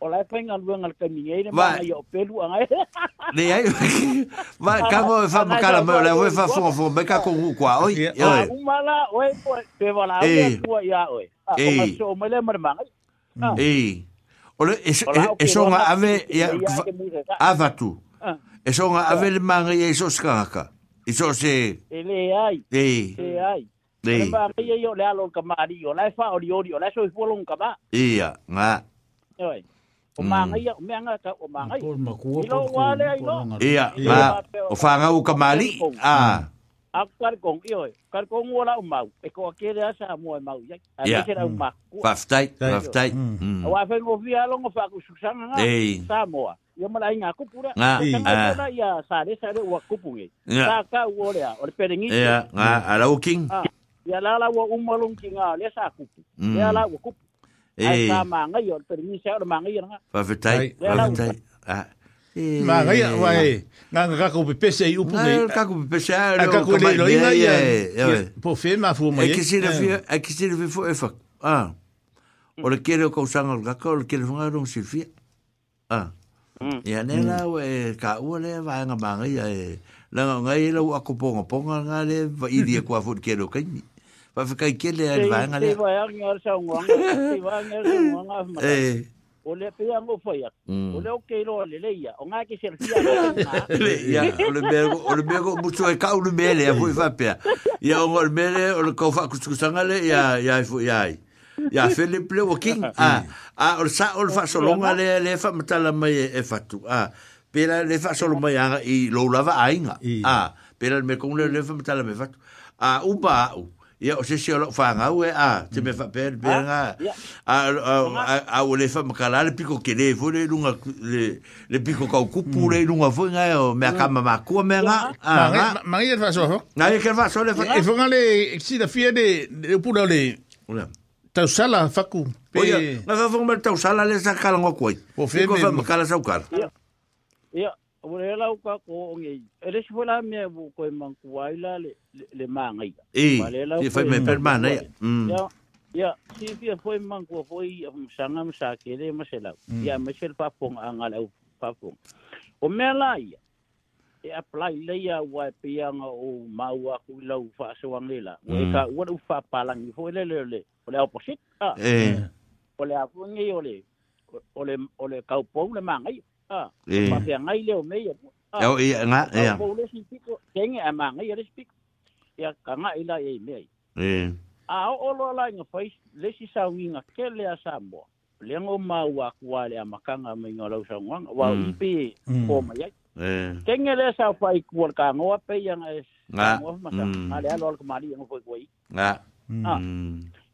o lai pai ngā lua ngā kamiei ma ai o pelu ai ne ai ma ka mo fa ma mo la we fa fo fo me ka ko ngu oi oi u mala oi pe wala oi kwa ya oi o so mo le mar ma ei ole e so nga ave ya ava tu e so ave le manga e so skaka e so se ele ai ei eh. ei ai Ei. Ba ye yo le alo kamari yo lai fa ori ori yo lai so folong kama. Iya, nga. Oi o mangaia ah. eh. mm. mm. mm. o meanga ka o mangai i lo wā lea i ia ma o whangau ka mali a a karikong i oi karikong ua lau mau e ko akere asa a mua mau ia a mese lau maku whaftai whaftai o a whengo via longo whaku susanga ngā sa moa ia mala inga kupura ngā ngā ia sare sare ua kupungi sa ka uolea o le perengi ia ngā arau king ia ah, la la ua umalung ki ngā lea sa kupu ia la ua kupu Magaya wae. Nga nga kako pepese ai e. upu nei. Nga kako pepese ai. Nga kako nei lo ina ia. Po fe ma fu mai. Ke sira fi, e a ke sira fi fo efa. Ah. Ora kere ko sanga nga ko, ora kere nga rong sirfi. Ah. Mm. Ia nena mm. we ka ole va nga magaya e. Nga nga ila u akopo nga ponga ngale va idi kwa fu kere ko kaini. Pa fika i kele a lwa anga le. Te vaya ngi ar sa unwa anga. Te [laughs] vaya ngi eh. ar sa unwa anga. O le pia ngu faya. Mm. O le oke ilo le le ia. O ngai ki ser fia le le ia. O le mego mutu e kau le mele a hui fapea. Ia o ngol mele o le kau fakutukutanga le. Ia ia ifu ia ai. Ya Philip le o king. Ah, [laughs] ah, o sa o fa so longa le le fa matala mai e fa e tu. Ah, pela le fa so longa ya i lo lava ainga. Ah, pela me kong le le fa matala me fa tu. Ah, u ba u ya o se se lo fa nga we a te mm. me fa per per nga a a o le fa makala le piko ke le vo le lunga le le piko ka ku pou mm. le lunga vo nga e, o me mm. ka ma ma ku me nga a nga ma ye fa e so na ye ke fa so le fa e fo nga le si da fie de le pou le ola ta sala fa ku pe na fa fo me ta sala le sa ka lo ko e ko fa makala sa ka ya ya Awa e lau ka ko o ngei. E le si wala mea wu ko e man kuwai la le, le, le maa ngai. E, e mm. si fai me per maa ngai. Ya, ya, si fi a fai man kuwa fai a msanga msa kere ma se lau. Ya, mm. ma se papong a ngala u papong. O mea la ia, e apply le ia wa e pianga o mau a kui lau fa se wang le la. E mm. ka wala u fa palangi fai le le le le. O le a posit. E. O le a fungi o le, o le, o le kaupong le maa ngai. Mm. Ah. E. Pa ngai leo me ia. Eo ia nga ia. Ko le si piko kenge ama ngai ia le si Ia ka ila e me. E. A o lo ừ. À. Ừ. Dạ, la nga fai le si sa winga ke le a sa mo. Le ngo ma wa kwa le ama kanga me nga lau sa ngwa wa ipi ko ma ia. E. Kenge le sa fai kwa ka ngo pe ia nga e. Nga. Nga le alo ko mari ngo fai koi. Nga. Ah.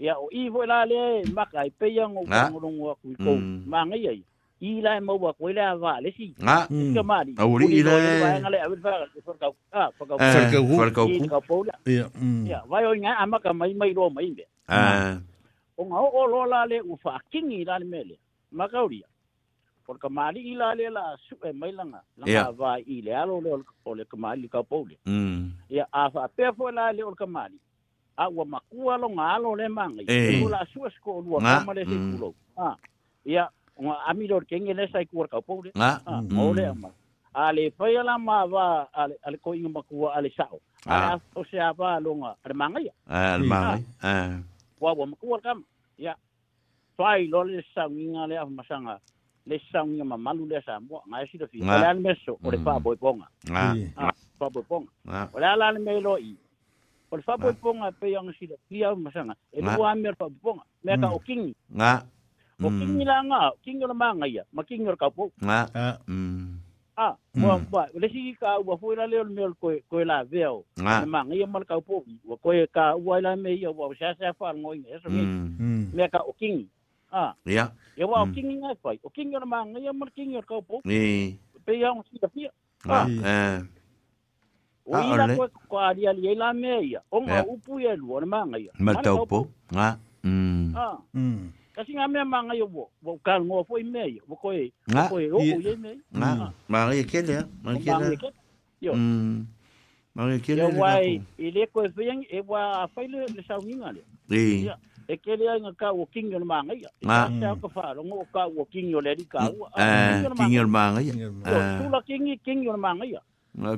Ia o i vo la le makai pe ia ngo ngolongo ku ko. Ma ngai ia. i la mo wa ko la va le si ah ke mari au ri la va ngale au va ko ka ah ko ka ya ya va yo nga ama ka mai mai ro mai be ah nga o lo la le u fa king i la le mele ma ka ri por ka mari i la le la su e mai langa la va i le alo le o le ka mari ka po le ya a fa pe fo la le o ka mari a wa makua lo nga alo le mangi o eh. la su sko lu ka ma le hmm. se kulo ah ya Nga ami lor kenge ne sai kuar kau pau le. Nga. Ah, ah, Mau mm-hmm. le ama. Ale faya la ma wa ale ale ko inga makua ale sao. Ah. Ale o se apa longa ale mangai. Ale mangai. Wa wa makua kam. Ya. Fai lor le sao inga le af masanga. Le sao inga ma malu le sa mo. Nga si do fi. Ale ale meso o le fa mm. boy ponga. Nga. Fa boy ponga. Ole ala ale lo i. O le fa boy ponga pe yang si le. Kia masanga. E lua me fa boy ponga. Me ka mm. o kingi. Nga mo kingila nga kingila manga ia ma kingila ka po nga mm ah mo ba le si ka wa foi la le mel ko ko la veo ma manga ia mal ka po wa ko ka wa la me ia wa sa sa fa ngo ia so mi me ka o king ah ia ia wa o king nga fa o king ia manga ia mal king ia ka po ni pe ia o si ka pia ah eh o ira ko ko ali ali la me ia o nga upu ia lu ma nga ia mal ka po nga mm ah mm kasi nga mea manga yo wo wo kal ngo fo ime yo wo koi wo koi ro wo ye me mm. ma ma ye kele ma kele eh, yo ma ye kele yo wai ile ko fo yang e wa fa ile le sa ngi ngale e e kele eh, nga ka wo king yo manga ya ma sa ka fa ro ngo ka wo king yo le di ka wo king yo manga ya tu la king king yo manga ya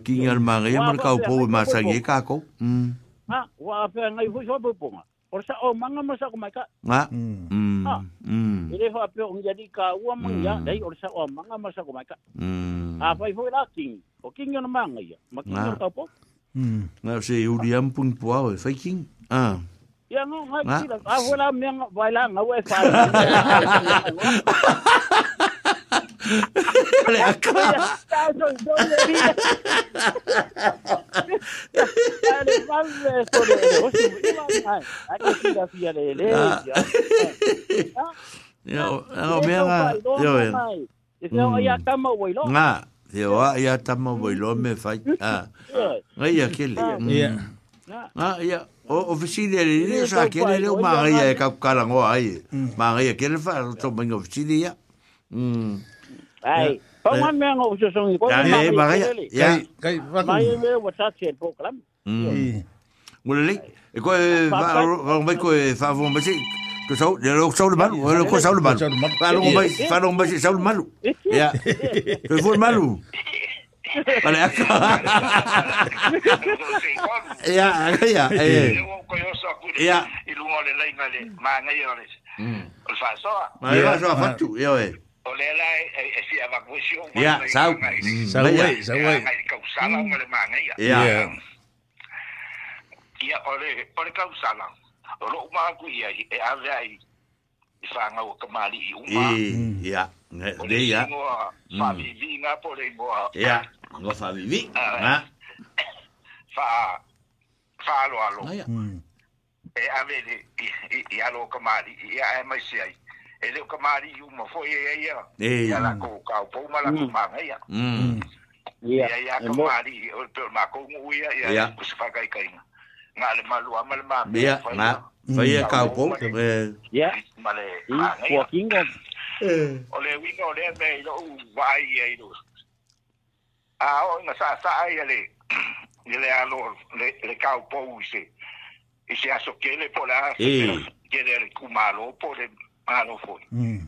king yo manga ya ma ka po ma sa ye ka ko mm. ha ah, wa fa ngai fo so po po Or sa o oh, manga masa ko mai ka. Nga. Mm. Ha. Ah. Mm. Ile ho ape on jadi ka ua mang ya dai or sa o manga masa ko mai ka. Mm. A fai ho king. O king yo manga ya. Ma king yo tapo. Mm. Na se uriam pun puao fai king. Ah. Ya no ha kila. A ho la menga vai nga wa fa. Ia ia mm. tama wai lo me fai. Nga ia kele. Mm. Nga ia. O ofisile le le sa kele le o maa ia e kakukala ngoa ai. Mm. Maa ia e kele fai. Tau mangi ofisile ia. Mm. Ai, pa man me ngo so so ko. Ya, ba ya. Ya, kai va. Mai me whatsapp che program. Mm. Ngulele. E ko va va vai ko fa von ba Ko sau, de lo sau le malu, lo ko sau le malu. Fa lo mai, fa lo mai sau le malu. Ya. Ko fu malu. Vale, ya. Ya, ya. Ya. Ilu ngole lai ngale, ma ngai ole. Mm. Fa so. Ma va so fatu, yo eh. olela e, e, e si evacuación ya sau mm. sau ya sau ya causala mole mane ya ya ya ole ole causala ro ma ku ya e ave ai fanga o kamali i uma ya ne de ya fa vivi na pole mo ya no fa vivi na fa fa lo alo e ave i alo kamali ya e mai sei e leo kamari i uma foi e ia ia la ko ka po uma la kuma ia ia ia kamari o pe ma ko ngu ia ia ku se fakai kai nga le malu ama le ma ia nga foi e ka po e ia male i ko kinga o le winga o le me lo vai ia i lo a o nga sa sa ia le le alo le le ka po use e se e aso kele po la kele kumalo po le malo foi. Mm.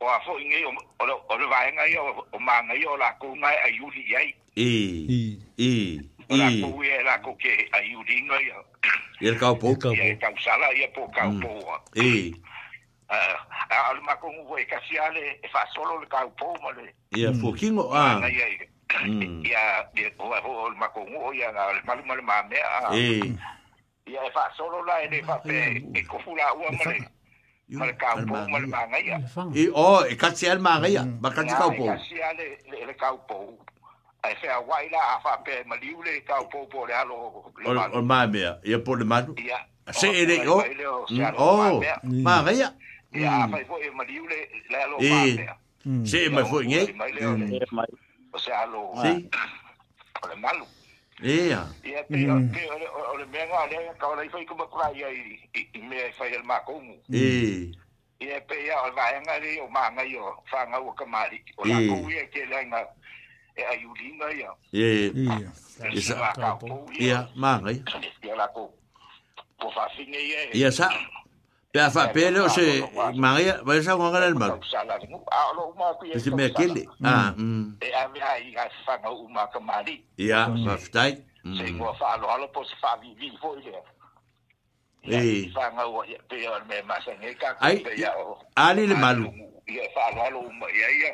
O a foi ngai o o o vai ngai o ma ngai o la ko ngai a yuli yai. E. E. E. O la ko e, la ko ke a yuli ngai. E ka o pouca. E ka o sala e po ka o poua. E. Ah, al ma ko ngu e ka siale e fa solo le ka o pou ma le. E a fo king mm. o a. Ya, o a ho ma ko ngu o ya na le e e ma le ma me a. E. Ya e fa solo la e fa pe e ko fu la o ma le. Mare kaupo, mare mangaia. E o, oh, e katsi al mangaia, ba katsi kaupo. Ya e si ale le le kaupo. Ai fa waila a fa e pe maliu le kaupo po le alo. O ma me, e po le manu. Ya. Se ele o. O, ma ve ya. Ya fa po e maliu le le alo e. ma me. Se e mai foi ngai. Mm. O sea, alo. Sí. O le malu. Ea. Ea, te ore mea ngā lea, ka ora i whai kuma kura ia i mea i whai alma kongu. Ea. Ea, pe ea, o vaya ngā rei o mānga i o whānga ua ka māri. O lā kongu ia ke lea ngā e a yuri ngā ia. Ea. Ea. Ea, mānga i. Ea, lā kongu. Po whāwhinga ia. Ea, sā. Ea, sā. Pe a fa pele o se Maria, vai sa ngora el mar. Pe se me kele. Mm. Ah, mm. E a mi ai ga sa no uma ka mari. Ya, va mm. ftai. Mm. Se ngo fa lo alo pos fa vi vi fo ile. E fa nga o pe o me ma se ne ka ka ya o. Ali le malu. Ye fa lo alo uma ya ya.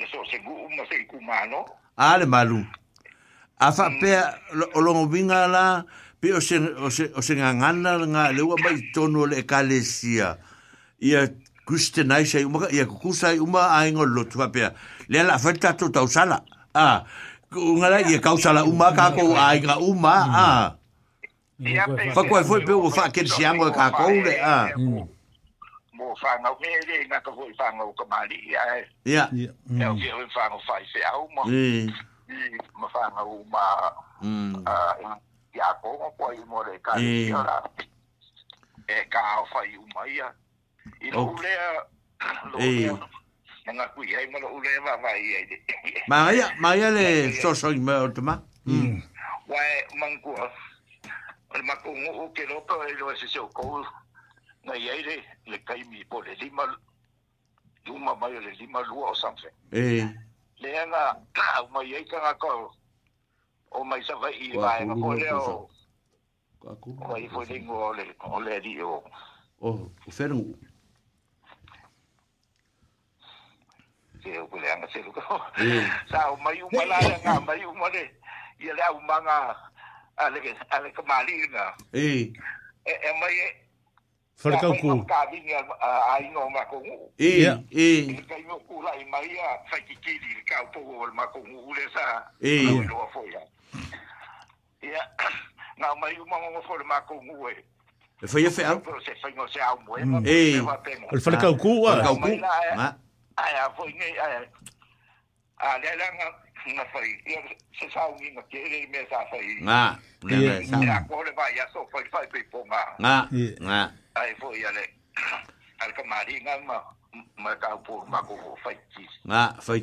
Ye so se gu uma se ku malo. Ali malu. A fa mm. pe o lo mo vinga la pe o se o se o se ngangana nga le wa mai tono le kalesia ia kuste nai sai uma ia kukusai uma aingo lotua pe le la fata to tausala ah ngala ia kausala uma ka ko ainga uma ah fa ko foi pe o fa ke siamo ka ko le ah mo fa ngau me le nga ko foi fa ngau ko mali ia ia ia ia fa ngau fa se au mo ma fa ngau ma mm. ah ya ko mo ko i mo re ka e. ora e ka o fa i uma ia i lo le mm. Mm. e nga ku ia i mo lo le va va i e ma ia ma ia le so so i mo te ma wa man ku o ma ku o ke lo to e lo se se o ko na i aire le kai mi po le lima lima mai le lima lua o samse e le nga [clears throat] ka mo ia ka ko o mai sa vai i vai ma ko leo aku o i fo ni ngo le o le di o o fermu ke o le anga se lu ko sa o mai u mala nga mai u male ia le au manga ale ke ale ke mali nga e e mai Fala kau ku. Ka vinga ai no ma ko. E e. Ka yo ku la i mai a fa ki ki di ka po o ma ko u le sa. E. Lo foi. Ia, ngā mai uma forma com o E whai e whea? Se whaingo se au moe, ma me wha pengo. Ole whale kau kū, a? Kau kū, a? Ai, a whai ah ai, a ah ngā ngā whai, ia se sau ngi ngā kere i mea sa whai. ah ngā, ngā, ngā. Ia kore vai, ia so whai whai pei ah ah Ngā, ngā. Ai, whai ale, ale ka mari ngā ma, ma kau pō mākou whai tisi. ah whai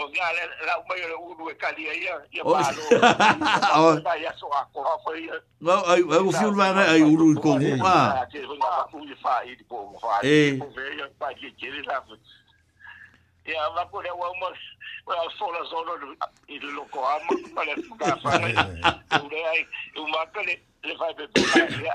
o ga le la u mai le u lu e ka li ai ia ia ba lo ia so a ko ha ko ia ai u lu ko mo ma e ko ve ia pa ki ki la ia va ko le u mo ma so la so lo i lo ko ha ma le fu ka fa le u le ai u ma ka le le fa be ia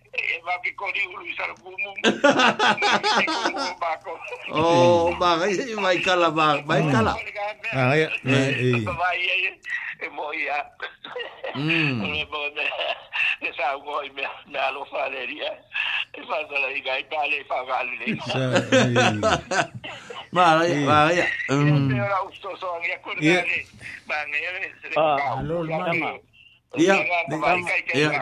o ma mai kala ma mai kala ah ya e e moia mm ne sa go i me me alo faleria e fa la diga i pale fa vale ne ma ma ya mm ya gusto so ya corre ma ne ah lo ma ya ya ya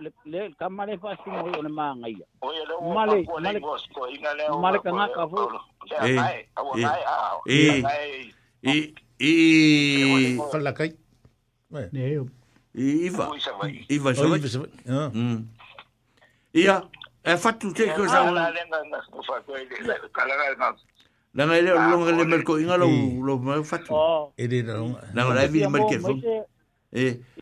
le kamare fa si mo ona ma ngai male male male ka ngaka fo eh eh eh eh kala kai ne iva iva oh, so ah. mm. ia e fatu te ko sa ona la ngai le longa le merko inga eh. lo lo fatu e le longa la ngai vi merko eh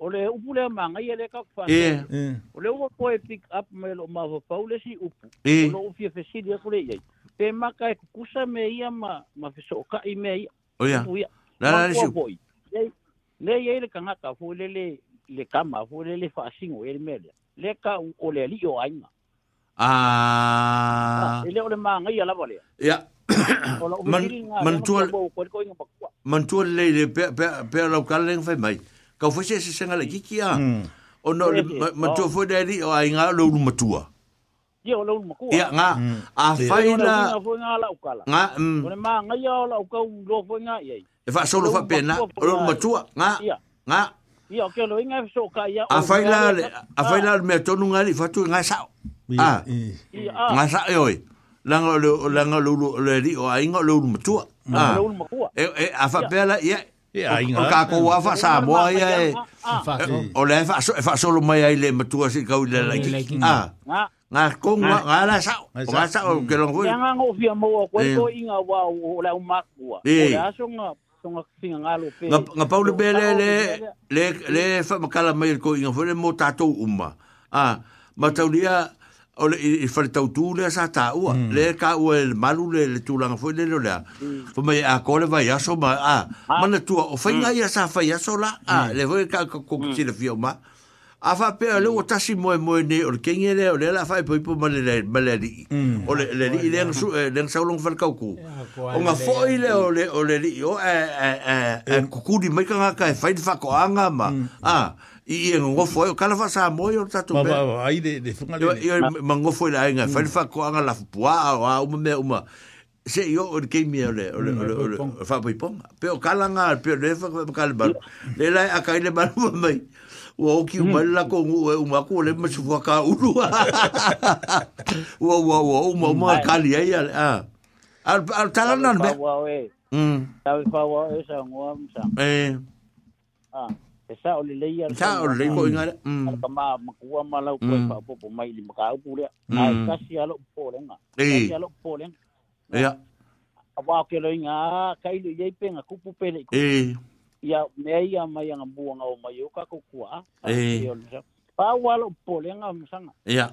o le upu le amanga ia le kakufana e o le ua koe pick up me loo mafafau le si upu e loo fia fesili aku le iai pe maka e kukusa me ia ma ma fesooka'i mea ia o ia la la le le iai le kangata foi le le le kama foi le le fa'asigo ia e le mea lea le ka o ah. Ah, e le ali'i o aiga a ele o le magaia lava lea ia manatua manatua lelei le pea pea pea laukala lega fai mai Ka fo se se senga le kiki a. O no le matua fo de li o ai ngā lo lu matua. Ia o lo lu makua. Ia ngā. A whaina. Ngā. Kone mā ngai a o la ukau lo fo ngā iei. E wha solo wha pena. O lo matua. Ngā. Ngā. Ia o ke lo inga so ka ia. A whaina le. A whaina le mea tonu ngā li fatu ngā sao. Ah. Ngā sao e Langa lo langa lo lo le li o ai ngā lo lu matua. Ah. Lo lu makua. E a wha pela ia. o ka ko wa fa sa mo ai e o le fa so fa so lo mai ai le matua si ka ule la ki a nga ko nga nga la sa o ga sa o ke lo ngui ya nga ngo fia mo o ko inga wa o la ma ko o la so nga so nga sin nga lo pe nga pa ule bele le le le fa ma kala mai ko inga fo le mo ta to uma a ah. ma ta ulia o le i fale tau tū lea sa tā ua. Mm. Lea ka ua e malu le le tūlanga fwoi le lea. Mm. Fuma i a kore vai aso ma a. Mana tua o fai mm. ngai asa fai aso la. A mm. le hoi ka kukuti mm. le fio ma. A fa pe le o tasi moe moe ne o le kenge le o le la fai poipo ma le le li. O le le li leang su e leang sa ulong fale kau ku. O nga fwoi le o le le li o e kukuri maikanga ka e fai di fako anga ma. A. Mm i i ngo e ngo foi kala fa sa mo yo tatu ba ba ai de de funga yo yo ma ngo foi la nga fa mm. fa ko anga la poa o a uma me uma se yo o de game yo le o le o le fa poi pom pe o kala nga pe le fa ko kala ba mm. le la a kai mm. e le ba [laughs] mai o o ki o ba la ko uma ko le ma su fa ka u lu wa wa wa o ma ma kali ai a al al tala nan be mm tawi fa wa e sa ngo am sa eh ah e sa o le lei ala sa o le ko inga mm. ala ka ma makua ma lau mm. koe pa popo mai li maka upu lea a mm. e kasi ala o pōlenga kasi ala o pōlenga ia a wā ke lo inga a kailo iei penga kupu pele iko ia mea ia mai anga buanga o mai o kako kua a e o lesa pa wala o pōlenga msanga ia yeah.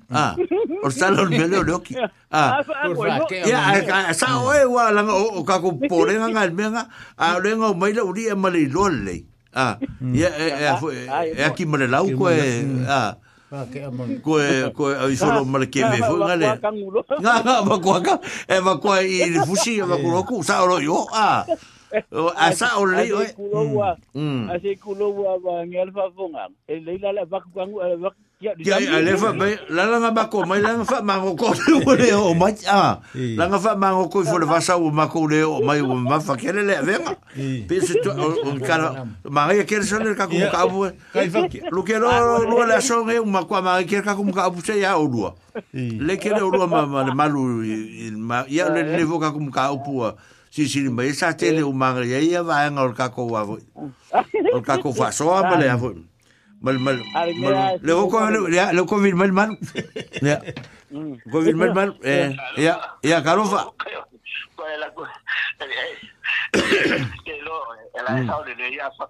Ah, ah. [laughs] or salon me lo lo ki. [laughs] Ah, ya sa o e wa la o ka ko [laughs] pore nga nga me nga a le nga mai lo ri e mali lo le. Ah, hmm. ya e e e, e aki mali lau ko e ah. Ko e ko e i solo mali ke me fu nga le. Nga nga ma ko ka e ma ko i i fushi e ma ko ko sa o yo ah. O a sa o le o. Mm. Asi ku lo wa nga alfa fonga. E le la la va ku ngu e va Ya ya leva be la la ba ko mai la fa ma ko ko le o ma a la nga fa ma ko fo le vasa o ma ko le o mai o ma fa kere le ve ma pe se to un cara ma ga kere sa le ka ku ka bu lu ke lo lu le so nge ma ko ma ga kere ka ku ka bu se ya o lu le ke le o lu ma ma le ma lu ma ya le eh. le vo ka ku ka bu si si ma e sa te le eh. o ma ga ya ya va nga o ka ko wa o ka ko fa so ma le a mal mal le covid mal mal Le [laughs] mm. covid mal mal eh, ya ya karofa [coughs] eh, eh, [coughs] la mm.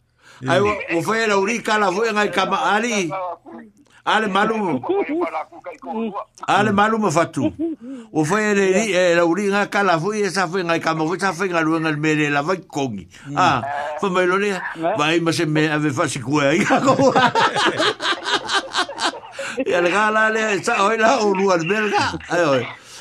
Ai, o foi era o Rica, ela foi ngai kama ali. Ale malu. Ale malu e e me fatu. O foi ele ri, era o Rica, ela foi essa foi ngai kama, foi essa foi ngai luan al mere, ela vai kongi. Ah, foi mai lore, vai mas me ave faci cue aí. E ela gala, ela, oi lá, o Luan Belga. Ai, oi.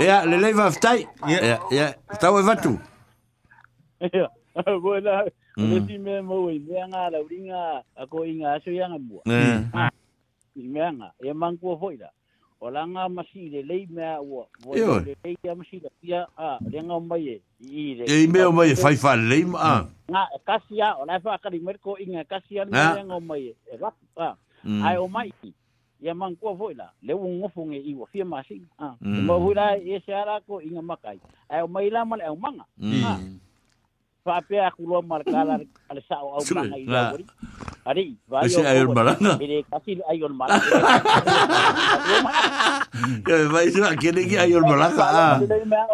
Ia, le lei vaftai. Ia, ia. Tau e vatu. Ia. Wala. Le si me mo i venga la uringa a ko inga aso yanga bua. I venga. E mangu hoi la. O langa masi le lei mea ua. Ia. Le lei a masi la pia a renga mai e. E i mea mai e fai fa lei ma. Nga kasia o lai fa akari merko inga kasia ni renga mai e. E rapu. Ai o mai. Ia. ia mangkua foi le un ngofu nge i wo fie masi ha mo hu e se ara ko inga makai ai o mai la mal e manga mm. ha ah. fa pe a kulo mal kala mm. al sa au manga i la 아니, 역시 Ayurmarana. Mire, casi Ayurmarana. [laughs] ya me ¿a que es que Ah,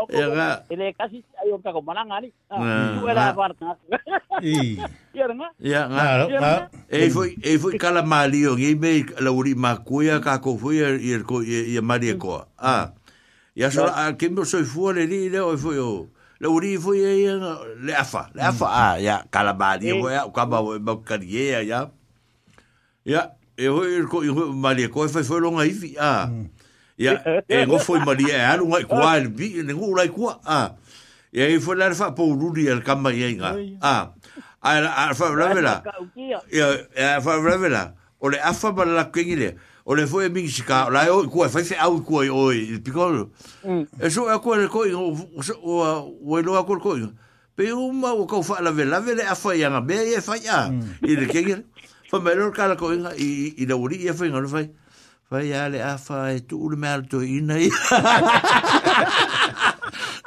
ya. casi Ayurmarana, ani. Fuera barca. [laughs] Y. [laughs] Ya, claro. Eh foi, eh foi cala malio, e me la uri macuia ka foi e y Ah. Ya solo a quem foi le uri fu ye le afa le afa mm. a ah, ya kalabali wo eh. ya ka ba wo ba ka ye ya ya e ho ir e ko ir e mali e ko fa fo longa ifi a ah. mm. ya [laughs] e ngo fo mali e alu ngai ko al bi ne ngo lai ko a ah. ya e fo la fa po ru di al kam ba ye nga a a fa ravela ya fa ravela o le afa ba la kengile ya o le foi e mi sika la o ku fa fa au ku o piko mm. e so a e ku le ko o o o, e o lo a ku ko pe uma o ko fa la vela vela a fa ya na be e fa ya mm. i le ke fa me lo ka la ko i i le uri e fa ngalo fa fa ya le a fa e tu le mal to i nei [laughs]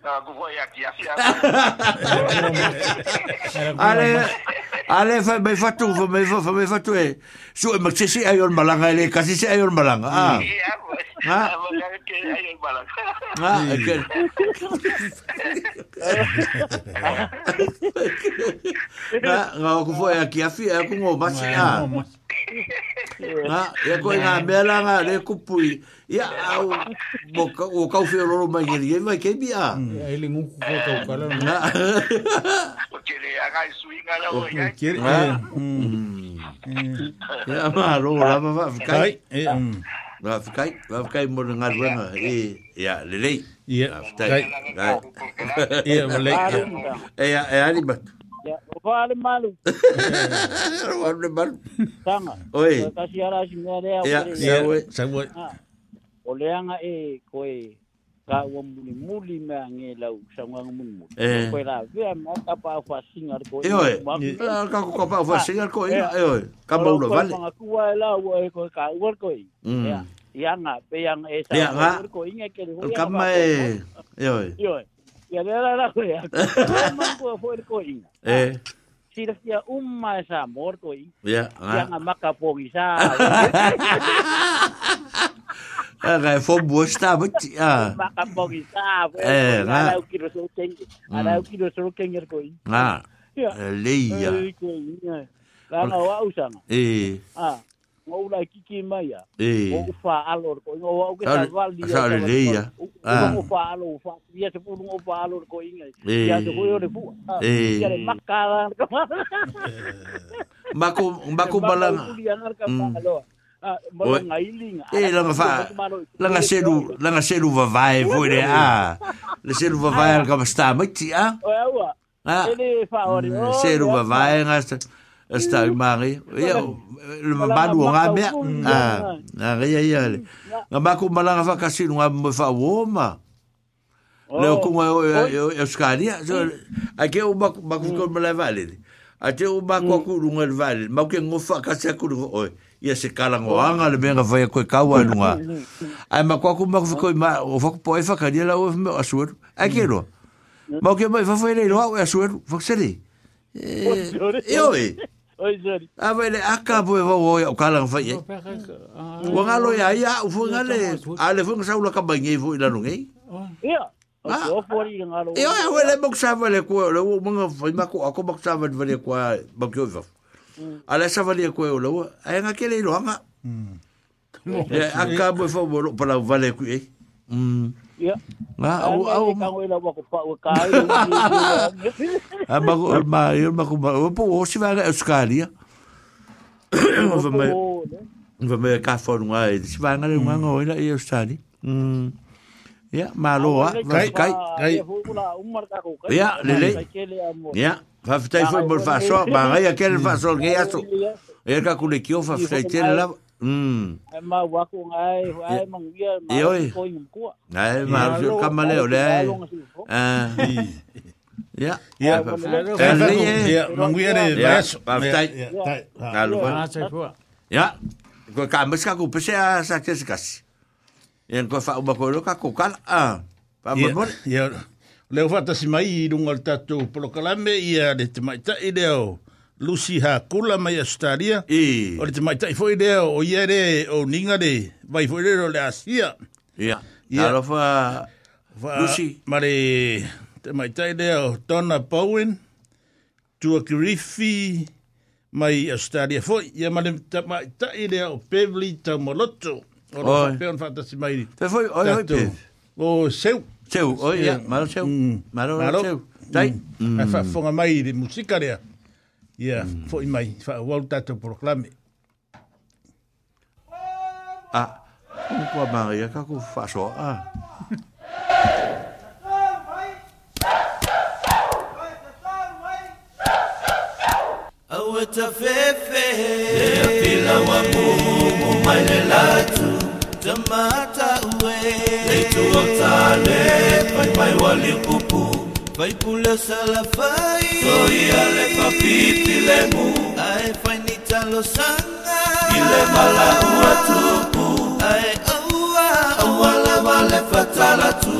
Nga wakou fwa ya kiafi a. Ale, ale, fomey fatou, fomey fatou e. Sou e makse se ayon malang a ele, kase se ayon malang a. Ha? Ha? Nga wakou fwa ya kiafi a, a kongou, mwase a. Mwase a. Ha, ia koe ngā mea la ngā re kupui. Ia, au, mo, o kau whiororo mai ngeri, e mai kei bia. Ia, ele nguku kua kau kala. Nga. O kere a ngai sui ngā lau e ngai. Kere, e. a ma, ro, rama, ma, fikai. E, um. Ma, fikai, ma, fikai mo na ngā ruanga. E, ia, lelei. Ia, fikai. Ia, lelei. Ia, a ali batu. fa le malu wa le malu tanga oi ta si ara si me le ya ya we sa we o le anga e ko e ka wa muli muli me ange lau sa wa muli muli ko eh. la ve ma ka pa fa singa ko e oi ka ko ka pa fa singa ko e oi ka ba ulo vale ka ku wa la wa ko ka wa ko e ya ya nga pe yang e sa ko inga ke le ka ma e oi oi Eh. sila siya umma amor mortoy. Ya. Yang makapogi sa. Aga fo bosta but ah. Makapogi sa. Eh, na. Ara kilo so teng. Ara kilo so kenger koi. Na. Ya. Leia. Leia. Lama wa usama. Eh. Ah o la kiki mai a o fa alo ko o o ke sa vali sa le dia o fa alo fa ia se pu o fa alo ko inga ia se ho le pu ia le makala [laughs] mako mako balanga mm. ah, e langa fa langa selu langa selu va vai vo le [laughs] a ah. le selu va vai al ka sta mai ti a ah. o a ele fa ore mm, selu va vai ngasta Asta mangi. Ya le mabalu nga me. Ah, na ria ia. Nga ba ku mala nga fakasi nga mo fa woma. Oh. Le ku mo yo yo yo oh. skali. Mm. A ke u ba ku ba ku ko mala vale. A te u ba ku mm. ku nga vale. Ma ke ngo fakasi ku ro. Ia se kala ngo oh. anga le benga vai ko ka wa nga. Ai ma ku ku ma ku ko ma o fa ku po e fakali la o e me asuru. A ke mm. ro. Ma ke mo fa fa le ro a asuru. Fa ke se le. Eh, eh, eh, Oi, Jari. A vai le aka po e vau o kala nga fai e. Wa nga lo ia ia ufu nga le. A le funga sau la kamba ngei fu ila nungi. Ia. E oi awe le boksa vale kua. Le u mga fai mako ako boksa vale kua bakyo i vafu. A le sa vale kua e o lewa. A e nga kele i loanga. E aka po e vau o lo palau vale kui e. Mm. Ia. Nga ah, au au. Ka ngoi lawa ko pa kai. A [laughs] ah, ma ma ma ko ma po o si vai Australia. Va [coughs] me. Va me ka for mm. nga e si mm. ah, vai eh. nga [laughs] Mm. E ma wako ngai, ai mangia, ma ko yumko. Ai ma jo kamaleo le. Ah. Ya. Ya. Ya, mangia de beso. Ya. Alfa. Ya. Ko ka meska ko pese a sa keskas. Yen ko fa ba ko lo ka ko kal. Ah. Pa mo. Ya. Leo fata simai dungal tatu polo kalame ia de tmaita ideo. Lucy ha kula mai Australia. E. O te mai tai foi leo o iere o ninga de vai foi leo le Asia. Ia. Ia. Ia. Fa... Fa... Lucy. Mare te mai tai leo Donna Bowen, Tua Griffey, mai Australia foi. Ia mare te mai tai leo Beverly Tamoloto. O lo fa peon fantasi mai. Te foi oi oi pe. O seu. Seu, oi, ia. Maro seu. Maro mm. seu. Tai. Mm. Mm. Fa fonga mai de musica lea. Ia, fo i mai, wha awau tātou proklame. A, kong kua māngai a kaku whasoa a. Aua ta Lea pila wa pumu mai le latu Te ue Lei tua tale Pai pai wa liu faipuleo salafa soialefafitilemu ae fainitalosa ilealaueaalaalefatalatū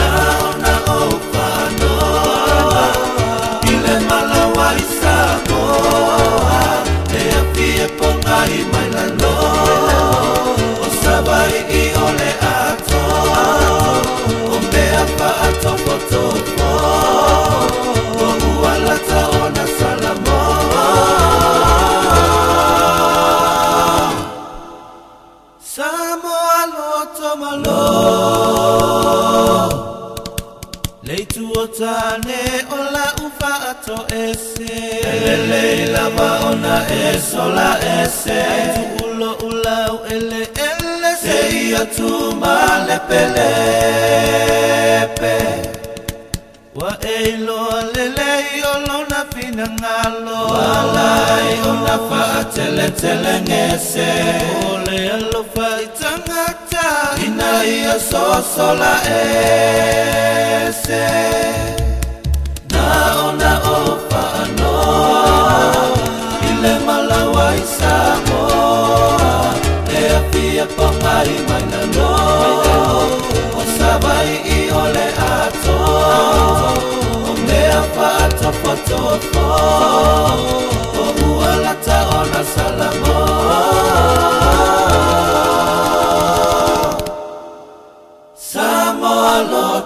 naona ou kaoa ilemalawaisagoa eafie pogai lo leitu o tane o la ufa ato ese elelei lava ona e sola ese aitu ulo ulau ele ele se ia ma lepelepe wa e iloa lelei o lona finagalo alai ona faateletelegese o le alofaitaga ina ya sosola ese naona ofano ile malawa isamo eapia pomari mainano osabai iole ato omeafa atofotofo oualataona salamo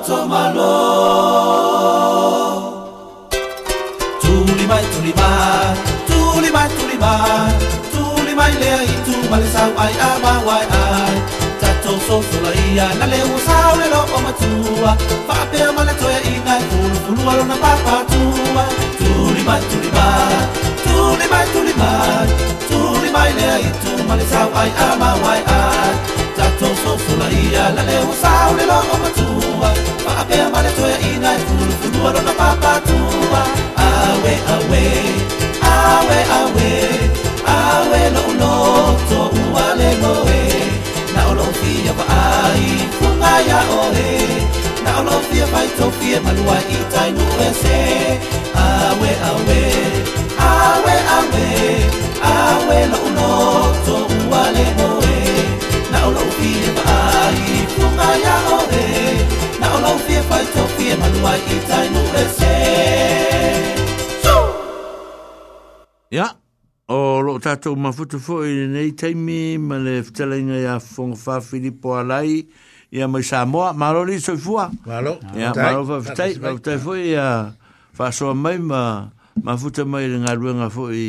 toma lo, toma tulima, tulima, tulimai, tulimai, tulimai, tulimai lea tu male sau ai a ma wai ai. Tatou so sola ia na le usau le lo o matua, whapea male toia i nai fulu fulu lo na papatua. Tulimai, Tulima, tulima, tulima, tulima, lea i tu male sau ai a ma wai ai. tososolaiya laleusa ule logo matua faapea maletoyaina efunulufunua lona papatua awe awe awe awe awe louloto ualeloe na olofia faai fungaya oe na olofia faitofie malua itainuese awe awe awe awe awe louloto ualeloe na o lau fie maari Funga i a ore, na o lau fie fai to fie manua i tai nure se Ia, o lo tātou mawhutu fō i nei teimi, ma le whitalinga i a whongwha Filippo Alai, i a mai Samoa, maro ni soi fua. Maro, ia, maro wha whitai, wha whitai fō i a whasoa mai, ma mawhuta mai le ngā ruenga i...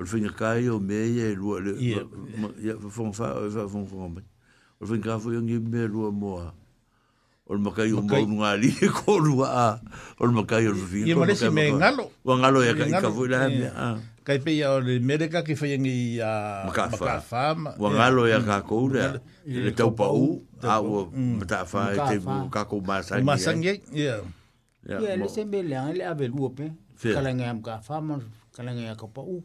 o fin ka yo me ye lu le ya fon fa fa fon fon me o fin ka fo yo ngi me lu mo a o mo ka yo mo nu ali ko lu a o mo ka yo fin ko me ngalo o ngalo ya ka ka fo la me a ka pe ya o le me de ka ki fo yengi ya ma ka fa o ngalo ya ka ko le le tau pa u a o ma ta fa te bu ka ko ma sa ni ma sa ni ya ya le se me le a le a ve lu pe ka la ngam ka fa ma ka la ngam ka pa u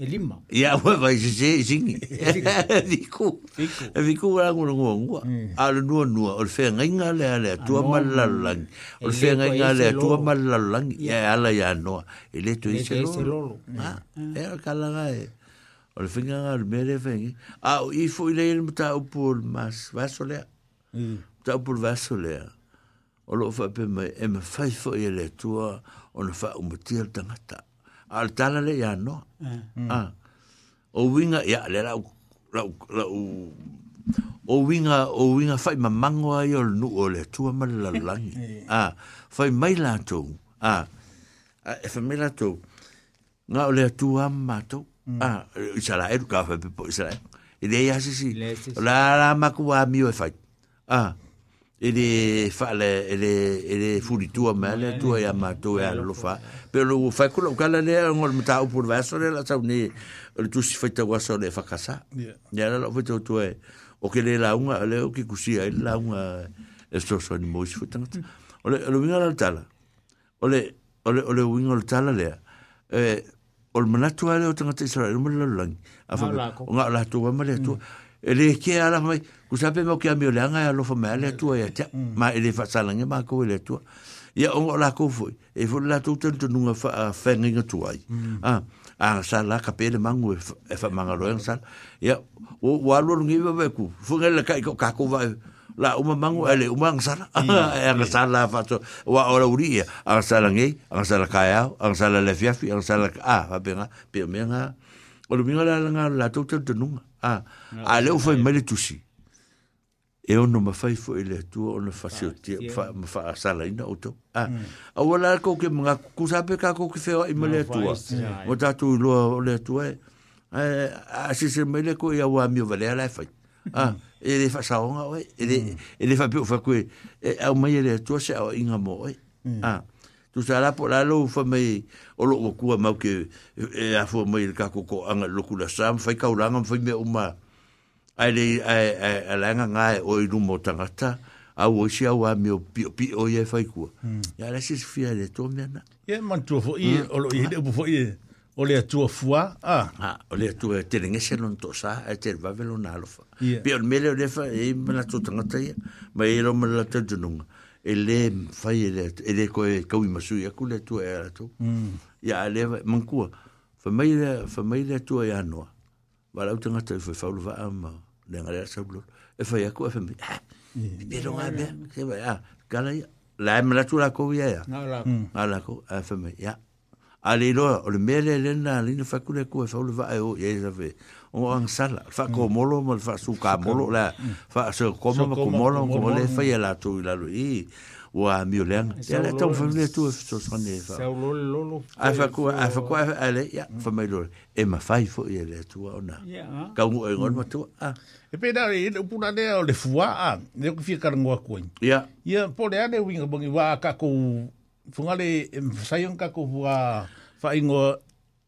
e lima. Ya, ua, vai, se se, [laughs] e singi. Viku. E viku, ua, ngua, ngua, mm. ngua. Ale, nua, nua, ole fea ngai ngā lea lea, tua malalangi. E ole e e mm. mm. fea ngai ngā lea, tua malalangi. Ia, ala, ia, noa. E le tu ise lolo. Ise lolo. Ha, e ala kalanga e. Ole fea ngā lea, mea lea fengi. A, i fu i lei, ma ta upu, ma vaso lea. Ma ta upu, vaso lea. Olo fa pe me e me fai fo ele tua, ono fa umutil tangata. Al tala le ya noa. Mm. Ah. O winga ya le la la la o winga o winga fai ma mango ai o nu o le tua ma la langi. [laughs] Ah. Fai mai la to. Ah. ah e fa mai la to. Nga o le tua ma to. Mm. Ah, isa la edu ka fa pe po isa. E de ya si si. La la ma ku a mi o fai. Ah. Ele de fa le e de e de tua ma le tua ya e fa pero o fai kula kala ne o le mata o por vaso le la tau ni le tu si fai tau vaso le fa casa ya la fai tau tu e o ke le la unga le o ki kusi ai la unga esto so ni mo si fai tau o le o le winga la tala o le o le o le winga la tala le eh o le mana tu ale o tanga te sara le mana lang a fa o nga la tu wa mare tu mm. ele ke ala mai kusape mo ke amio le anga ya e lo fa mai e mm. e le tu ya ma ele fa sala nge ma ko le tu ia o la ko foi e fo la tu tu nu fa fa ngi ngatu ai mm. ah, a a sa la ka pe le mangu e fa e manga roen sa ia o wa lo ngi ba ba ku fo ngel ka ko ka ko va la o ma mangu ele [laughs] o mang sa e a sa la fa to wa ora uri a sa la ngi a sa la ka ya a sa la le fia fi a sa la a va pe nga pe me nga o lu mi nga la nga la tu tu nu a a le o fo mele tu si e ono mafai fo ele tu o le fasio ti ma fa sala ina o to a mm. a wala ko ke mga ku pe ka ko ke feo i mele tu o ta tu lo o le tu e a si se mele ko e ia wa mi o vale ala fa a e le fa sa onga o e le mm. e le fa pio fa ku e a o mai ele tu se o inga mo e mm. a tu sa la po la lo fa me o lo ko ku ma ke e, e a fo mai ka ko anga lo ku la sam fa ka ulanga fa me o ma ai le ai ai alanga nga e o i rumo tangata a o si a wa mio pio pio o ye fai ku ya hmm. la si sfia le to me na ye man tu hmm. fo i o lo i de bu fo i o le tu fo a a o le tu te ngi se lon to sa e te va velo na lo fa pio me le le fa e me la tu tangata ye ma e lo me la te de nung e le fai e le e le ko e ka u masu ya ku le tu e la tu ya le man ku fa me le fa me le tu ya no Wala utanga tu fa faulu e va amma. dengalia sablo e fai aku e fami ah pero nga be se ba ah kala la me la tula ko ya na la ko e fami ya ale lo o le mele le na le na fakule ko e fa le va o ye sa fe o an sala fa mm. mm. ko molo mo fa su ka molo la fa so ko mo ko molo ko le fa mm. ya la tu la lo i o a mio len e le tau fa mm. e e le tu so so ne fa sa lo lo lo a fa ku a fa ku a le ya fa mai lo e ma fai fo e le tu o na ka ngo e ngol ma tu a e pe na e pu na ne o le fua a ne ku fi ka ngo a ku ya ya po le ane winga bongi wa ka ku fu nga le sa yon ka ku fu a fa ingo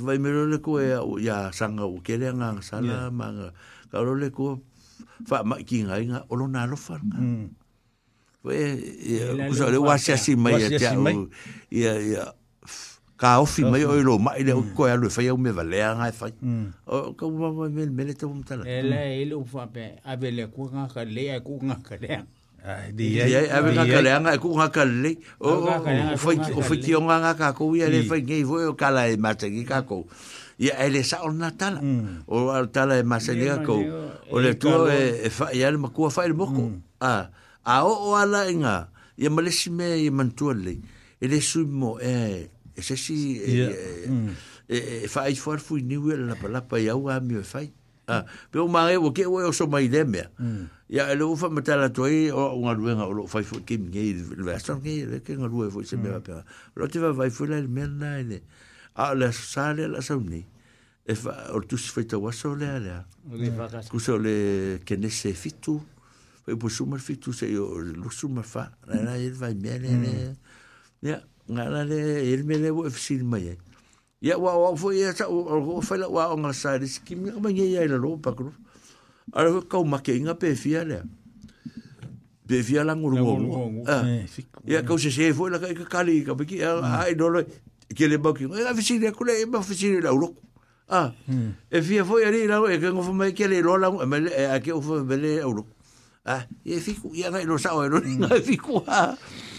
vai mero le ko ya ya sanga o ke le nga sala manga ka lo le ko fa ma ki nga nga o lo na lo fa nga we ku so le wa sia si mai ya ya ya ka ofi mai o lo mai le ko ya lo fa ya me vale nga fa mm. o ka ma me me e le te mo tala ele ele o fa pe a vele ku nga ka le ku nga ka le Ah, di ai, ave ka kalanga e ku ka kalle. O foi foi ki onga ka ko ia le foi kala e mate ki ka ko. E ele sa on O mm. tala e mase ni O le tu e fa e, ia le ma ku fa A a ala nga. Ia male e man tu Ele su e e si e e for fu ni pala pa ia u a fai. Ah, pe o mare o ke mm. e o so mai de me. Ya ele o fa metala to e o unha luenga o fa fo ke me e vesta ke e ke unha lue fo se me va mm. pe. Lo te va vai fula el men na ele. A le sale la sa uni. E fa o tu se feita wa so le ale. Ku so le ke ne se fitu. Pe po suma fitu se yo lu suma fa. Na na e vai me ne ne. Ya, na na mm. le el me le o fsil mai ya wa wa fo ya sa o fo la wa nga sa ris ki mi ma ye ya lo pa kru ar ko ka ma ke nga pe fi ala pe fi ala ngur ngo ya ko se se fo la ka ka li ka biki ai mm. do lo ke le ba ki nga fi si de ku le ma fi si de la uro ah mm. e fi fo ya ri la e ke ngo fo ma ke le lo la e, ma e, le a ke fo be le uro ah ye fi ku ya ga lo sa o e, lo ni mm. nga fi ku ah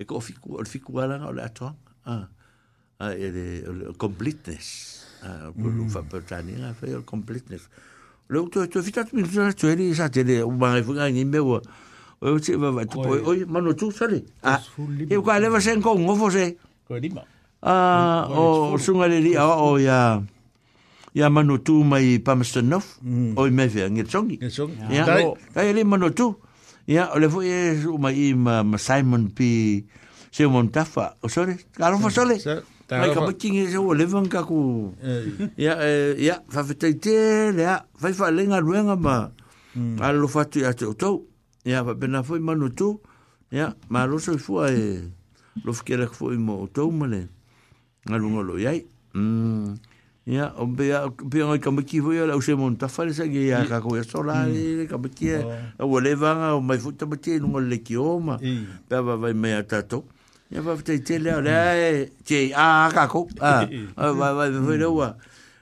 e ko fiku o fiku ala o le atoa a a ele completeness a por un fa per tani a fa el completeness lo to to fitat mi to to ele sa tele o ma fu ga ni mewa o se va va tu o mano tu sale a e ko le va sen con o fose ko lima a o sunga le li o ya ya mano tu mai pamstanov o me ve ngetsongi ngetsongi ya ta ele mano tu Ya, o le fu e su ma i ma Simon P. Simon Tafa. O sore, karo fa sole. Mai ka pakin e o le vanga ku. Ya, ya, fa fa teite le a. Fa fa lenga ruenga ma. Mm. Alo fa tu ya te o tau. Ya, fa pena fu i manu tu. Ya, ma lo so i fua e. Lo fukera fu i mo o tau ma le. Nga lungo lo yai ya o be be o ka me kivo ya la o semon ta fa ya ka ko ya sola mm. le ka me ki o le vanga mm. mm. o mai futa me tie nungo le va me ata ya va te te le ala e te a va va me fo le wa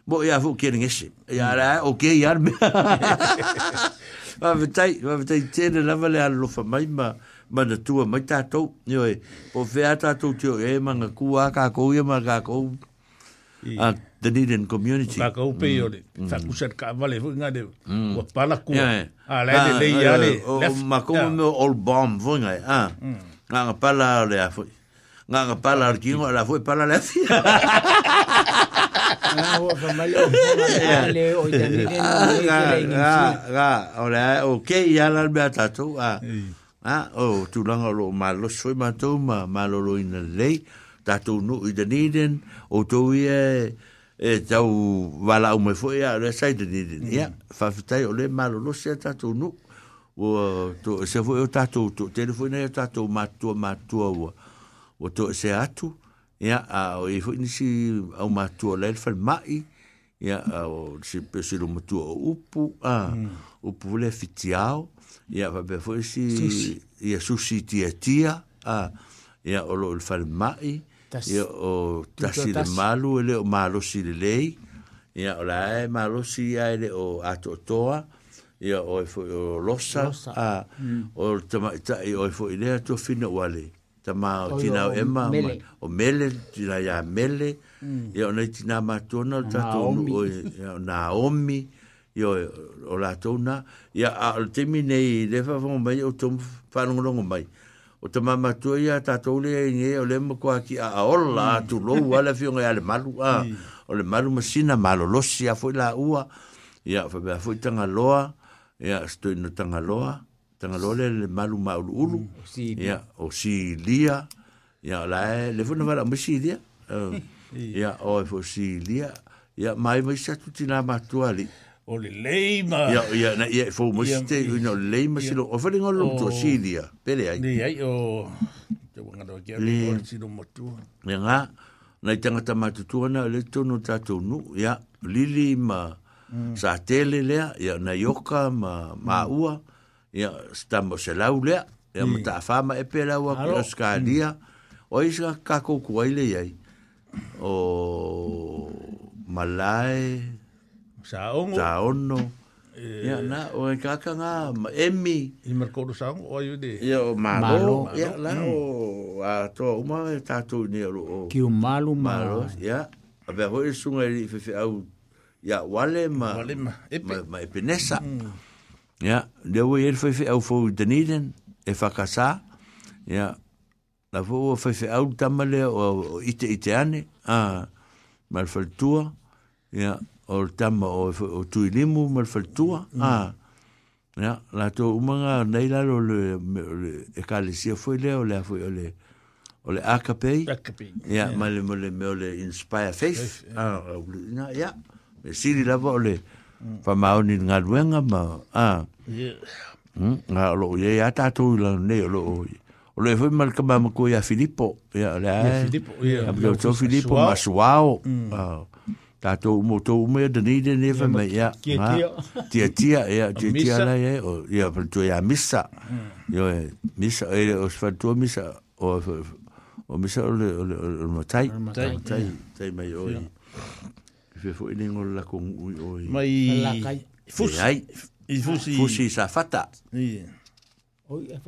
bo ya fu ki ni ese ya ala o ya va va te va va te le la va le alo mai ma ma na tua mai tātou, o whea tātou tio e manga kua kākou, e manga kākou, the Dunedin community. Ka upe mm. o le ka vale fo nga de pala ku. A la le ya le. O ma me bomb fo nga a. Nga [laughs] nga pala le a fo. Nga nga pala le kingo la pala le fi. Nga o le o o le a. Ah, oh, tu langa lo malo soi matoma, malo lo ina lei, tatu no i Dunedin, o e tau wala au mai fo ya le side ni ni ya fa mm. fitai ole malo lo se ta tu nu o to se fo e ta tu tu telefone ya ta tu ma tu ma tu o to se atu ya a o i fo ni si au ma tu le fa mai ya a o si pe si lo ma tu o upu a o mm. pu le fitiao ya va be fo e si ya su si tia tia a ya o lo fa mai ya tasi ya o tasi de malu ele o malu si le lei ya o lae malu si ele o ato toa ya o e fo o losa a mm. o tama ta o e fo ile to fina wale tama o tina o ema o mele tina ya mele ya mm. o nei tina matona ta to o na omi yo o la tona ya al temine ile fa fo mai o tom fa no mai o te mama tu ia ta tau le ai o le mo kua ki a aola mm. tu lo ua le fionga ia le malu a mm. o le malu masina malo losi a fwoi la ua ia fwoi bea fwoi tanga loa ia stoi no tanga loa tanga loa le le malu ma ulu mm, ia o si lia ia o lae le fwoi na wala mo si lia [laughs] ia o e fwoi si lia ia mai mai satu tina matua li o le leima. Ia, ia, na ia, fau mwisi te, ina o leima silo, o whare ngā lomtu a sīdia, pere ai. Ne, ai, o, te wangaro a kia, o le silo matua. Ia ngā, na i tangata matutua na, le tono tātou nu, ia, lili ma, mm. sa tele lea, ia, na ioka ma, ma mm. ua, ia, stambo se lau lea, ia, ma ta fama e pera ua, kia ska dia, mm. o isa kakou kuaile iai, o, malai, malai, Saongo. Saono. Ya e, yeah, na o e kaka nga emi i merkodo sang o yudi. de. Ya o malo. Ya la o mm. a to uma ta e to ni o. Ki o malo malo. Ya. A ver hoje sunga i fi fe au. Ya wale ma. Wale ma. Epe. Ma, ma epe nessa. Ya. De o ir fi fe au fo de niden e fa casa. Ya. Na vo fi fi au tamale o ite ite ane. Ah. Mal fortua. Ya o le tama o, o tui limu ma le faltua. Mm. Ah. Yeah. La tō umanga nei lalo le, le, le e ka le sia fwoi le o le a fwoi o le o le akapei. Akapei. Ia, yeah, yeah. ma le me o le inspire faith. Ia, yeah. ah, yeah. yeah. yeah. me siri lava o le mm. fa maoni ngā ruenga ma. Ah. Ia. Yeah. Mm. Ngā lo o ye, a tātou ila nei o lo o ye. O le fwoi malika ma mako ia Filippo. Ia, le a. Filippo, ia. Ia, Filippo, ma suao. Ia. Mm. Ah tātou umo tō ume a dani de neva me ia. Kia tia. Tia tia, ia, tia tia lai e, o ia pantua ia misa. Ia e, misa, e, o se pantua misa, o o misa o le, o le, o le, o le, o matai. Matai, tai mai oi. Ke fefo ene ngol la kong ui oi. Mai, fusi, fusi sa fata. Ia e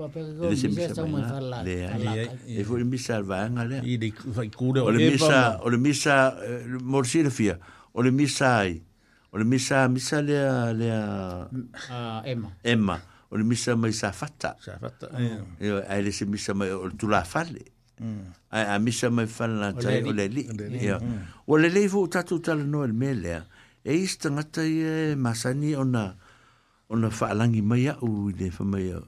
foi misa al vanga le e foi cura o le misa o le e misa eh, morsirfia o le misa ai o le misa misa le a le a emma emma o le misa mai sa fatta sa fatta e ai le misa mai o tu la falle ai a misa mai falla na tai o mm. le li o le le vu tatu tal no le mele e istanga tai eh, masani ona ona fa langi mai a u le fa mai a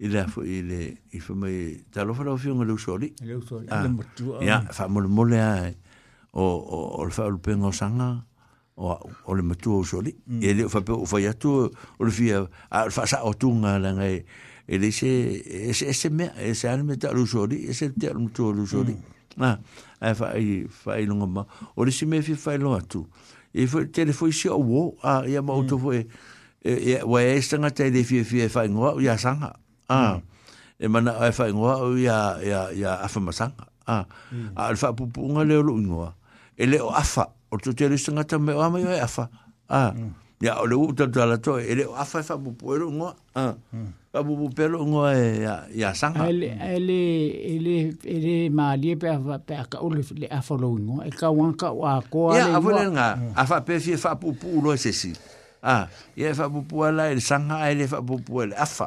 i le afo i le i whamai ta lofa rau fionga leu sori leu sori ah, le motu ah. ia yeah, wha mole mole ai o, o, o le whaolu penga o sanga o, o le motu au sori mm. e le o whapeo o whai atu o le fia a le whasa o tunga la ngai e le se e se, e se mea e se anime ta leu sori e se te alu motu o leu sori mm. ah, a e whai whai longa ma o le si mea fi whai longa tu e fo, telefoi si o wo a ia ma mm. e e e wa e stanga te le fia fia whai ngoa u ia sanga ah hmm. e mana ai fa ngoa ah. hmm. e o ya ya ya afa masang ah alfa pu pu nga le lo ngoa e le afa o tu te risa nga tame o amai e afa ah ya hmm. o le u ta tala to e le afa fa e pu pu lo ngoa ah pa pu pu pe lo ngoa e ya ya sang ele ele ele ele ma li pe afa pe ka o le le afa lo ngoa e ka wan ka wa ko ale ya afa le nga afa pe fi fa pu pu lo se si ah ya fa pu pu ala e sang ha ele fa pu pu ele afa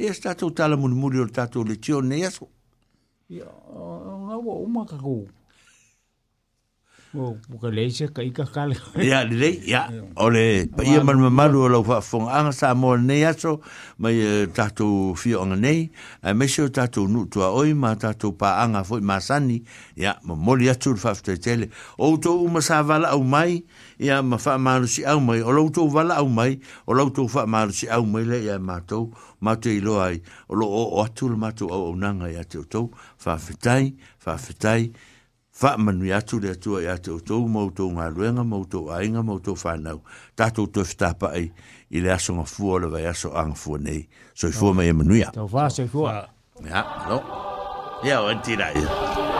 e as tātou tala muli muli o tātou le tio nei aso. Ia, ngā wā Buka leisha ka ika kale. [laughs] Ya, dide, ya. Ole, pa ia man mamadu o lau fafonga anga sa mo nei aso, mai eh, tatu fio anga nei, a eh, mesio tatu nutua oi, ma tatu pa anga foi masani, ya, ma moli atu rfa fte tele. O to umasa vala au mai, ya, ma fa maru si au mai, o lau to vala au mai, o lau to fa maru si au mai le, ya, ma to, ma to ilo ai, o lo o atu le matu au au nanga, ya, te o to, fa fitai, fa fitai, fa fitai, faamanu i atu le atua iā te outou ma outou galuega ma outou aiga ma outou fanau tatou toe fetapaʻi i le aso gafua o le vaiaso agafua nei soifua mai e manuia ia ia o entila ia